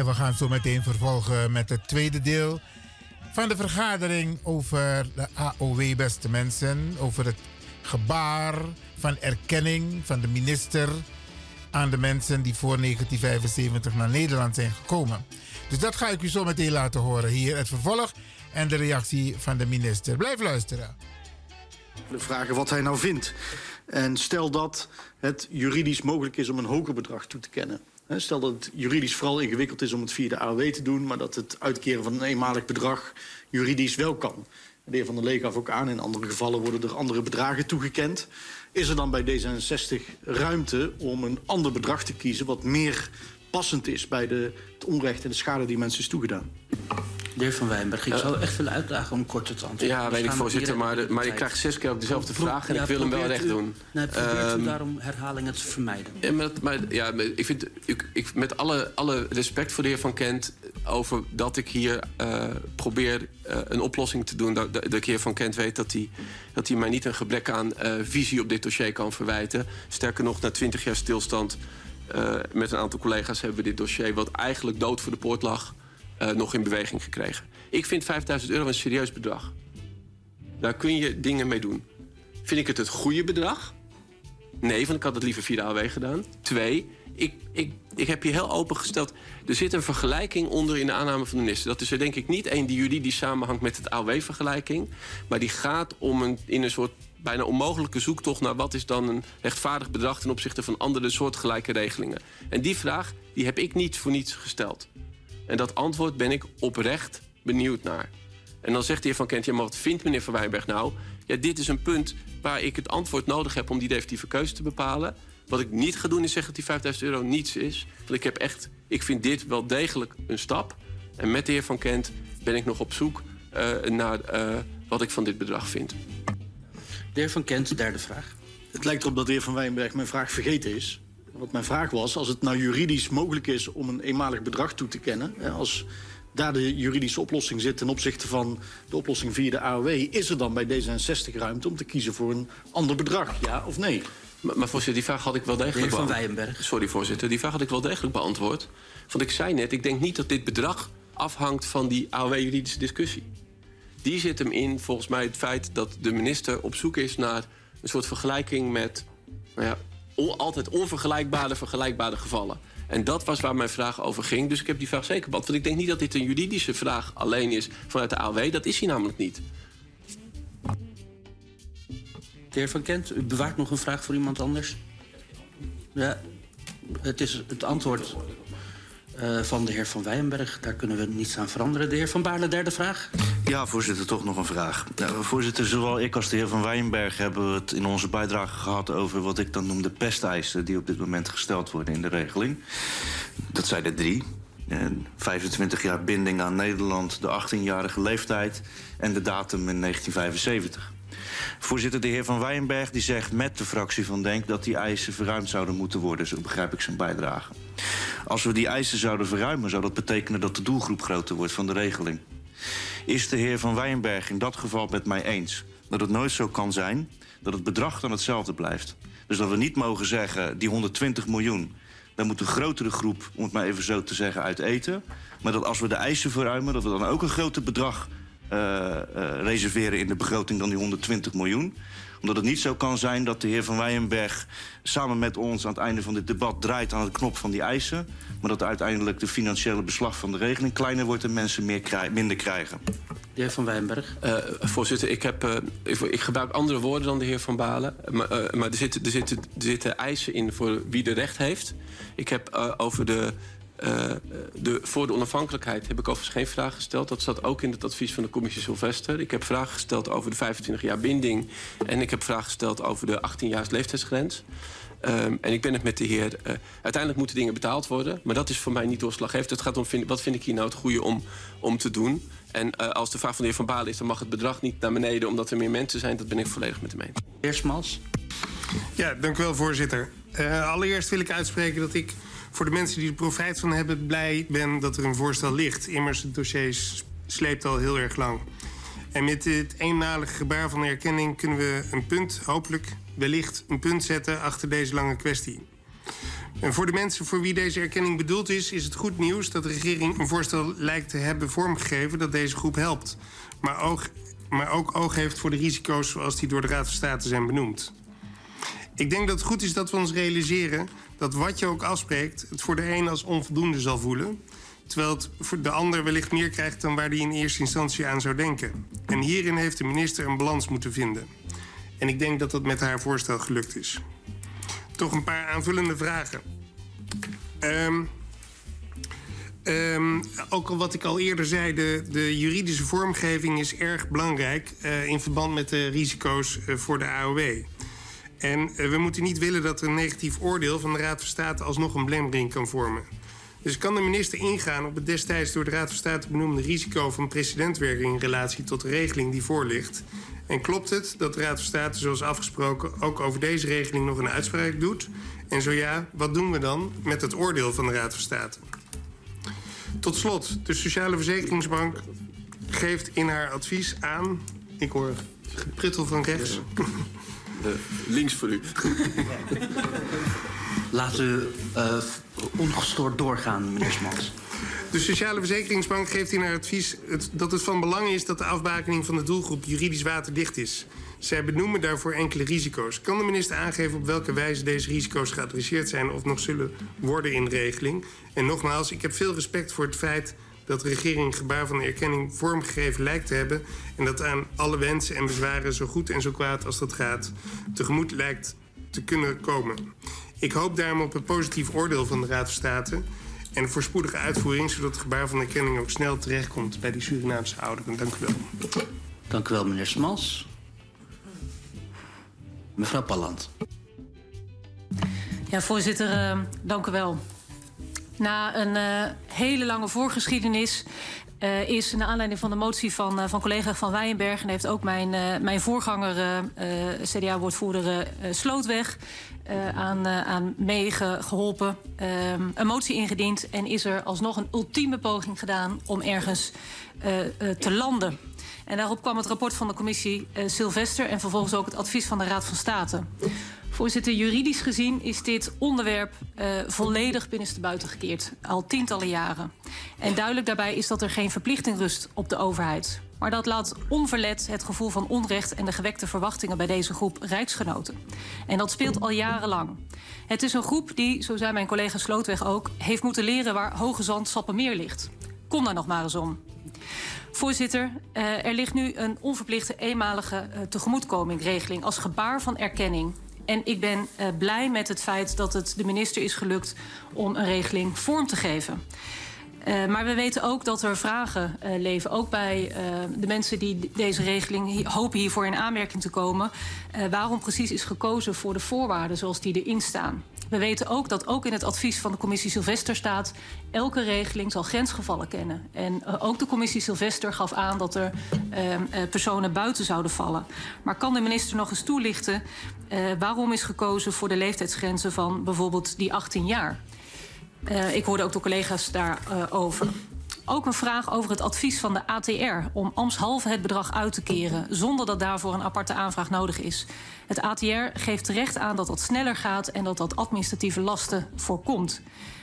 We gaan zo meteen vervolgen met het tweede deel van de vergadering over de AOW, beste mensen. Over het gebaar van erkenning van de minister aan de mensen die voor 1975 naar Nederland zijn gekomen. Dus dat ga ik u zo meteen laten horen hier. Het vervolg en de reactie van de minister. Blijf luisteren. De vragen wat hij nou vindt. En stel dat het juridisch mogelijk is om een hoger bedrag toe te kennen. Stel dat het juridisch vooral ingewikkeld is om het via de AOW te doen... maar dat het uitkeren van een eenmalig bedrag juridisch wel kan. De heer Van der Lee gaf ook aan, in andere gevallen worden er andere bedragen toegekend. Is er dan bij D66 ruimte om een ander bedrag te kiezen... wat meer passend is bij de, het onrecht en de schade die mensen is toegedaan? De heer Van Wijnberg, ik zou echt willen uitdagen om kort te antwoorden. Ja, We weet ik, voorzitter. Maar, de- maar ik krijg zes keer ook dezelfde Pro- vraag en ja, ik wil hem wel probeert recht u- doen. Nee, probeert u Ehm, daarom herhalingen te vermijden. Ja, maar, dat- maar ja, maar ik vind, ik, ik, met alle, alle respect voor de heer Van Kent... over dat ik hier eh, probeer eh, een oplossing te doen... dat, dat de heer Van Kent weet dat hij, dat hij mij niet een gebrek aan eh, visie op dit dossier kan verwijten. Sterker nog, na twintig jaar stilstand eh, met een aantal collega's... hebben we dit dossier, wat eigenlijk dood voor de poort lag... eh, nog in beweging gekregen. Ik vind 5000 euro een serieus bedrag. Daar kun je dingen mee doen. Vind ik het het goede bedrag? Nee, want ik had het liever via de AW gedaan. Twee, ik, ik, ik heb je heel open gesteld. Er zit een vergelijking onder in de aanname van de minister. Dat is er denk ik niet één die juridisch samenhangt met het AOW-vergelijking. Maar die gaat om een, in een soort bijna onmogelijke zoektocht naar wat is dan een rechtvaardig bedrag ten opzichte van andere soortgelijke regelingen. En die vraag die heb ik niet voor niets gesteld. En dat antwoord ben ik oprecht benieuwd naar. En dan zegt de heer Van Kent, ja, maar wat vindt meneer Van Wijnberg nou? Ja, dit is een punt waar ik het antwoord nodig heb om die definitieve keuze te bepalen. Wat ik niet ga doen is zeggen dat die 5000 euro niets is. Want ik heb echt, ik vind dit wel degelijk een stap. En met de heer Van Kent ben ik nog op zoek eh, naar eh, wat ik van dit bedrag vind. De heer Van Kent, derde vraag. Het lijkt erop dat de heer Van Wijnberg mijn vraag vergeten is. Wat mijn vraag was, als het nou juridisch mogelijk is om een eenmalig bedrag toe te kennen... hè, als daar de juridische oplossing zit ten opzichte van de oplossing via de AOW... is er dan bij D66 ruimte om te kiezen voor een ander bedrag, ja of nee? Maar, maar voorzitter, die vraag had ik wel degelijk De heer Van beant- Wijnberg. Sorry, voorzitter. Die vraag had ik wel degelijk beantwoord. Want ik zei net, ik denk niet dat dit bedrag afhangt van die AOW-juridische discussie. Die zit hem in, volgens mij, het feit dat de minister op zoek is naar een soort vergelijking met nou ja, altijd onvergelijkbare, vergelijkbare gevallen. En dat was waar mijn vraag over ging. Dus ik heb die vraag zeker beantwoord. Want ik denk niet dat dit een juridische vraag alleen is vanuit de AOW. Dat is hij namelijk niet. De heer Van Kent, u bewaart nog een vraag voor iemand anders? Ja, het is het antwoord eh, van de heer Van Wijnberg. Daar kunnen we niets aan veranderen. De heer Van Baarle, derde vraag. Ja, voorzitter, toch nog een vraag. Ja, voorzitter, zowel ik als de heer Van Wijnberg hebben het in onze bijdrage gehad over wat ik dan noem de pesteisen die op dit moment gesteld worden in de regeling. Dat zijn er drie. En 25 jaar binding aan Nederland, de 18-jarige leeftijd en de datum in 1975. Voorzitter, de heer Van Wijnberg die zegt met de fractie van Denk dat die eisen verruimd zouden moeten worden. Zo begrijp ik zijn bijdrage. Als we die eisen zouden verruimen, zou dat betekenen dat de doelgroep groter wordt van de regeling. Is de heer Van Wijnberg in dat geval met mij eens dat het nooit zo kan zijn dat het bedrag dan hetzelfde blijft? Dus dat we niet mogen zeggen, die 120 miljoen, daar moet een grotere groep, om het maar even zo te zeggen, uit eten. Maar dat als we de eisen verruimen, dat we dan ook een groter bedrag reserveren in de begroting dan die 120 miljoen. Omdat het niet zo kan zijn dat de heer Van Wijnberg samen met ons aan het einde van dit debat draait aan de knop van die eisen. Maar dat uiteindelijk de financiële beslag van de regeling kleiner wordt en mensen meer krij- minder krijgen. De heer Van Wijnberg. Eh, voorzitter, ik, heb, eh, ik, ik gebruik andere woorden dan de heer Van Balen. Maar, eh, maar er, zitten, er, zitten, er zitten eisen in voor wie de recht heeft. Ik heb eh, over de, eh, de... Voor de onafhankelijkheid heb ik overigens geen vraag gesteld. Dat zat ook in het advies van de commissie Sylvester. Ik heb vragen gesteld over de 25 jaar binding. En ik heb vragen gesteld over de 18 jaar leeftijdsgrens. Ehm, en ik ben het met de heer... eh, uiteindelijk moeten dingen betaald worden. Maar dat is voor mij niet doorslaggevend. Het gaat om vind, wat vind ik hier nou het goede om, om te doen. En eh, als de vraag van de heer Van Balen is... dan mag het bedrag niet naar beneden omdat er meer mensen zijn. Dat ben ik volledig met hem eens. Heer Smals. Ja, dank u wel, voorzitter. Eh, allereerst wil ik uitspreken dat ik voor de mensen die er profijt van hebben... blij ben dat er een voorstel ligt. Immers, het dossier sleept al heel erg lang. En met dit eenmalige gebaar van erkenning kunnen we een punt, hopelijk wellicht een punt zetten achter deze lange kwestie. En voor de mensen voor wie deze erkenning bedoeld is, is het goed nieuws dat de regering een voorstel lijkt te hebben vormgegeven dat deze groep helpt. Maar ook, maar ook oog heeft voor de risico's zoals die door de Raad van State zijn benoemd. Ik denk dat het goed is dat we ons realiseren dat wat je ook afspreekt, het voor de een als onvoldoende zal voelen. Terwijl het voor de ander wellicht meer krijgt dan waar hij in eerste instantie aan zou denken. En hierin heeft de minister een balans moeten vinden. En ik denk dat dat met haar voorstel gelukt is. Toch een paar aanvullende vragen. Ehm, ehm, ook al wat ik al eerder zei, de, juridische vormgeving is erg belangrijk eh, in verband met de risico's eh, voor de AOW. En eh, we moeten niet willen dat een negatief oordeel van de Raad van State alsnog een belemmering kan vormen. Dus kan de minister ingaan op het destijds door de Raad van State benoemde risico van precedentwerking in relatie tot de regeling die voor ligt? En klopt het dat de Raad van State, zoals afgesproken, ook over deze regeling nog een uitspraak doet? En zo ja, wat doen we dan met het oordeel van de Raad van State? Tot slot, de Sociale Verzekeringsbank geeft in haar advies aan. Ik hoor gepruttel van rechts. *laughs* links voor u. Laat u eh, ongestoord doorgaan, meneer Smals. De Sociale Verzekeringsbank geeft in haar advies het, dat het van belang is dat de afbakening van de doelgroep juridisch waterdicht is. Zij benoemen daarvoor enkele risico's. Kan de minister aangeven op welke wijze deze risico's geadresseerd zijn of nog zullen worden in de regeling? En nogmaals, ik heb veel respect voor het feit dat de regering een gebaar van erkenning vormgegeven lijkt te hebben en dat aan alle wensen en bezwaren zo goed en zo kwaad als dat gaat tegemoet lijkt te kunnen komen. Ik hoop daarom op een positief oordeel van de Raad van State en een voorspoedige uitvoering, zodat het gebaar van erkenning ook snel terechtkomt bij die Surinaamse ouderen. Dank u wel. Dank u wel, meneer Smals. Mevrouw Palland. Ja, voorzitter, eh, dank u wel. Na een eh, hele lange voorgeschiedenis eh, is naar aanleiding van de motie van, eh, van collega Van Weijenberg... en heeft ook mijn, mijn voorganger, CDA-woordvoerder Slootweg... aan, aan meegeholpen, ehm, een motie ingediend... en is er alsnog een ultieme poging gedaan om ergens te landen. En daarop kwam het rapport van de commissie eh, Sylvester... en vervolgens ook het advies van de Raad van State. Voorzitter, juridisch gezien is dit onderwerp uh, volledig binnenstebuiten gekeerd. Al tientallen jaren. En duidelijk daarbij is dat er geen verplichting rust op de overheid. Maar dat laat onverlet het gevoel van onrecht en de gewekte verwachtingen bij deze groep rijksgenoten. En dat speelt al jarenlang. Het is een groep die, zo zei mijn collega Slootweg ook, heeft moeten leren waar hoge zand Sappemeer ligt. Kom daar nog maar eens om. Voorzitter, uh, er ligt nu een onverplichte eenmalige uh, tegemoetkomingregeling als gebaar van erkenning. En ik ben uh, blij met het feit dat het de minister is gelukt om een regeling vorm te geven. Uh, maar we weten ook dat er vragen uh, leven, ook bij uh, de mensen die deze regeling hopen hiervoor in aanmerking te komen. waarom precies is gekozen voor de voorwaarden zoals die erin staan. We weten ook dat ook in het advies van de commissie Sylvester staat... elke regeling zal grensgevallen kennen. En ook de commissie Sylvester gaf aan dat er uh, personen buiten zouden vallen. Maar kan de minister nog eens toelichten... waarom is gekozen voor de leeftijdsgrenzen van bijvoorbeeld die 18 jaar? Ik hoorde ook de collega's daarover. Ook een vraag over het advies van de ATR om ambtshalve het bedrag uit te keren zonder dat daarvoor een aparte aanvraag nodig is. Het ATR geeft terecht aan dat dat sneller gaat en dat dat administratieve lasten voorkomt.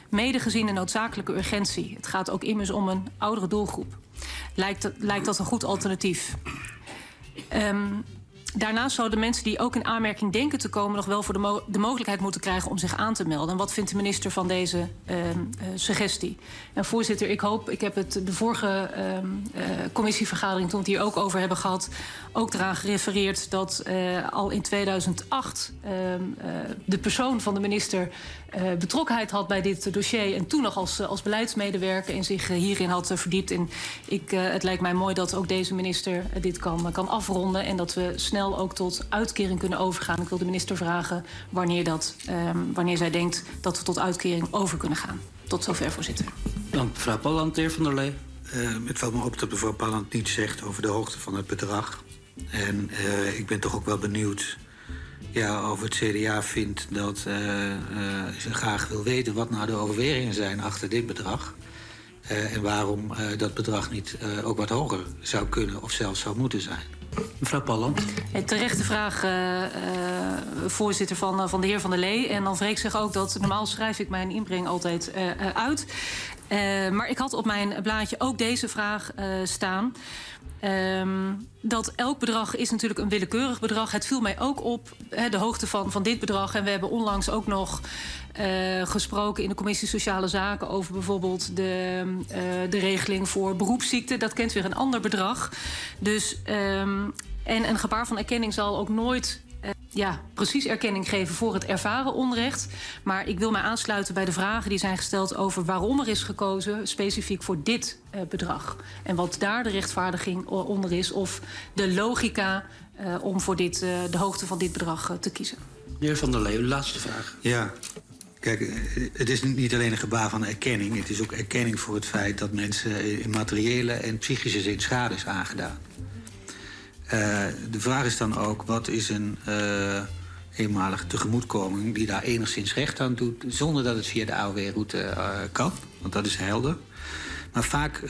Mede gezien de noodzakelijke urgentie. Het gaat ook immers om een oudere doelgroep. Lijkt, lijkt dat een goed alternatief? Um, Daarnaast zouden mensen die ook in aanmerking denken te komen... nog wel voor de, mo de mogelijkheid moeten krijgen om zich aan te melden. En wat vindt de minister van deze uh, uh, suggestie? En voorzitter, ik hoop, ik heb het de vorige uh, commissievergadering... toen we het hier ook over hebben gehad, ook eraan gerefereerd... dat uh, al in 2008 uh, de persoon van de minister betrokkenheid had bij dit dossier... en toen nog als, als beleidsmedewerker en zich hierin had verdiept. En ik, het lijkt mij mooi dat ook deze minister dit kan, kan afronden... en dat we snel ook tot uitkering kunnen overgaan. Ik wil de minister vragen wanneer, dat, um, wanneer zij denkt dat we tot uitkering over kunnen gaan. Tot zover, voorzitter. Dank, mevrouw Palland, de heer Van der Lee. Uh, het valt me op dat mevrouw Palland niets zegt over de hoogte van het bedrag. En uh, ik ben toch ook wel benieuwd ja, of het CDA vindt dat uh, ze graag wil weten wat nou de overwegingen zijn achter dit bedrag. En waarom dat bedrag niet ook wat hoger zou kunnen of zelfs zou moeten zijn. Mevrouw Palland. Terechte vraag, uh, uh, voorzitter van, uh, van de heer Van der Lee. En dan vreek zich ook dat normaal schrijf ik mijn inbreng altijd uit. maar ik had op mijn blaadje ook deze vraag staan. Um, dat elk bedrag is natuurlijk een willekeurig bedrag. Het viel mij ook op, hè, de hoogte van, van dit bedrag. En we hebben onlangs ook nog uh, gesproken in de commissie Sociale Zaken... over bijvoorbeeld de, uh, de regeling voor beroepsziekten. Dat kent weer een ander bedrag. Dus, um, en een gebaar van erkenning zal ook nooit uh, ja, precies erkenning geven voor het ervaren onrecht. Maar ik wil mij aansluiten bij de vragen die zijn gesteld over waarom er is gekozen specifiek voor dit uh, bedrag. En wat daar de rechtvaardiging onder is of de logica uh, om voor dit, uh, de hoogte van dit bedrag te kiezen. De heer Van der Leeuwen, laatste vraag. Ja, Kijk, het is niet alleen een gebaar van erkenning. Het is ook erkenning voor het feit dat mensen in materiële en psychische zin schade is aangedaan. Uh, de vraag is dan ook, wat is een uh, eenmalige tegemoetkoming... die daar enigszins recht aan doet, zonder dat het via de AOW-route kan? Want dat is helder. Maar vaak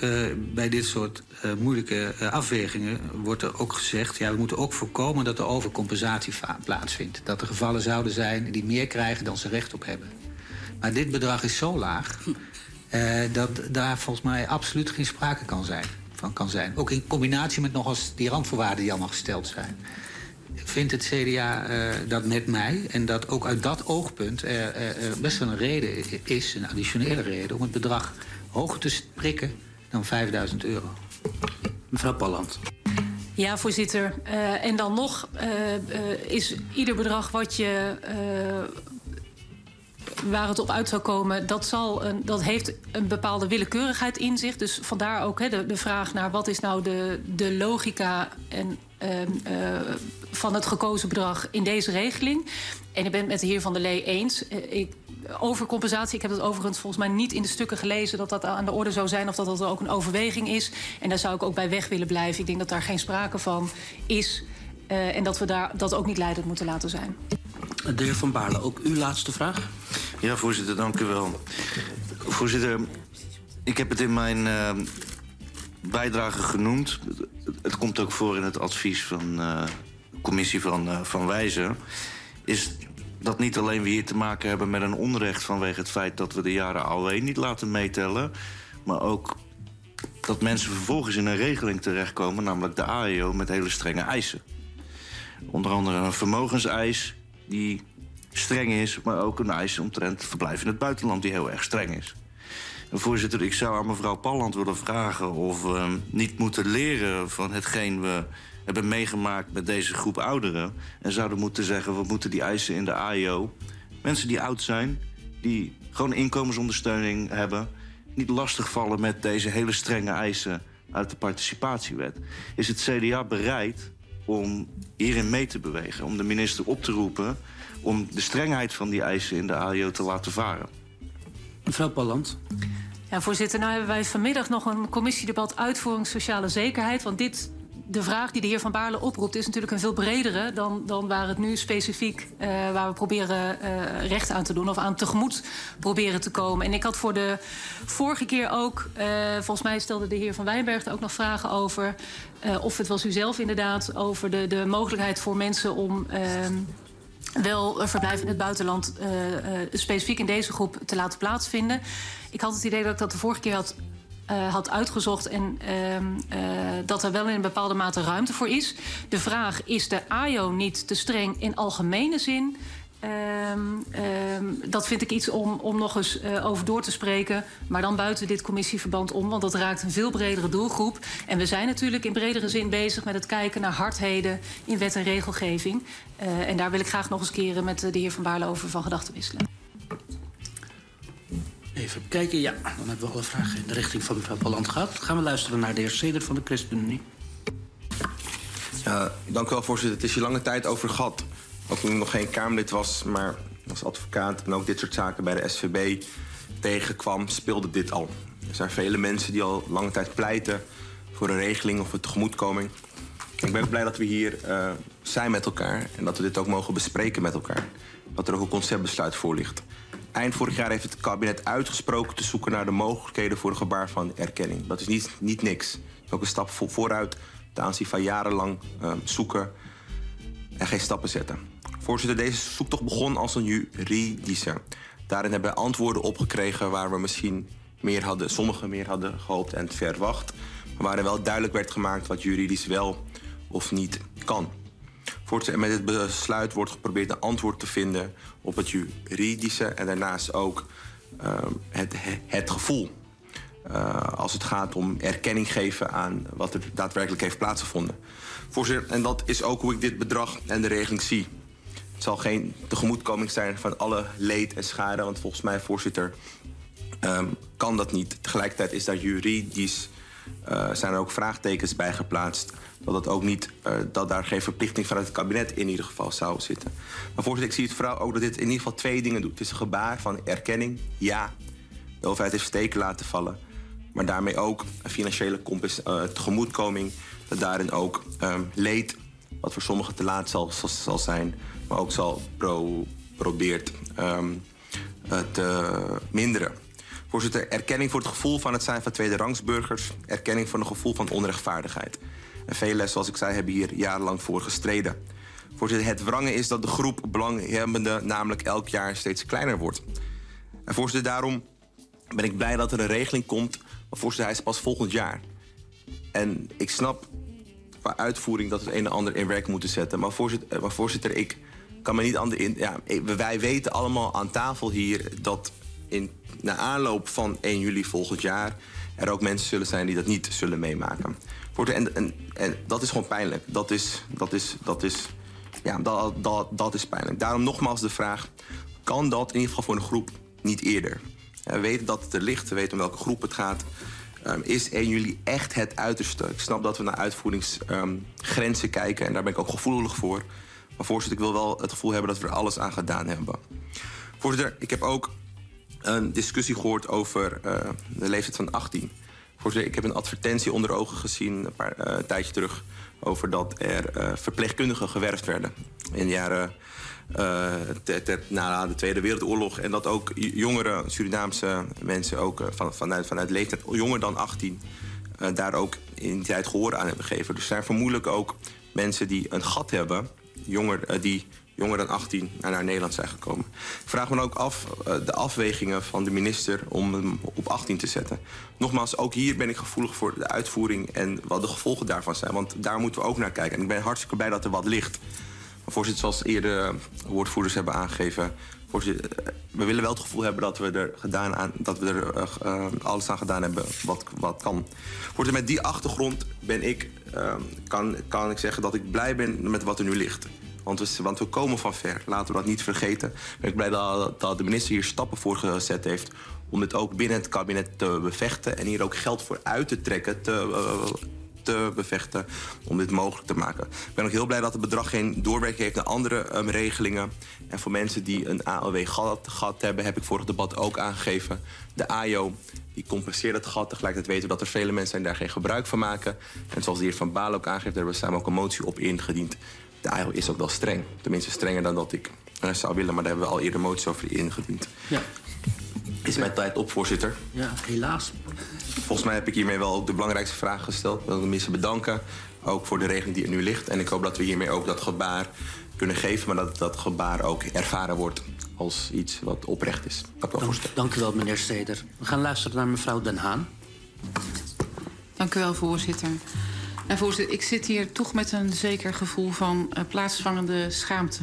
bij dit soort moeilijke afwegingen wordt er ook gezegd... ja, we moeten ook voorkomen dat er overcompensatie plaatsvindt. Dat er gevallen zouden zijn die meer krijgen dan ze recht op hebben. Maar dit bedrag is zo laag... dat daar volgens mij absoluut geen sprake kan zijn van kan zijn. Ook in combinatie met nog eens die randvoorwaarden die allemaal gesteld zijn. Vindt het CDA uh, dat met mij en dat ook uit dat oogpunt er, er best wel een reden is, een additionele reden, om het bedrag hoger te prikken dan 5000 euro? Mevrouw Palland. Ja, voorzitter. Uh, en dan nog uh, uh, is ieder bedrag wat je waar het op uit zou komen, dat, zal een, dat heeft een bepaalde willekeurigheid in zich. Dus vandaar ook de, vraag naar wat is nou de, de logica en, uh, uh, van het gekozen bedrag in deze regeling. En ik ben het met de heer Van der Lee eens. Uh, ik, over compensatie, ik heb het overigens volgens mij niet in de stukken gelezen dat dat aan de orde zou zijn of dat dat ook een overweging is. En daar zou ik ook bij weg willen blijven. Ik denk dat daar geen sprake van is. Uh, en dat we daar, dat ook niet leidend moeten laten zijn. De heer Van Baarle, ook uw laatste vraag? Ja, voorzitter, dank u wel. Voorzitter, ik heb het in mijn uh, bijdrage genoemd. Het komt ook voor in het advies van de commissie van, uh, van Wijzen. Is dat niet alleen we hier te maken hebben met een onrecht vanwege het feit dat we de jaren AOW niet laten meetellen, maar ook dat mensen vervolgens in een regeling terechtkomen, namelijk de AEO, met hele strenge eisen. Onder andere een vermogenseis die streng is, maar ook een eis omtrent verblijf in het buitenland die heel erg streng is. Voorzitter, ik zou aan mevrouw Palland willen vragen of we niet moeten leren van hetgeen we hebben meegemaakt met deze groep ouderen. En zouden moeten zeggen, we moeten die eisen in de AIO. Mensen die oud zijn, die gewoon inkomensondersteuning hebben, niet lastigvallen met deze hele strenge eisen uit de participatiewet. Is het CDA bereid om hierin mee te bewegen, om de minister op te roepen om de strengheid van die eisen in de AIO te laten varen? Mevrouw Palland. Ja, voorzitter, nou hebben wij vanmiddag nog een commissiedebat uitvoering sociale zekerheid. Want dit, de vraag die de heer Van Baarle oproept, is natuurlijk een veel bredere dan, dan waar het nu specifiek uh, waar we proberen uh, recht aan te doen of aan tegemoet proberen te komen. En ik had voor de vorige keer ook, uh, volgens mij stelde de heer Van Wijnberg er ook nog vragen over. Of het was u zelf inderdaad, over de, de mogelijkheid voor mensen om ehm, wel verblijf in het buitenland uh, uh, specifiek in deze groep te laten plaatsvinden. Ik had het idee dat ik dat de vorige keer had, had uitgezocht en dat er wel in een bepaalde mate ruimte voor is. De vraag is de AIO niet te streng in algemene zin? Um, um, dat vind ik iets om, om nog eens uh, over door te spreken. Maar dan buiten dit commissieverband om, want dat raakt een veel bredere doelgroep. En we zijn natuurlijk in bredere zin bezig met het kijken naar hardheden in wet en regelgeving. Uh, en daar wil ik graag nog eens keren met de heer Van Baarle over van gedachten wisselen. Even kijken, ja, dan hebben we alle vragen in de richting van mevrouw Palland gehad. Gaan we luisteren naar de heer Sedert van de ChristenUnie. Ja, dank u wel, voorzitter. Het is hier lange tijd over gehad ook toen ik nog geen Kamerlid was, maar als advocaat en ook dit soort zaken bij de SVB tegenkwam, speelde dit al. Er zijn vele mensen die al lange tijd pleiten voor een regeling of een tegemoetkoming. Ik ben blij dat we hier uh, zijn met elkaar en dat we dit ook mogen bespreken met elkaar. Dat er ook een conceptbesluit voor ligt. Eind vorig jaar heeft het kabinet uitgesproken te zoeken naar de mogelijkheden voor een gebaar van erkenning. Dat is niet, niet niks. Dat is ook een stap vooruit ten aanzien van jarenlang uh, zoeken en geen stappen zetten. Voorzitter, deze zoektocht begon als een juridische. Daarin hebben we antwoorden opgekregen waar we misschien meer hadden, sommigen meer hadden gehoopt en verwacht. Maar waarin wel duidelijk werd gemaakt wat juridisch wel of niet kan. Voorzitter, met dit besluit wordt geprobeerd een antwoord te vinden op het juridische en daarnaast ook uh, het, het gevoel. Uh, als het gaat om erkenning geven aan wat er daadwerkelijk heeft plaatsgevonden. Voorzitter, en dat is ook hoe ik dit bedrag en de regeling zie. Zal geen tegemoetkoming zijn van alle leed en schade, want volgens mij, voorzitter, um, kan dat niet. Tegelijkertijd is daar juridisch uh, zijn er ook vraagtekens bij geplaatst. Dat, het ook niet, uh, dat daar geen verplichting vanuit het kabinet in ieder geval zou zitten. Maar voorzitter, ik zie het vooral ook dat dit in ieder geval twee dingen doet. Het is een gebaar van erkenning. Ja, de overheid heeft steken laten vallen. Maar daarmee ook een financiële uh, tegemoetkoming. Dat daarin ook um, leed, wat voor sommigen te laat zal, zal zijn, maar ook zal pro, probeert um, te minderen. Voorzitter, erkenning voor het gevoel van het zijn van tweede rangsburgers. Erkenning voor het gevoel van onrechtvaardigheid. En velen, zoals ik zei, hebben hier jarenlang voor gestreden. Voorzitter, het wrangen is dat de groep belanghebbenden namelijk elk jaar steeds kleiner wordt. En voorzitter, daarom ben ik blij dat er een regeling komt. Maar voorzitter, hij is pas volgend jaar. En ik snap qua uitvoering dat het een en ander in werk moeten zetten. Maar voorzitter, maar voorzitter ik kan me niet anders in. Ja, wij weten allemaal aan tafel hier dat in, na aanloop van 1 juli volgend jaar er ook mensen zullen zijn die dat niet zullen meemaken. En, en, en dat is gewoon pijnlijk. Dat is, dat is, dat is, ja, dat, dat, dat is pijnlijk. Daarom nogmaals de vraag: kan dat in ieder geval voor een groep niet eerder? We weten dat het er ligt, we weten om welke groep het gaat. Um, is 1 juli echt het uiterste? Ik snap dat we naar uitvoeringsgrenzen kijken en daar ben ik ook gevoelig voor. Maar voorzitter, ik wil wel het gevoel hebben dat we er alles aan gedaan hebben. Voorzitter, ik heb ook een discussie gehoord over uh, de leeftijd van 18. Voorzitter, ik heb een advertentie onder ogen gezien een paar uh, tijdje terug over dat er uh, verpleegkundigen gewerfd werden in de jaren na de Tweede Wereldoorlog. En dat ook jongere Surinaamse mensen ook van, vanuit, vanuit leeftijd jonger dan 18 daar ook in die tijd gehoor aan hebben gegeven. Dus er zijn vermoedelijk ook mensen die een gat hebben, jonger, die jonger dan 18 naar Nederland zijn gekomen. Ik vraag me ook af uh, de afwegingen van de minister om hem op 18 te zetten. Nogmaals, ook hier ben ik gevoelig voor de uitvoering en wat de gevolgen daarvan zijn. Want daar moeten we ook naar kijken. En ik ben hartstikke blij dat er wat ligt. Maar voorzitter, zoals eerder woordvoerders hebben aangegeven... We willen wel het gevoel hebben dat we er, gedaan aan, dat we er uh, uh, alles aan gedaan hebben wat, wat kan. Voorzitter, met die achtergrond ben ik, uh, kan, kan ik zeggen dat ik blij ben met wat er nu ligt. Want we, want we komen van ver. Laten we dat niet vergeten. Ik ben blij dat, dat de minister hier stappen voor gezet heeft om dit ook binnen het kabinet te bevechten en hier ook geld voor uit te trekken, te, eh, te bevechten om dit mogelijk te maken. Ik ben ook heel blij dat het bedrag geen doorwerking heeft naar andere ehm, regelingen. En voor mensen die een AOW gat, gat hebben, heb ik vorig debat ook aangegeven. De AJO die compenseert het gat. Tegelijkertijd weten we dat er vele mensen zijn die daar geen gebruik van maken. En zoals de heer Van Baal ook aangeeft, daar hebben we samen ook een motie op ingediend. De AJO is ook wel streng. Tenminste strenger dan dat ik eh, zou willen, maar daar hebben we al eerder moties over ingediend. Ja. Is mijn tijd op, voorzitter? Ja, helaas. Volgens mij heb ik hiermee wel ook de belangrijkste vragen gesteld. Ik wil de minister bedanken, ook voor de regeling die er nu ligt. En ik hoop dat we hiermee ook dat gebaar kunnen geven... maar dat dat gebaar ook ervaren wordt als iets wat oprecht is. Dank u wel, voorzitter. Dank u wel, meneer Steder. We gaan luisteren naar mevrouw Den Haan. Dank u wel, voorzitter. En voorzitter, ik zit hier toch met een zeker gevoel van uh, plaatsvangende schaamte.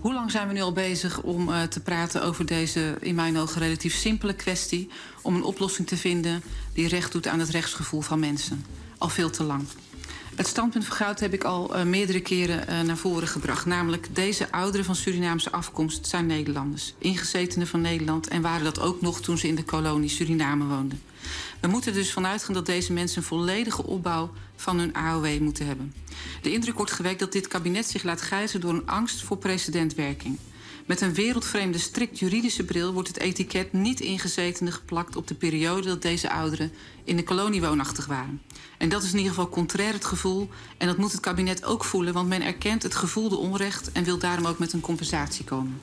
Hoe lang zijn we nu al bezig om uh, te praten over deze in mijn ogen relatief simpele kwestie... om een oplossing te vinden die recht doet aan het rechtsgevoel van mensen? Al veel te lang. Het standpunt van Goud heb ik al uh, meerdere keren uh, naar voren gebracht. Namelijk, deze ouderen van Surinaamse afkomst zijn Nederlanders. Ingezetenen van Nederland en waren dat ook nog toen ze in de kolonie Suriname woonden. We moeten dus vanuit gaan dat deze mensen een volledige opbouw van hun AOW moeten hebben. De indruk wordt gewekt dat dit kabinet zich laat gijzen door een angst voor precedentwerking. Met een wereldvreemde strikt juridische bril wordt het etiket niet ingezetenen geplakt op de periode dat deze ouderen in de kolonie woonachtig waren. En dat is in ieder geval contrair het gevoel en dat moet het kabinet ook voelen, want men erkent het gevoelde onrecht en wil daarom ook met een compensatie komen.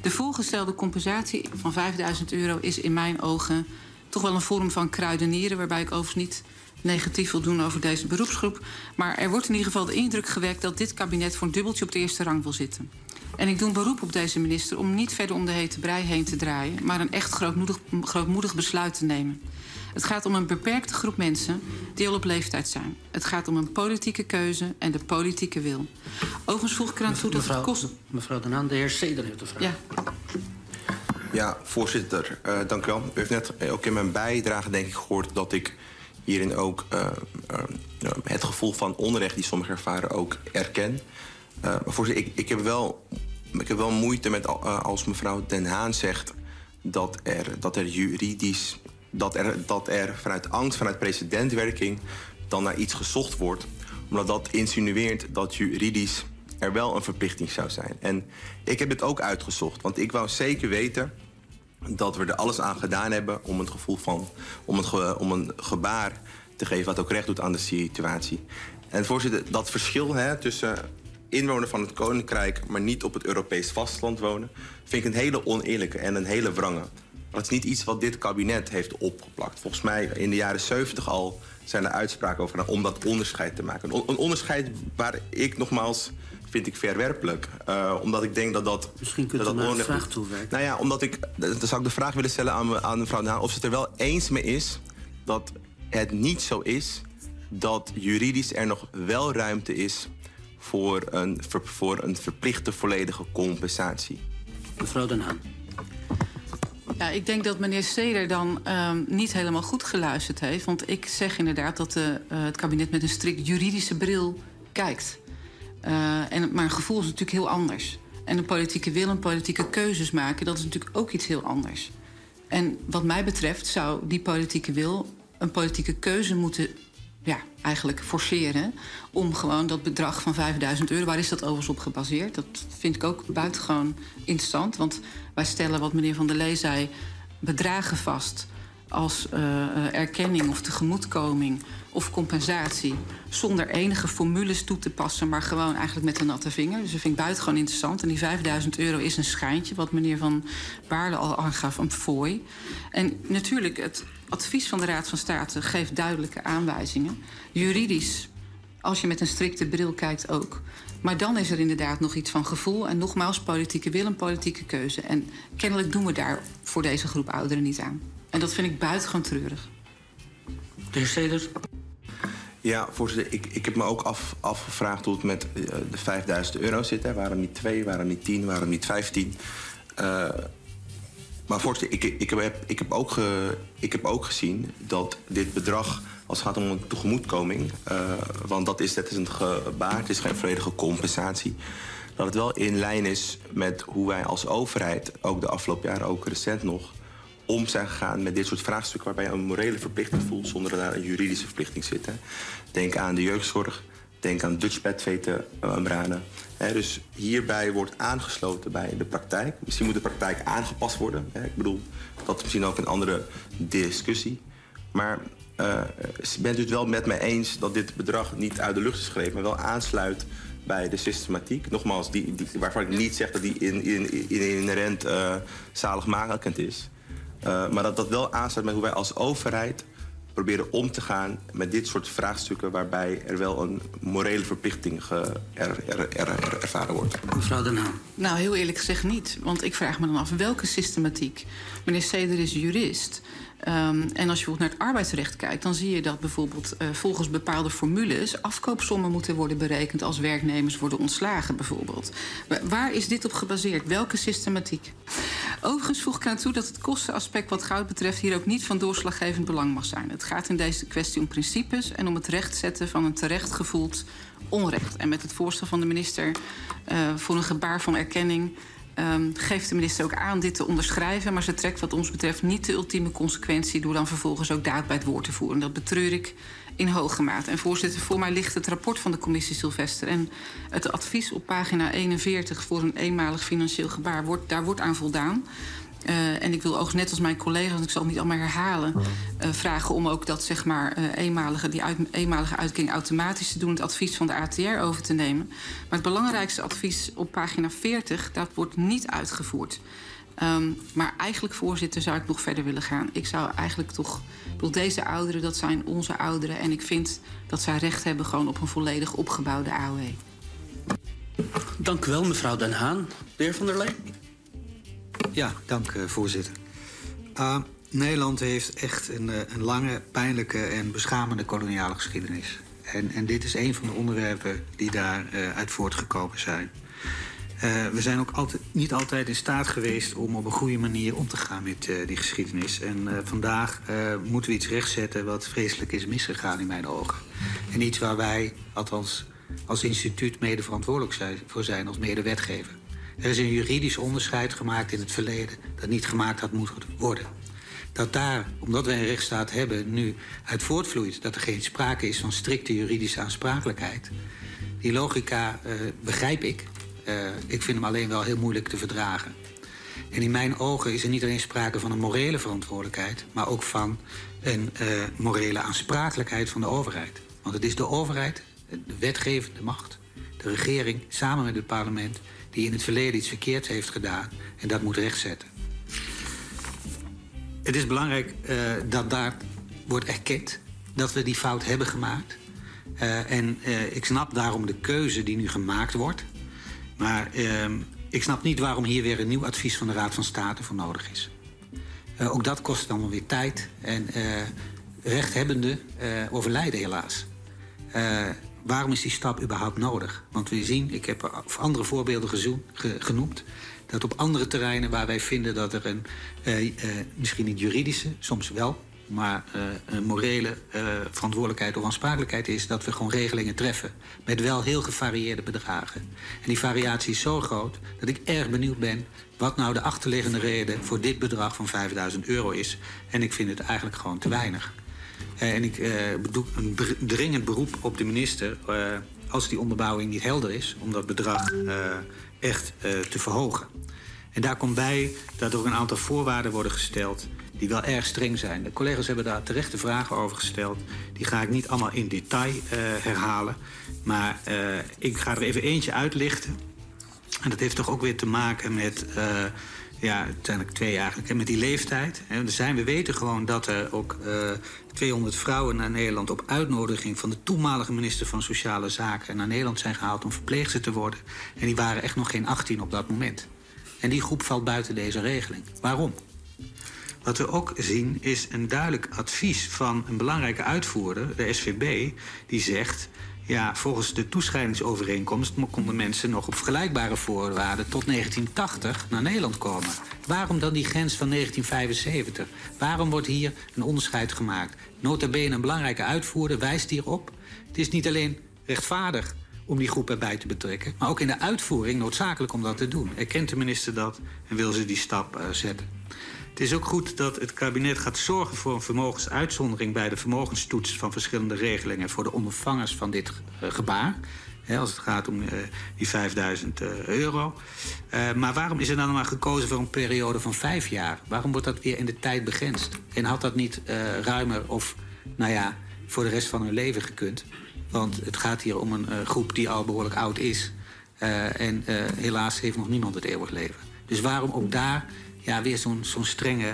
De voorgestelde compensatie van 5000 euro is in mijn ogen toch wel een vorm van kruidenieren, waarbij ik overigens niet negatief wil doen over deze beroepsgroep. Maar er wordt in ieder geval de indruk gewekt dat dit kabinet voor een dubbeltje op de eerste rang wil zitten. En ik doe een beroep op deze minister om niet verder om de hete brei heen te draaien, maar een echt grootmoedig, grootmoedig besluit te nemen. Het gaat om een beperkte groep mensen die al op leeftijd zijn. Het gaat om een politieke keuze en de politieke wil. Overigens voeg ik eraan toe dat het kost... Mevrouw Den Haan, de heer Seder heeft de vraag. Ja. Ja, voorzitter, uh, dank u wel. U heeft net ook in mijn bijdrage denk ik gehoord dat ik hierin ook uh, uh, het gevoel van onrecht die sommigen ervaren ook erken. Maar voorzitter, ik, ik, heb wel, ik heb wel moeite met als mevrouw Den Haan zegt dat er, dat er juridisch, dat er, dat er vanuit angst, vanuit precedentwerking dan naar iets gezocht wordt. Omdat dat insinueert dat juridisch er wel een verplichting zou zijn. En ik heb het ook uitgezocht, want ik wou zeker weten dat we er alles aan gedaan hebben om, het gevoel van, om, het om een gebaar te geven wat ook recht doet aan de situatie. En voorzitter, dat verschil hè, tussen inwoner van het Koninkrijk, maar niet op het Europees vasteland wonen, vind ik een hele oneerlijke en een hele wrange. Dat is niet iets wat dit kabinet heeft opgeplakt. Volgens mij in de jaren 70 al zijn er uitspraken over om dat onderscheid te maken. Een onderscheid waar ik nogmaals vind ik verwerpelijk. Uh, omdat ik denk dat dat... Misschien kunt dat u naar de vraag toewerken. Nou ja, omdat ik... Dan zou ik de vraag willen stellen aan, aan mevrouw Daan... of ze het er wel eens mee is dat het niet zo is... dat juridisch er nog wel ruimte is... voor een, voor een verplichte volledige compensatie. Mevrouw Den Haan. Ja, ik denk dat meneer Seder dan um, niet helemaal goed geluisterd heeft. Want ik zeg inderdaad dat de, uh, het kabinet met een strikt juridische bril kijkt. Uh, en, maar een gevoel is natuurlijk heel anders. En een politieke wil en politieke keuzes maken, dat is natuurlijk ook iets heel anders. En wat mij betreft zou die politieke wil een politieke keuze moeten ja, eigenlijk forceren. Om gewoon dat bedrag van 5000 euro, waar is dat overigens op gebaseerd? Dat vind ik ook buitengewoon interessant. Want wij stellen, wat meneer Van der Lee zei, bedragen vast als uh, erkenning of tegemoetkoming of compensatie. Zonder enige formules toe te passen, maar gewoon eigenlijk met een natte vinger. Dus dat vind ik buitengewoon interessant. En die 5000 euro is een schijntje, wat meneer Van Baarle al aangaf, een fooi. En natuurlijk, het advies van de Raad van State geeft duidelijke aanwijzingen. Juridisch, als je met een strikte bril kijkt ook. Maar dan is er inderdaad nog iets van gevoel. En nogmaals, politieke wil en politieke keuze. En kennelijk doen we daar voor deze groep ouderen niet aan. En dat vind ik buitengewoon treurig. De heer Steders. Ja, voorzitter, ik, ik heb me ook af, afgevraagd hoe het met uh, de 5000 euro zit. Hè. Waarom niet twee, waarom niet tien, waarom niet vijftien? Uh, maar voorzitter, ik, ik, heb, ik, heb ook ik heb ook gezien dat dit bedrag, als het gaat om een tegemoetkoming... Uh, want dat is, dat is een gebaar, het is geen volledige compensatie... dat het wel in lijn is met hoe wij als overheid, ook de afgelopen jaren, ook recent nog om zijn gegaan met dit soort vraagstukken waarbij je een morele verplichting voelt zonder dat daar een juridische verplichting zit. Hè. Denk aan de jeugdzorg, denk aan Dutch bedweten braden. Hè, dus hierbij wordt aangesloten bij de praktijk. Misschien moet de praktijk aangepast worden. Ik bedoel, dat is misschien ook een andere discussie. Maar uh, bent u het wel met mij eens dat dit bedrag niet uit de lucht is gegrepen, maar wel aansluit bij de systematiek? Nogmaals, die, waarvan ik niet zeg dat die in, in, in inherent uh, zaligmakend is. Maar dat dat wel aansluit met hoe wij als overheid proberen om te gaan met dit soort vraagstukken... waarbij er wel een morele verplichting ge, er, er, er, ervaren wordt. Mevrouw Den Haan. Nou, heel eerlijk gezegd niet. Want ik vraag me dan af welke systematiek. Meneer Seder is jurist. Um, en als je bijvoorbeeld naar het arbeidsrecht kijkt, dan zie je dat bijvoorbeeld uh, volgens bepaalde formules afkoopsommen moeten worden berekend als werknemers worden ontslagen, bijvoorbeeld. Waar is dit op gebaseerd? Welke systematiek? Overigens voeg ik aan toe dat het kostenaspect wat goud betreft hier ook niet van doorslaggevend belang mag zijn. Het gaat in deze kwestie om principes en om het rechtzetten van een terecht gevoeld onrecht. En met het voorstel van de minister uh, voor een gebaar van erkenning Um, geeft de minister ook aan dit te onderschrijven. Maar ze trekt wat ons betreft niet de ultieme consequentie... door dan vervolgens ook daad bij het woord te voeren. Dat betreur ik in hoge mate. En voorzitter, voor mij ligt het rapport van de commissie Sylvester... en het advies op pagina 41 voor een eenmalig financieel gebaar... Wordt, daar wordt aan voldaan. Uh, en ik wil ook net als mijn collega's, ik zal het niet allemaal herhalen, uh, vragen om ook dat zeg maar uh, eenmalige, die uit, eenmalige uitkering automatisch te doen, het advies van de ATR over te nemen. Maar het belangrijkste advies op pagina 40, dat wordt niet uitgevoerd. Um, maar eigenlijk, voorzitter, zou ik nog verder willen gaan. Ik zou eigenlijk toch. Bedoel, deze ouderen, dat zijn onze ouderen. En ik vind dat zij recht hebben gewoon op een volledig opgebouwde AOW. Dank u wel, mevrouw Den Haan. De heer Van der Lee. Ja, dank uh, voorzitter. Uh, Nederland heeft echt een, uh, een, lange, pijnlijke en beschamende koloniale geschiedenis. En, en dit is een van de onderwerpen die daaruit uit voortgekomen zijn. we zijn ook altijd, niet altijd in staat geweest om op een goede manier om te gaan met die geschiedenis. En vandaag moeten we iets rechtzetten wat vreselijk is misgegaan in mijn ogen. En iets waar wij, althans als instituut, mede verantwoordelijk zijn, voor zijn als medewetgever. Er is een juridisch onderscheid gemaakt in het verleden dat niet gemaakt had moeten worden. Dat daar, omdat wij een rechtsstaat hebben, nu uit voortvloeit dat er geen sprake is van strikte juridische aansprakelijkheid. Die logica uh, begrijp ik. Uh, ik vind hem alleen wel heel moeilijk te verdragen. En in mijn ogen is er niet alleen sprake van een morele verantwoordelijkheid, maar ook van een uh, morele aansprakelijkheid van de overheid. Want het is de overheid, de wetgevende macht, de regering, samen met het parlement, die in het verleden iets verkeerds heeft gedaan en dat moet rechtzetten. Het is belangrijk uh, dat daar wordt erkend dat we die fout hebben gemaakt. Uh, en uh, ik snap daarom de keuze die nu gemaakt wordt. Maar ik snap niet waarom hier weer een nieuw advies van de Raad van State voor nodig is. ook dat kost dan weer tijd. En rechthebbenden overlijden helaas waarom is die stap überhaupt nodig? Want we zien, ik heb andere voorbeelden gezoen, ge, genoemd... dat op andere terreinen waar wij vinden dat er een... Uh, uh, misschien niet juridische, soms wel... maar uh, een morele verantwoordelijkheid of aansprakelijkheid is... dat we gewoon regelingen treffen met wel heel gevarieerde bedragen. En die variatie is zo groot dat ik erg benieuwd ben... wat nou de achterliggende reden voor dit bedrag van 5000 euro is. En ik vind het eigenlijk gewoon te weinig. Uh, en ik uh, bedoel een dringend beroep op de minister... Uh, als die onderbouwing niet helder is... om dat bedrag echt te verhogen. En daar komt bij dat er ook een aantal voorwaarden worden gesteld... die wel erg streng zijn. De collega's hebben daar terechte vragen over gesteld. Die ga ik niet allemaal in detail herhalen. Maar ik ga er even eentje uitlichten. En dat heeft toch ook weer te maken met ja, uiteindelijk twee eigenlijk. En met die leeftijd. Hè, zijn, we weten gewoon dat er ook uh, eh, 200 vrouwen naar Nederland... op uitnodiging van de toenmalige minister van Sociale Zaken... naar Nederland zijn gehaald om verpleegster te worden. En die waren echt nog geen 18 op dat moment. En die groep valt buiten deze regeling. Waarom? Wat we ook zien is een duidelijk advies van een belangrijke uitvoerder, de SVB... die zegt, ja, volgens de toescheidingsovereenkomst konden mensen nog op vergelijkbare voorwaarden tot 1980 naar Nederland komen. Waarom dan die grens van 1975? Waarom wordt hier een onderscheid gemaakt? Nota bene een belangrijke uitvoerder wijst hierop. Het is niet alleen rechtvaardig om die groep erbij te betrekken, maar ook in de uitvoering noodzakelijk om dat te doen. Erkent de minister dat en wil ze die stap uh, zetten? Het is ook goed dat het kabinet gaat zorgen voor een vermogensuitzondering bij de vermogenstoets van verschillende regelingen voor de ondervangers van dit uh, gebaar. Als het gaat om uh, die 5000 uh, euro. Maar waarom is er dan maar gekozen voor een periode van vijf jaar? Waarom wordt dat weer in de tijd begrensd? En had dat niet ruimer of, nou ja, voor de rest van hun leven gekund? Want het gaat hier om een groep die al behoorlijk oud is. en helaas heeft nog niemand het eeuwig leven. Dus waarom ook daar ja, weer zo'n zo'n strenge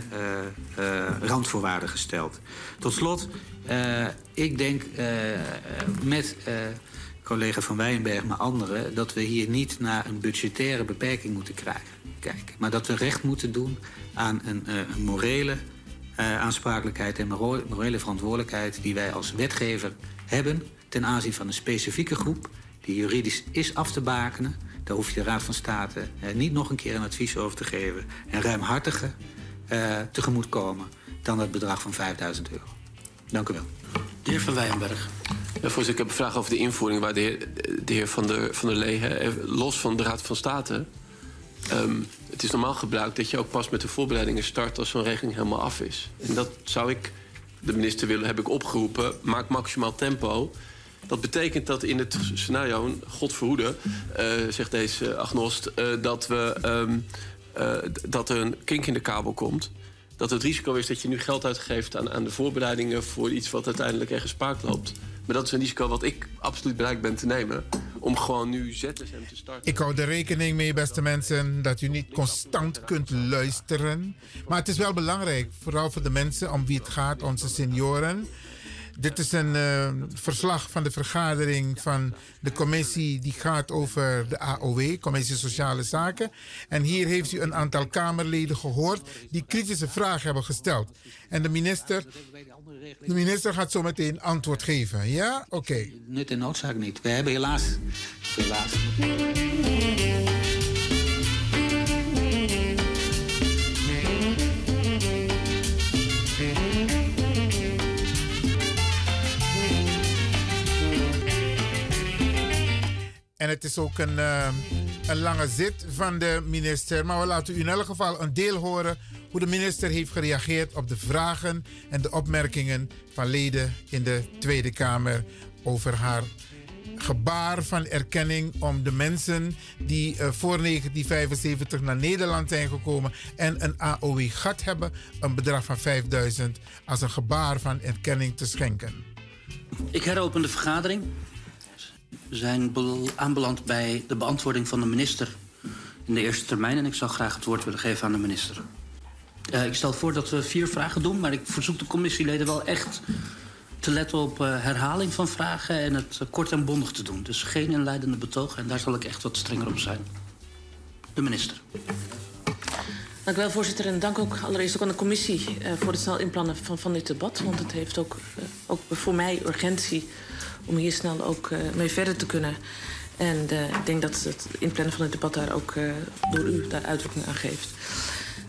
randvoorwaarden gesteld? Tot slot, ik denk met collega van Wijnberg, maar anderen, dat we hier niet naar een budgettaire beperking moeten krijgen, kijken. Maar dat we recht moeten doen aan een, morele aansprakelijkheid en morele verantwoordelijkheid die wij als wetgever hebben ten aanzien van een specifieke groep die juridisch is af te bakenen. Daar hoef je de Raad van State uh, niet nog een keer een advies over te geven. En ruimhartiger tegemoetkomen dan het bedrag van 5000 euro. Dank u wel. De heer Van Wijnberg. Ja, voorzitter, ik heb een vraag over de invoering waar de heer, de heer van, der, van der Lee, los van de Raad van State. Um, het is normaal gebruik dat je ook pas met de voorbereidingen start als zo'n regeling helemaal af is. En dat zou ik de minister willen, heb ik opgeroepen, maak maximaal tempo. Dat betekent dat in het scenario, God verhoede, uh, zegt deze agnost, uh, dat, we, um, uh, dat er een kink in de kabel komt dat het risico is dat je nu geld uitgeeft aan, aan de voorbereidingen voor iets wat uiteindelijk ergens spaak loopt. Maar dat is een risico wat ik absoluut bereid ben te nemen. Om gewoon nu ZSM te starten. Ik hou er rekening mee, beste mensen, dat u niet constant kunt luisteren. Maar het is wel belangrijk, vooral voor de mensen om wie het gaat, onze senioren dit is een uh, verslag van de vergadering van de commissie die gaat over de AOW, Commissie Sociale Zaken. En hier heeft u een aantal Kamerleden gehoord die kritische vragen hebben gesteld. En de minister, de minister gaat zo meteen antwoord geven. Ja? Oké. Nut en noodzaak niet. We hebben helaas. helaas. En het is ook een, uh, een lange zit van de minister. Maar we laten u in elk geval een deel horen hoe de minister heeft gereageerd op de vragen en de opmerkingen van leden in de Tweede Kamer over haar gebaar van erkenning om de mensen die uh, voor 1975 naar Nederland zijn gekomen en een AOW-gat hebben, een bedrag van 5000 als een gebaar van erkenning te schenken. Ik heropen de vergadering. We zijn aanbeland bij de beantwoording van de minister in de eerste termijn. En ik zou graag het woord willen geven aan de minister. Uh, ik stel voor dat we vier vragen doen, maar ik verzoek de commissieleden wel echt te letten op uh, herhaling van vragen en het uh, kort en bondig te doen. Dus geen inleidende betogen en daar zal ik echt wat strenger op zijn. De minister. Dank wel, voorzitter. En dank ook allereerst ook aan de commissie uh, voor het snel inplannen van, van dit debat. Want het heeft ook, ook voor mij urgentie om hier snel ook uh, mee verder te kunnen. En ik denk dat het inplannen van het debat daar ook door u daar uitdrukking aan geeft.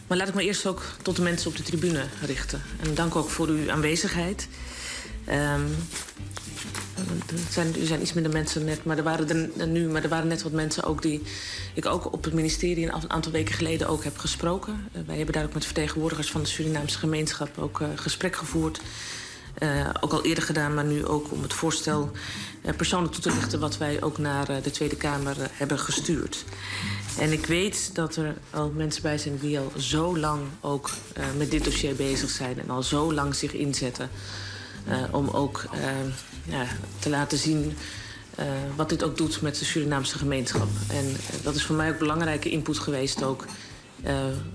Maar laat ik me eerst ook tot de mensen op de tribune richten. En dank ook voor uw aanwezigheid. Um, er zijn, er zijn iets minder mensen net, maar er waren er nu, maar er waren net wat mensen ook die ik ook op het ministerie een aantal weken geleden ook heb gesproken. Uh, wij hebben daar ook met vertegenwoordigers van de Surinaamse gemeenschap ook uh, gesprek gevoerd. Uh, ook al eerder gedaan, maar nu ook om het voorstel persoonlijk toe te lichten wat wij ook naar de Tweede Kamer hebben gestuurd. En ik weet dat er al mensen bij zijn die al zo lang ook met dit dossier bezig zijn en al zo lang zich inzetten om ook ja, te laten zien wat dit ook doet met de Surinaamse gemeenschap. En dat is voor mij ook belangrijke input geweest ook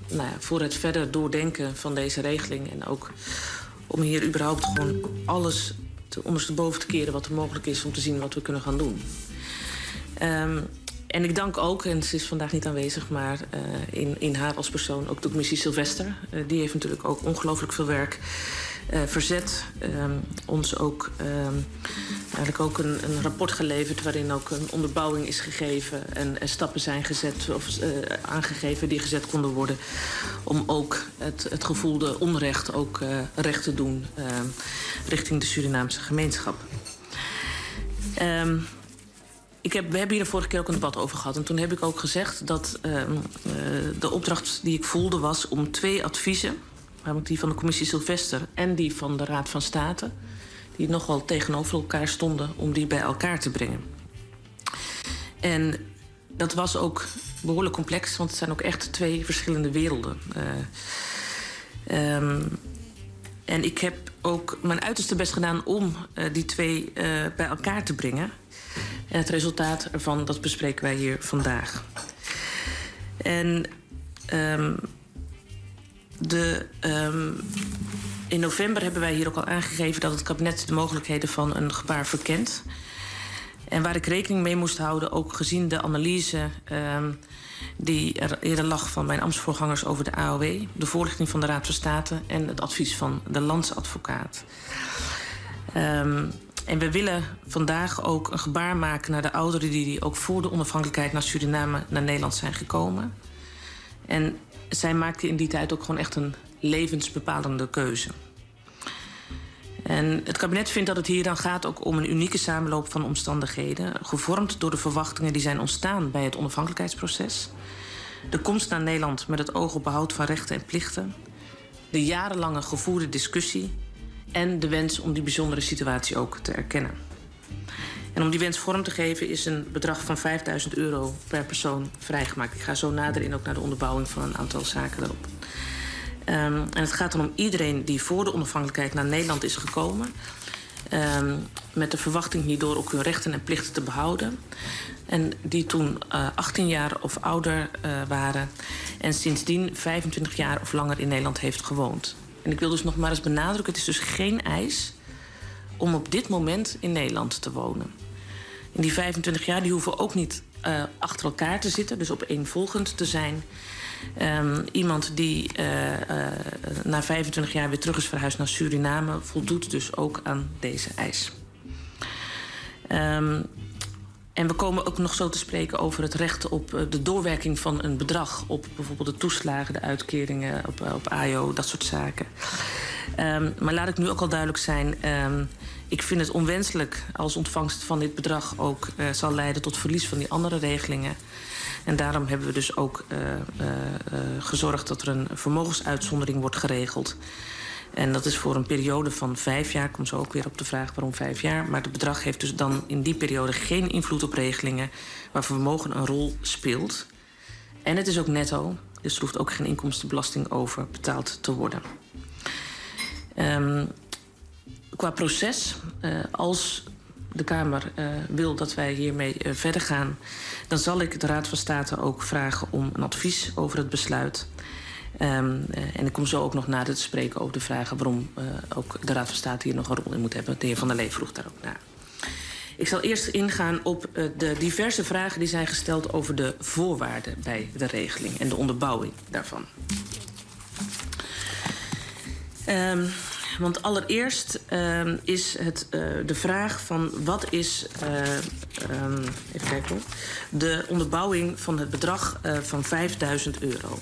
nou ja, voor het verder doordenken van deze regeling en ook om hier überhaupt gewoon alles te, ondersteboven te keren wat er mogelijk is om te zien wat we kunnen gaan doen. Um, en ik dank ook, en ze is vandaag niet aanwezig, maar in, in haar als persoon ook de commissie Sylvester. Die heeft natuurlijk ook ongelooflijk veel werk verzet. Um, ons ook um, eigenlijk ook een, een rapport geleverd waarin ook een onderbouwing is gegeven en, en stappen zijn gezet of uh, aangegeven die gezet konden worden om ook het, het gevoelde onrecht ook uh, recht te doen richting de Surinaamse gemeenschap. Um, ik heb, we hebben hier de vorige keer ook een debat over gehad. En toen heb ik ook gezegd dat uh, uh, de opdracht die ik voelde was om twee adviezen, namelijk die van de commissie Sylvester en die van de Raad van State, die nogal tegenover elkaar stonden, om die bij elkaar te brengen. En dat was ook behoorlijk complex, want het zijn ook echt twee verschillende werelden. Uh, um, en ik heb ook mijn uiterste best gedaan om uh, die twee uh, bij elkaar te brengen. En het resultaat ervan, dat bespreken wij hier vandaag. En um, de, um, in november hebben wij hier ook al aangegeven dat het kabinet de mogelijkheden van een gebaar verkent. En waar ik rekening mee moest houden, ook gezien de analyse um, die er eerder lag van mijn ambtsvoorgangers over de AOW, de voorlichting van de Raad van State en het advies van de landsadvocaat. Um, en we willen vandaag ook een gebaar maken naar de ouderen die ook voor de onafhankelijkheid naar Suriname, naar Nederland zijn gekomen. En zij maakten in die tijd ook gewoon echt een levensbepalende keuze. En het kabinet vindt dat het hier dan gaat ook om een unieke samenloop van omstandigheden, gevormd door de verwachtingen die zijn ontstaan bij het onafhankelijkheidsproces, de komst naar Nederland met het oog op behoud van rechten en plichten, de jarenlange gevoerde discussie en de wens om die bijzondere situatie ook te erkennen. En om die wens vorm te geven is een bedrag van 5000 euro per persoon vrijgemaakt. Ik ga zo nader in ook naar de onderbouwing van een aantal zaken daarop. Um, en het gaat dan om iedereen die voor de onafhankelijkheid naar Nederland is gekomen. Um, met de verwachting hierdoor ook hun rechten en plichten te behouden. En die toen uh, 18 jaar of ouder uh, waren. En sindsdien 25 jaar of langer in Nederland heeft gewoond. En ik wil dus nog maar eens benadrukken: het is dus geen eis om op dit moment in Nederland te wonen. In die 25 jaar die hoeven ook niet uh, achter elkaar te zitten, dus opeenvolgend te zijn. Um, iemand die uh, uh, na 25 jaar weer terug is verhuisd naar Suriname, voldoet dus ook aan deze eis. Um, en we komen ook nog zo te spreken over het recht op de doorwerking van een bedrag. Op bijvoorbeeld de toeslagen, de uitkeringen, op, op AIO, dat soort zaken. Um, maar laat ik nu ook al duidelijk zijn. Um, ik vind het onwenselijk als ontvangst van dit bedrag ook uh, zal leiden tot verlies van die andere regelingen. En daarom hebben we dus ook uh, gezorgd dat er een vermogensuitzondering wordt geregeld. En dat is voor een periode van vijf jaar. Ik kom zo ook weer op de vraag waarom vijf jaar. Maar het bedrag heeft dus dan in die periode geen invloed op regelingen waar vermogen een rol speelt. En het is ook netto, dus er hoeft ook geen inkomstenbelasting over betaald te worden. Um, qua proces, uh, als de Kamer uh, wil dat wij hiermee uh, verder gaan, dan zal ik de Raad van State ook vragen om een advies over het besluit. Um, en ik kom zo ook nog nader te spreken over de vragen waarom ook de Raad van State hier nog een rol in moet hebben. De heer Van der Lee vroeg daar ook naar. Ik zal eerst ingaan op de diverse vragen die zijn gesteld over de voorwaarden bij de regeling en de onderbouwing daarvan. Um, want allereerst um, is het uh, de vraag van wat is uh, um, even kijken, de onderbouwing van het bedrag uh, van 5000 euro.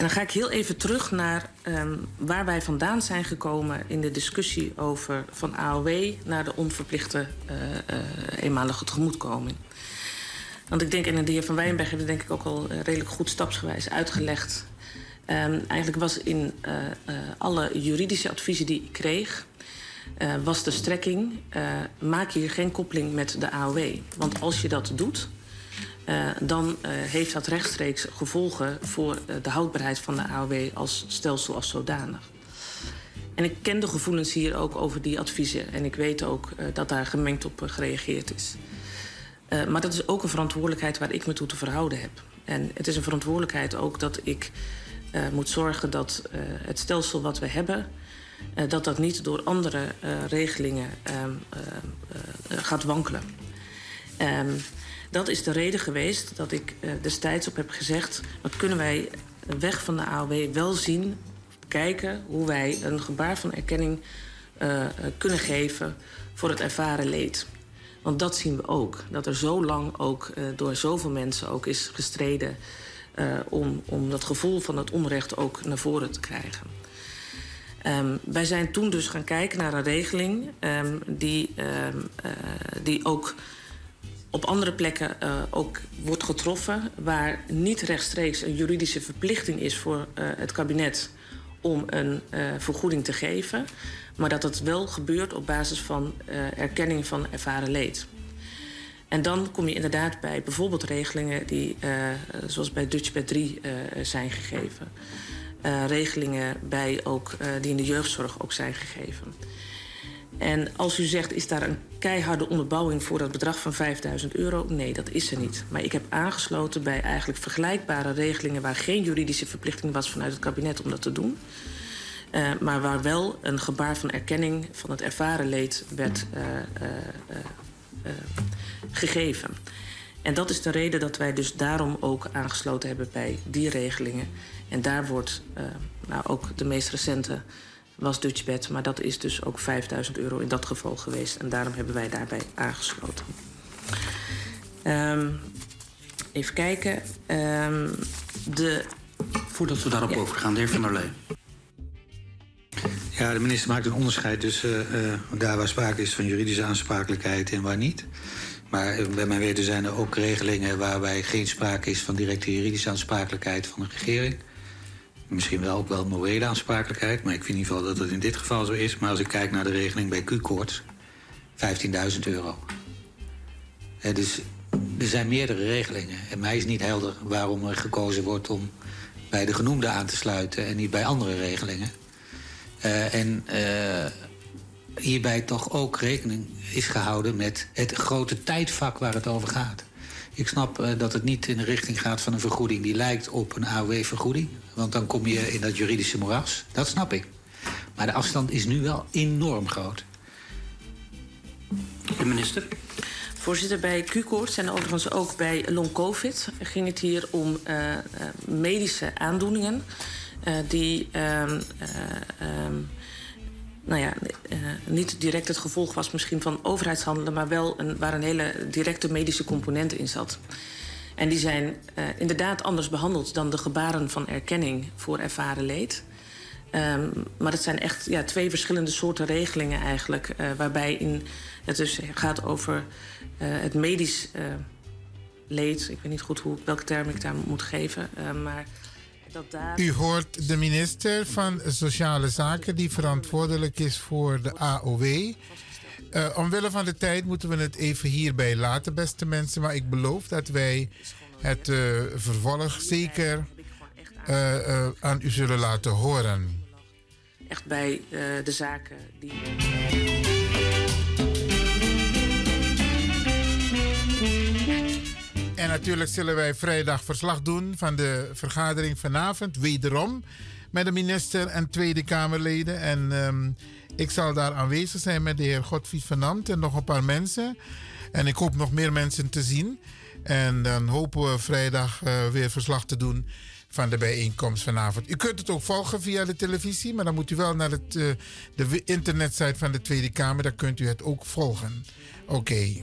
En dan ga ik heel even terug naar um, waar wij vandaan zijn gekomen in de discussie over van AOW naar de onverplichte uh, uh, eenmalige tegemoetkoming. Want ik denk, en de heer Van Wijnberg heeft denk ik ook al redelijk goed stapsgewijs uitgelegd. Um, eigenlijk was in uh, uh, alle juridische adviezen die ik kreeg, uh, was de strekking: maak hier geen koppeling met de AOW. Want als je dat doet, dan heeft dat rechtstreeks gevolgen voor de houdbaarheid van de AOW als stelsel als zodanig. En ik ken de gevoelens hier ook over die adviezen. En ik weet ook dat daar gemengd op gereageerd is. maar dat is ook een verantwoordelijkheid waar ik me toe te verhouden heb. En het is een verantwoordelijkheid ook dat ik moet zorgen dat het stelsel wat we hebben. dat dat niet door andere regelingen gaat wankelen. Um, dat is de reden geweest dat ik uh, destijds op heb gezegd... wat kunnen wij weg van de AOW wel zien, kijken... hoe wij een gebaar van erkenning uh, kunnen geven voor het ervaren leed. Want dat zien we ook. Dat er zo lang ook uh, door zoveel mensen ook is gestreden... Uh, om, om dat gevoel van het onrecht ook naar voren te krijgen. Um, wij zijn toen dus gaan kijken naar een regeling um, die, um, uh, die ook op andere plekken uh, ook wordt getroffen waar niet rechtstreeks een juridische verplichting is voor het kabinet om een vergoeding te geven, maar dat het wel gebeurt op basis van erkenning van ervaren leed. En dan kom je inderdaad bij bijvoorbeeld regelingen die, zoals bij Dutchbed 3, zijn gegeven. regelingen bij ook, die in de jeugdzorg ook zijn gegeven. En als u zegt, is daar een keiharde onderbouwing voor dat bedrag van 5000 euro? Nee, dat is er niet. Maar ik heb aangesloten bij eigenlijk vergelijkbare regelingen waar geen juridische verplichting was vanuit het kabinet om dat te doen. Uh, maar waar wel een gebaar van erkenning van het ervaren leed werd uh, uh, gegeven. En dat is de reden dat wij dus daarom ook aangesloten hebben bij die regelingen. En daar wordt nou, ook de meest recente was Dutchbed. Maar dat is dus ook 5000 euro in dat geval geweest. En daarom hebben wij daarbij aangesloten. Um, even kijken. Um, de... Voordat we daarop ja. overgaan, de heer Van der Lee. Ja, de minister maakt een onderscheid tussen uh, daar waar sprake is van juridische aansprakelijkheid en waar niet. Maar bij mijn weten zijn er ook regelingen waarbij geen sprake is van directe juridische aansprakelijkheid van de regering. Misschien wel ook wel morele aansprakelijkheid, maar ik vind in ieder geval dat het in dit geval zo is. Maar als ik kijk naar de regeling bij Q-koorts, 15.000 euro. Dus er zijn meerdere regelingen. En mij is niet helder waarom er gekozen wordt om bij de genoemde aan te sluiten en niet bij andere regelingen. Uh, en uh, hierbij toch ook rekening is gehouden met het grote tijdvak waar het over gaat. Ik snap uh, dat het niet in de richting gaat van een vergoeding die lijkt op een AOW-vergoeding. Want dan kom je in dat juridische moeras. Dat snap ik. Maar de afstand is nu wel enorm groot. De minister. Voorzitter, bij Q-koorts en overigens ook bij long-covid ging het hier om uh, medische aandoeningen uh, die um, um, nou ja, niet direct het gevolg was misschien van overheidshandelen, maar wel een, waar een hele directe medische component in zat. En die zijn uh, inderdaad anders behandeld dan de gebaren van erkenning voor ervaren leed. Um, maar het zijn echt ja, twee verschillende soorten regelingen eigenlijk. Uh, waarbij in, het dus gaat over het medisch leed. Ik weet niet goed hoe, welke term ik daar moet geven. maar. U hoort de minister van Sociale Zaken die verantwoordelijk is voor de AOW. Uh, omwille van de tijd moeten we het even hierbij laten, beste mensen. Maar ik beloof dat wij het uh, vervolg zeker uh, aan u zullen laten horen. Echt bij de zaken die. En natuurlijk zullen wij vrijdag verslag doen van de vergadering vanavond, wederom met de minister en Tweede Kamerleden. En um, ik zal daar aanwezig zijn met de heer Godfried van en nog een paar mensen. En ik hoop nog meer mensen te zien. En dan hopen we vrijdag uh, weer verslag te doen van de bijeenkomst vanavond. U kunt het ook volgen via de televisie, maar dan moet u wel naar het, uh, de internetsite van de Tweede Kamer. Daar kunt u het ook volgen. Oké.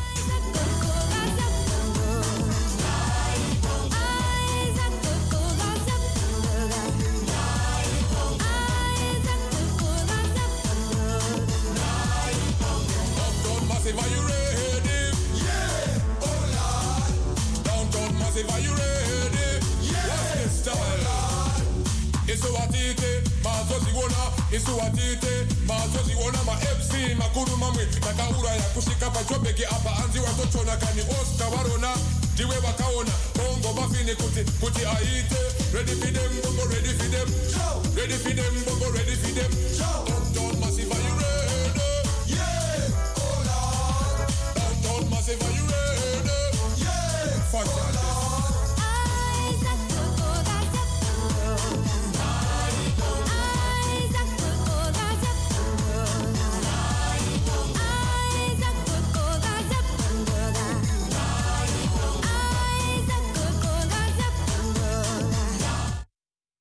isiwatite mazozi ona mafc makuru mamwe takauraya kusvika pajobheki apa hanzi watochona kani osta varona ndiwe vakaona bongo mafini kuti kuti aite. Ready for them bongo ready for them. Ready for them bongo ready for them. Downtown massive are you ready. Yeah. Hold on downtown massive are you ready. Yeah. Fuck oh,